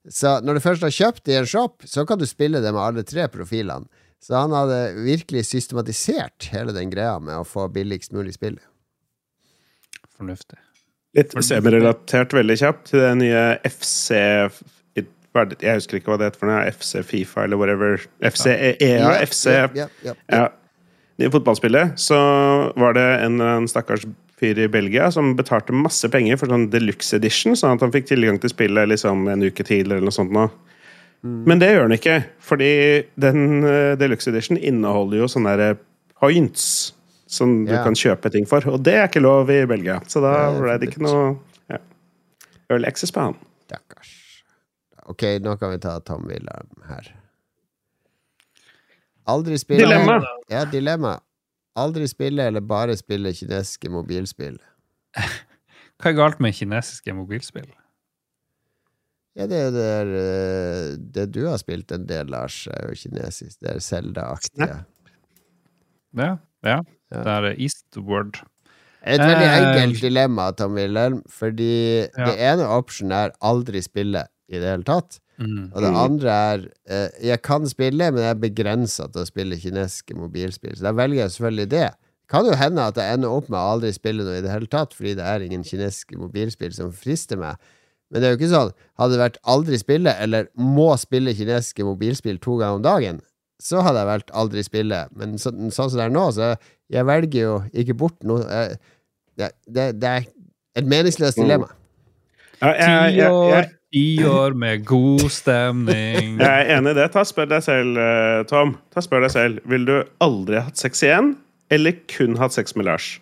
Så når du først har kjøpt i en shop, så kan du spille det med alle tre profilene. Så han hadde virkelig systematisert hele den greia med å få billigst mulig spill. Fornuftig. Litt semirelatert veldig kjapt til det nye FC Jeg husker ikke hva det heter for noe. FC Fifa eller whatever. FC EA, FC Ja, ja, ja. Ja. I fotballspillet så var det en, en stakkars fyr i Belgia som betalte masse penger for sånn deluxe edition, sånn at han fikk tilgang til spillet liksom en uke tidligere eller noe sånt nå. Men det gjør den ikke, fordi den uh, deluxe edition inneholder jo sånne der points som du Ja. kan kjøpe ting for, og det er ikke lov i Belgia. Så da er ble det ikke noe ja. Early access på han. Stakkars. Ok, nå kan vi ta Tom Wilhelm her. Aldri spille Dilemma. Ja, dilemma. Aldri spille eller bare spille kinesiske mobilspill. Hva er galt med kinesiske mobilspill? Ja, det er det, der, eh, det du har spilt en del, Lars, er jo kinesisk. Det er Zelda-aktige. Ja, ja. Ja. Det er Eastward. Et veldig Eh, enkelt dilemma, Tom Wilhelm, fordi Ja. det ene optionen er aldri spille i det hele tatt. Mm. Og det andre er eh, Jeg kan spille, men jeg er begrensa til å spille kinesiske mobilspill. Så da velger jeg selvfølgelig det. Kan jo hende at jeg ender opp med å aldri spille noe i det hele tatt, fordi det er ingen kinesiske mobilspill som frister meg. Men det er jo ikke sånn Hadde det vært aldri spille, eller må spille kinesiske mobilspill to ganger om dagen, så hadde jeg valgt aldri spille. Men så, sånn som det er nå, så jeg velger jo ikke bort noe jeg, det, det, det er et meningsløst Mm. dilemma. Ja, jeg, jeg, år med god stemning. jeg er enig i det. Ta Spør deg selv, eh, Tom. Ta Spør deg selv. Vil du aldri hatt sex igjen, eller kun hatt sex med Lars?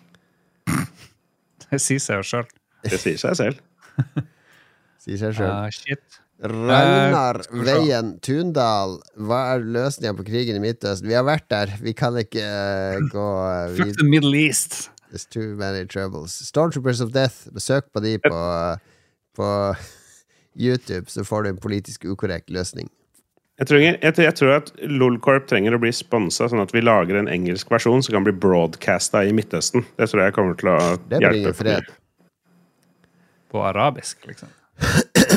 Det sier seg jo sjøl. Det sier seg selv. Sier seg sjøl. Ah. Ragnar se. Veien Tundal, hva er løsninga på krigen i Midtøsten? Vi har vært der, vi kan ikke uh, gå uh, Fuck the Middle East. There's too many troubles. Stormtroopers of Death, besøk på de på, på YouTube, så får du en politisk ukorrekt løsning. Jeg tror, jeg, jeg, tror at Lolcorp trenger å bli sponsa, sånn at vi lager en engelsk versjon som kan bli broadcasta i Midtøsten. Det tror jeg kommer til å hjelpe. Det blir fred. På arabisk, liksom.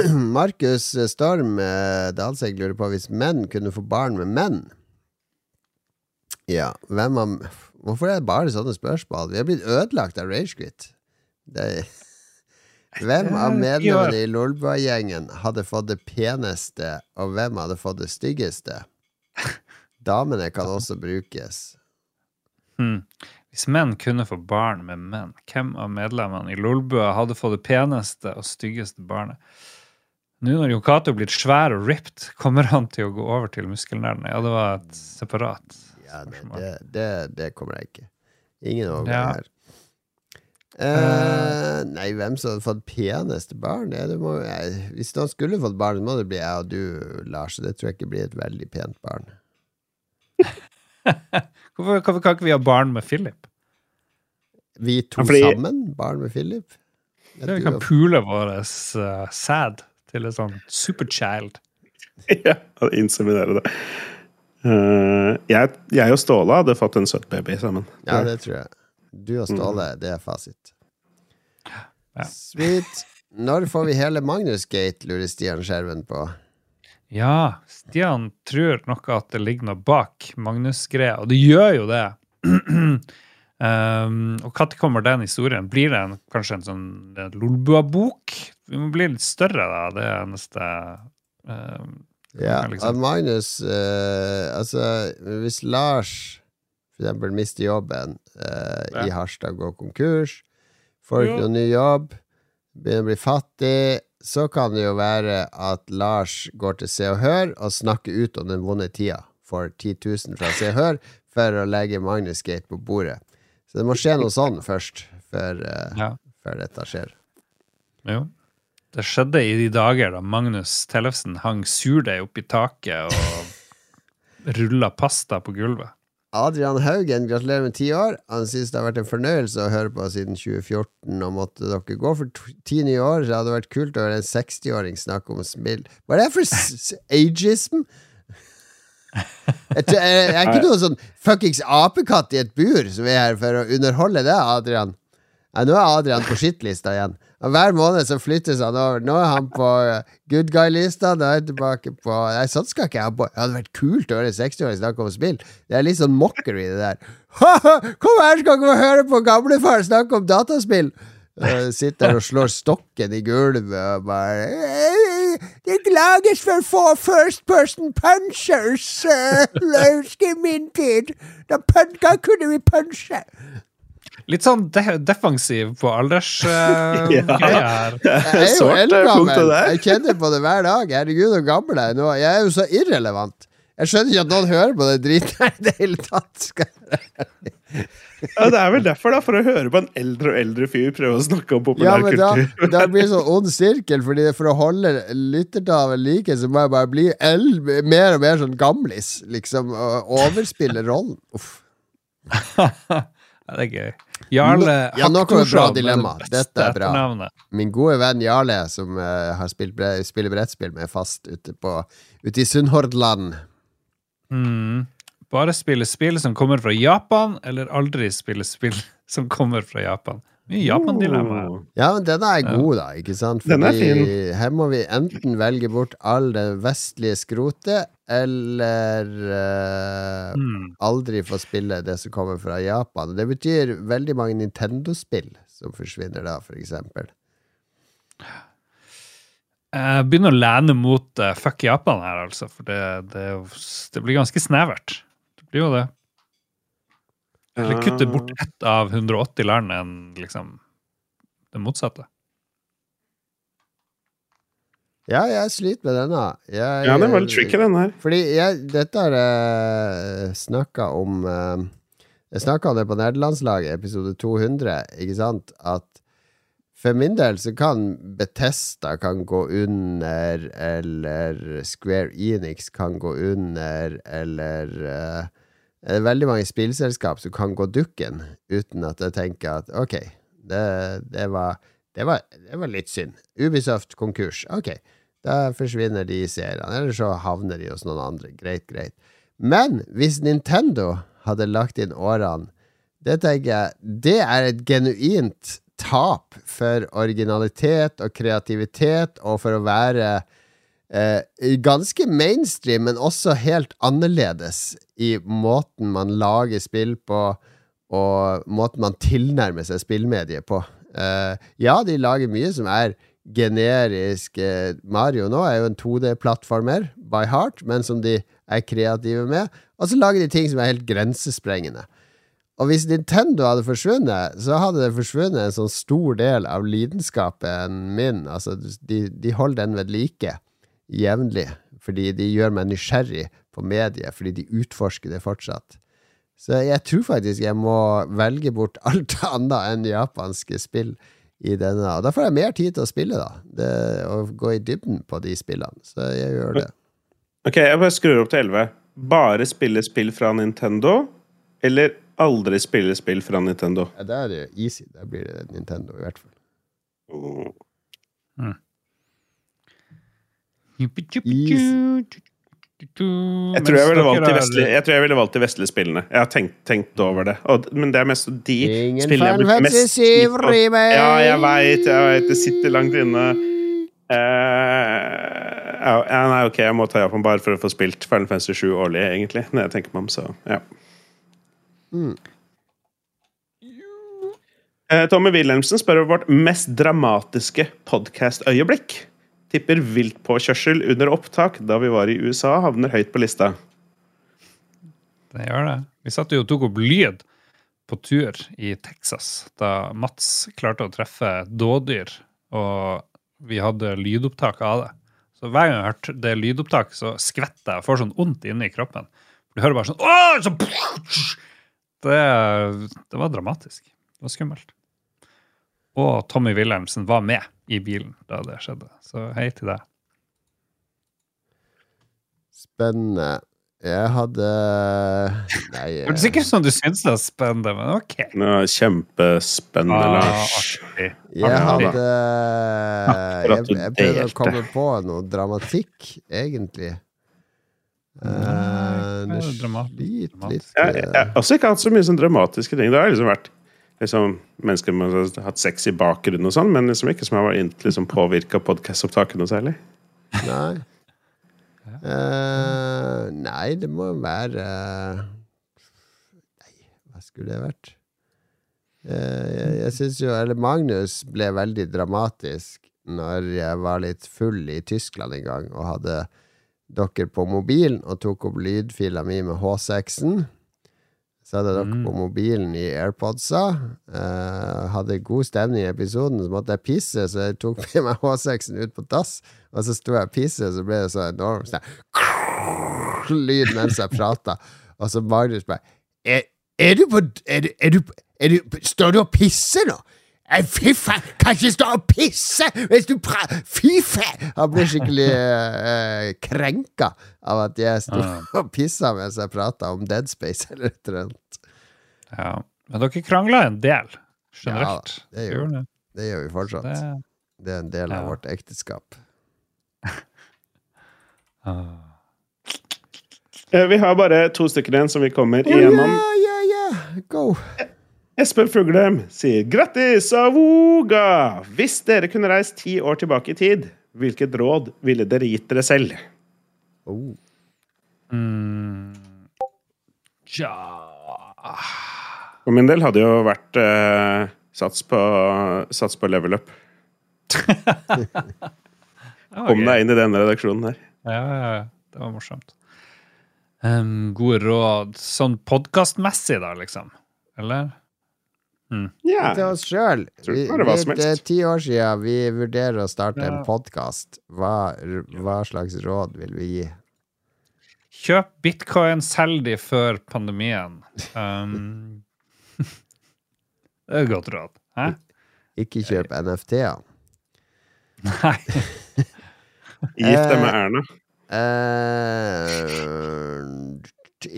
Markus Storm eh, Dalsegg lurer på hvis menn kunne få barn med menn. Ja, hvem av Hvorfor er det bare sånne spørsmål? Vi har blitt ødelagt av Ragequit. Hvem av medlemmene i Lolbua-gjengen hadde fått det peneste, og hvem hadde fått det styggeste? Damene kan også brukes. Hmm. Hvis menn kunne få barn med menn, hvem av medlemmene i Lolbua hadde fått det peneste og styggeste barnet? Nå når Yokato er blitt svær og ripped, kommer han til å gå over til muskelnerdene? Ja, det var et separat Ja, det, det, det, det kommer jeg ikke. Ingen overgang Ja. her. Eh, nei, hvem som hadde fått peneste barn? Ja, det må, jeg, hvis noen skulle fått barn, må det bli jeg og du, Lars. Det tror jeg ikke blir et veldig pent barn. Hvorfor, hvorfor kan ikke vi ha barn med Philip? Vi to Ja, fordi- sammen? Barn med Philip? Ja, Vi kan og- pule vår uh, sad til et sånn superchild. ja, inseminere det. Uh, jeg, jeg og Ståle hadde fått en søt baby sammen. ja, det tror jeg. Du og Ståle, det er fasit. Ja. Sweet. Når får vi hele Magnus-gate, lurer Stian Skjerven på. Ja, Stian tror nok at det ligger noe bak Magnus-greia, og det gjør jo det. um, og når kommer den historien? Blir det en, kanskje en sånn Lolbua-bok? Vi må bli litt større, da. Det er neste um, Ja, liksom. Magnus uh, Altså, hvis Lars for eksempel mister jobben uh, Ja. i Harstad, går konkurs, får ikke noen ny jobb, begynner å bli fattig, så kan det jo være at Lars går til Se og Hør og snakker ut om den vonde tida. for 10 000 fra Se og Hør for å legge Magnus Gate på bordet. Så det må skje noe sånn først, før, eh, Ja. før dette skjer. Jo. Det skjedde i de dager da Magnus Tellefsen hang surdeig oppi taket og rulla pasta på gulvet. Adrian Haugen, gratulerer med ti år. Han syns det har vært en fornøyelse å høre på siden 2014, og måtte dere gå for ti nye år, så hadde det vært kult å høre en 60-åring snakke om spill. Hva er det for ageism? Jeg, tror- jeg, jeg er ikke noen sånn fuckings apekatt i et bur som er her for å underholde det, Adrian. Nei, nå er Adrian på shit-lista igjen. Og Hver måned så flyttes han over. Nå er han på eh, good guy-lista. Nå er han tilbake på Nei, sånn skal ikke jeg ha på. Det hadde vært kult å høre en 60-åring snakke om spill. Det er litt sånn mockery, det der. Kom her, skal dere høre på gamlefar snakke om dataspill! Uh, sitter og slår stokken i gulvet og bare «Eh, Det lages for få first person punchers! Uh, jeg husker min tid! Da punka kunne vi punche! Litt sånn de defensiv på aldersgreia Ja. Jeg er jo eldgammel. Jeg kjenner på det hver dag. Herregud, så gammel jeg er nå. Jeg er jo så irrelevant. Jeg skjønner ikke at noen hører på det driten her i det hele tatt. Skal- Ja, det er vel derfor, da. For å høre på en eldre og eldre fyr prøve å snakke om populærkultur. Ja, men da, da blir det sånn ond sirkel, Fordi for å holde lyttertallet like, så må jeg bare bli el mer og mer sånn gamlis, liksom, og overspille rollen. Uff. Ja, det er gøy. Jarle Ja, nå kommer et bra dilemma. Dette er bra. Min gode venn Jarle, som uh, har spilt bre spiller brettspill med fast ute, på, ute i Sunnhordland. Mm. Bare spille spill som kommer fra Japan, eller aldri spille spill som kommer fra Japan. Mye Japan-dilemma. Oh. Ja, men denne er god, da, ikke sant? Den er fin. her må vi enten velge bort all det vestlige skrotet, eller uh, Mm. aldri få spille det som kommer fra Japan. Det betyr veldig mange Nintendo-spill som forsvinner da, for eksempel. Jeg begynner å lene mot uh, fuck Japan her, altså. For det, det, det, blir ganske snevert. Det blir jo det. Eller kutte bort ett av 180 land enn liksom det motsatte. Ja, jeg sliter med denne. Jeg, ja, den er veldig tricky, den her. Fordi jeg, dette har jeg snakka om uh, Jeg snakka om det på nederlandslaget, episode 200, ikke sant? At for min del så kan Betesta kan gå under, eller Square Enix kan gå under, eller uh, Det er veldig mange spillselskap som kan gå dukken, uten at jeg tenker at ok, det, det, var, det, var, det var litt synd. Ubisoft konkurs. Ok, da forsvinner de seriene. Eller så havner de hos noen andre. Greit, greit. Men hvis Nintendo hadde lagt inn årene Det tenker jeg Det er et genuint tap for originalitet og kreativitet, og for å være eh, ganske mainstream, men også helt annerledes i måten man lager spill på, og måten man tilnærmer seg spillmediet på. Eh, ja, de lager mye som er generisk eh, Mario nå er jo en 2D-plattformer by heart, men som de er kreative med. Og så lager de ting som er helt grensesprengende. Og hvis Nintendo hadde forsvunnet, så hadde det forsvunnet en sånn stor del av lidenskapen min. Altså, de, de holder den ved like jevnlig, fordi de gjør meg nysgjerrig på mediet, fordi de utforsker det fortsatt. Så jeg tror faktisk jeg må velge bort alt annet enn japanske spill i denne. Og da får jeg mer tid til å spille, da. Det, og gå i dybden på de spillene. Så jeg gjør det. Ok, jeg bare skrur opp til 11. Bare spille spill fra Nintendo, eller aldri spille spill fra Nintendo. Ja, Da er det easy. Da blir det Nintendo, i hvert fall. Mm. Jeg tror jeg ville valgt de vestlige, jeg tror jeg ville valgt de vestlige spillene. Jeg har tenkt, tenkt over det. Og, men det er mest de Ingen spillene jeg Final bruker mest på. Ja, jeg veit, jeg veit. Det sitter langt inne. Eh, ja, ja, nei, ok, jeg må ta Japan bare for å få spilt Final Fantasy 7 årlig, egentlig. Når jeg tenker meg om, så ja. Mm. Tommy Wilhelmsen spør om vårt mest dramatiske podkast-øyeblikk. Tipper viltpåkjørsel under opptak da vi var i USA, havner høyt på lista. Det gjør det. Vi satt jo og tok opp lyd på tur i Texas da Mats klarte å treffe dådyr, og vi hadde lydopptak av det. Så hver gang jeg hørte det lydopptaket, så skvetter jeg og får sånn vondt inni kroppen. Du hører bare sånn Åh! Så, det, det var dramatisk. Det var skummelt. Og Tommy Wilhelmsen var med i bilen da det skjedde. Så hei til deg. Spennende. Jeg hadde Nei Det er ikke sånn som du syns det er spennende, men OK. Var kjempespennende, Ah, Lars. artig. Jeg hadde Jeg, jeg prøvde å komme på noe dramatikk, egentlig. Eh, Nei, det er litt Jeg, jeg har også ikke hatt så mye sånn dramatiske ting. Det har liksom vært liksom, mennesker som har hatt sex i bakgrunnen og sånn, men liksom ikke som har vært liksom, påvirka podkastopptaket noe særlig. Nei. Uh, nei, det må være Nei, hva skulle det vært? Uh, jeg jeg syns jo Eller Magnus ble veldig dramatisk når jeg var litt full i Tyskland en gang og hadde dere på mobilen og tok opp lydfila mi med H6-en. Så hadde dere Mm. på mobilen i AirPodsa. Eh, hadde god stemning i episoden, så måtte jeg pisse, så jeg tok med meg H6-en ut på dass. Og så sto jeg og pisse, så ble det så enormt sånn lyd mens jeg prata. Og så Magnus bare er, er du på er du, er du, er du, Står du og pisser nå? Eh, Fy faen, kan ikke stå og pisse hvis du pra... Fy faen! Han ble skikkelig uh, krenka av at jeg sto og pissa mens jeg prata om Dead Space eller et eller annet. Ja. Men dere krangla en del, generelt. Ja, det Gjør det. det gjør vi fortsatt. Det, Det er en del av Ja. vårt ekteskap. ah. Eh, Vi har bare to stykker igjen som vi kommer igjennom. igjennom. yeah, yeah, yeah. Go! Espen Fuglem sier grattis, Avoga! Hvis dere kunne reist ti år tilbake i tid, hvilket råd ville dere gitt dere selv? Oh. Mm. Ja. For min del hadde jo vært eh, sats, på, sats på level up. Kom deg inn i denne redaksjonen her. Ja, ja, ja. Det var morsomt. Um, gode råd sånn podkastmessig, da, liksom? Eller? Ja. Til oss sjøl. Det er ti år siden vi vurderer å starte en Ja. podkast. Hva, hva slags råd vil vi gi? Kjøp bitcoin, selg de før pandemien. Um, det er et godt råd. Hæ? Ikke kjøp NFT-er. Nei. Gift deg med Eh, Erna. Eh,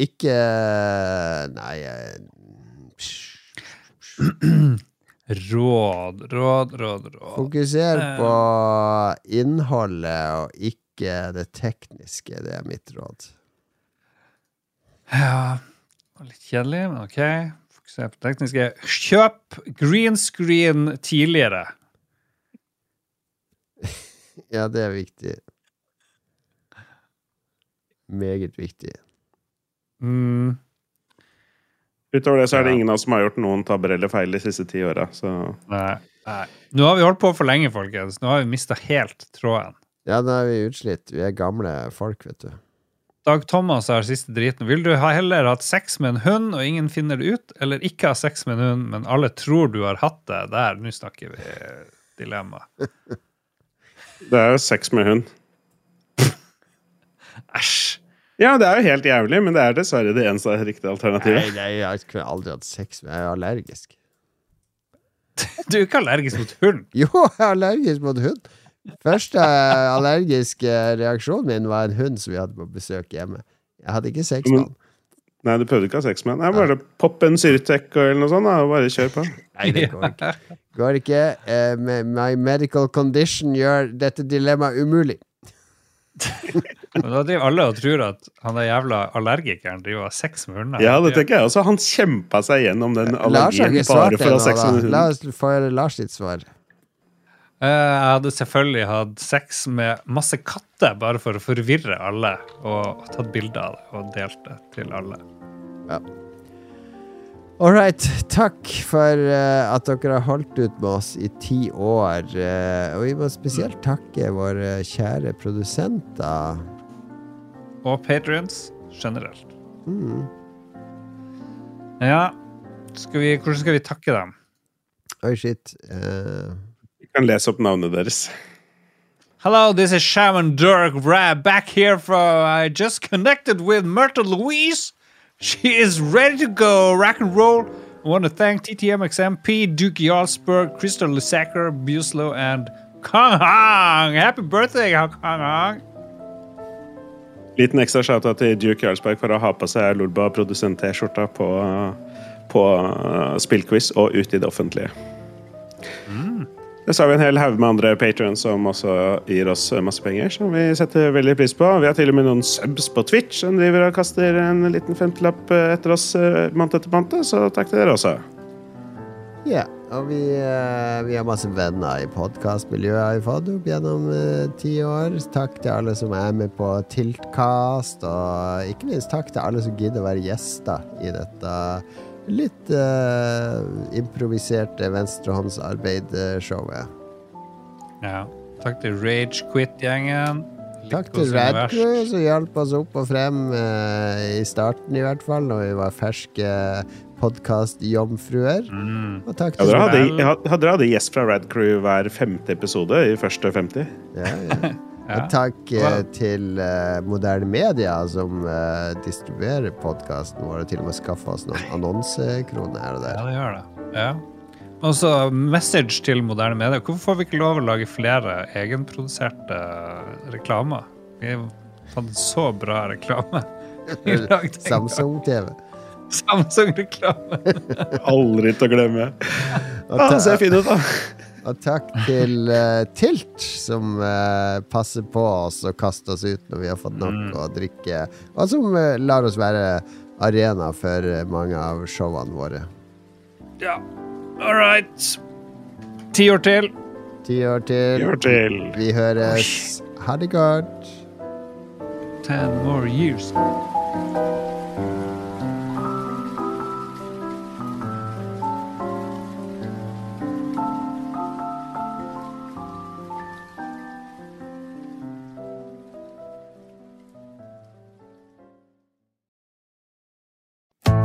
ikke Nei eh, Råd, råd, råd, råd. Fokuser Eh. på innholdet og ikke det tekniske. Det er mitt råd. Ja, litt kjedelig, men OK. Fokuser på det tekniske. Kjøp green screen tidligere. Ja, det er viktig. Meget viktig. Mm. Utover det så er det Ja. ingen av oss som har gjort noen tabber eller feil de siste ti åra. Nå har vi holdt på for lenge, folkens. Nå har vi mista helt tråden. Ja, nå er vi utslitt. Vi er gamle folk, vet du. Dag Thomas har siste driten. Vil du ha heller hatt sex med en hund, og ingen finner det ut, eller ikke ha sex med en hund, men alle tror du har hatt det? Der, nå snakker vi dilemma. det er jo sex med hund. Ja, det er jo helt jævlig, men det er dessverre det eneste riktige Nei, alternativet. nei, jeg kunne aldri hatt sex med Jeg er allergisk. Du er ikke allergisk mot hund. Jo, jeg er allergisk mot hund. Første allergiske reaksjonen min var en hund som vi hadde på besøk hjemme. Jeg hadde ikke sex med Men- han. Nei, du prøvde ikke å ha sex med den. Nei, bare popp en Syrtec eller noe sånt, da, og bare kjør på. Nei, det går ikke. Går ikke. Eh, my medical condition gjør dette dilemmaet umulig. Men da driver alle og tror at han er jævla allergikeren driver og har sex med hunder. Ja, det tenker jeg også. Han kjempa seg gjennom den allergien bare for å ha sex med med La oss få Lars sitt svar. Eh, Jeg hadde selvfølgelig hatt sex med masse katter bare for å forvirre alle, og tatt bilder av det og delt det til alle. All right. Takk for uh, at dere har holdt ut med oss i ti år. Uh, og vi må spesielt takke våre kjære produsenter. Og patrions generelt. Mm. Ja, skal vi, hvordan skal vi takke dem? Oi, shit. Uh... Vi kan lese opp navnet deres. Hello, this is Shaman Dirk Rab back here from. I just connected with Myrtle Louise. She is ready to go rock and roll. I want to thank TTMXMP, Duke Jarlsberg, Crystal Lusacker, Buslow, and Kong Hong. Happy birthday, Kong Hong. Liten ekstra shout-out til Duke Jarlsberg for å ha på seg Lolba produsent-T-skjorta på, på uh, spillquiz og ut i det offentlige. Så har vi en hel haug med andre patrons som også gir oss masse penger, som vi setter veldig pris på. Vi har til og med noen subs på Twitch som driver og kaster en liten femtelapp etter oss eh, måned etter måned, så takk til dere også. Ja, og vi, eh, vi har masse venner i podkastmiljøet har fått opp gjennom eh, ti år. Takk til alle som er med på Tiltkast, og ikke minst takk til alle som gidder å være gjester i dette litt eh, improviserte venstrehåndsarbeid-showet. Ja. Takk til Rage Quit-gjengen. Takk til Radcrew som hjalp oss opp og frem eh, i starten, i hvert fall, når vi var ferske podkast-jomfruer. Mm. Og takk Ja, til dere hadde, hadde gjest fra Rad Crew hver femte episode i første 50? ja, ja. Ja. Og takk eh, Wow. til eh, moderne media som eh, distribuerer podkasten vår, og til og med skaffa oss noen annonsekroner her og Ja, det gjør det. Ja. Og så message til moderne media. Hvorfor får vi ikke lov å lage flere egenproduserte reklamer? Vi har fått så bra reklame. Samsung-TV. Samsung-reklame. Aldri til å glemme. Ah, ta ser fin ut, da. og takk til uh, Tilt, som uh, passer på oss og kaster oss ut når vi har fått nok Mm. å drikke, og som uh, lar oss være arena for mange av showene våre. Ja. All right. Ti år til. Ti år til. Gjør til. Vi høres. Ha det godt. Ten more years.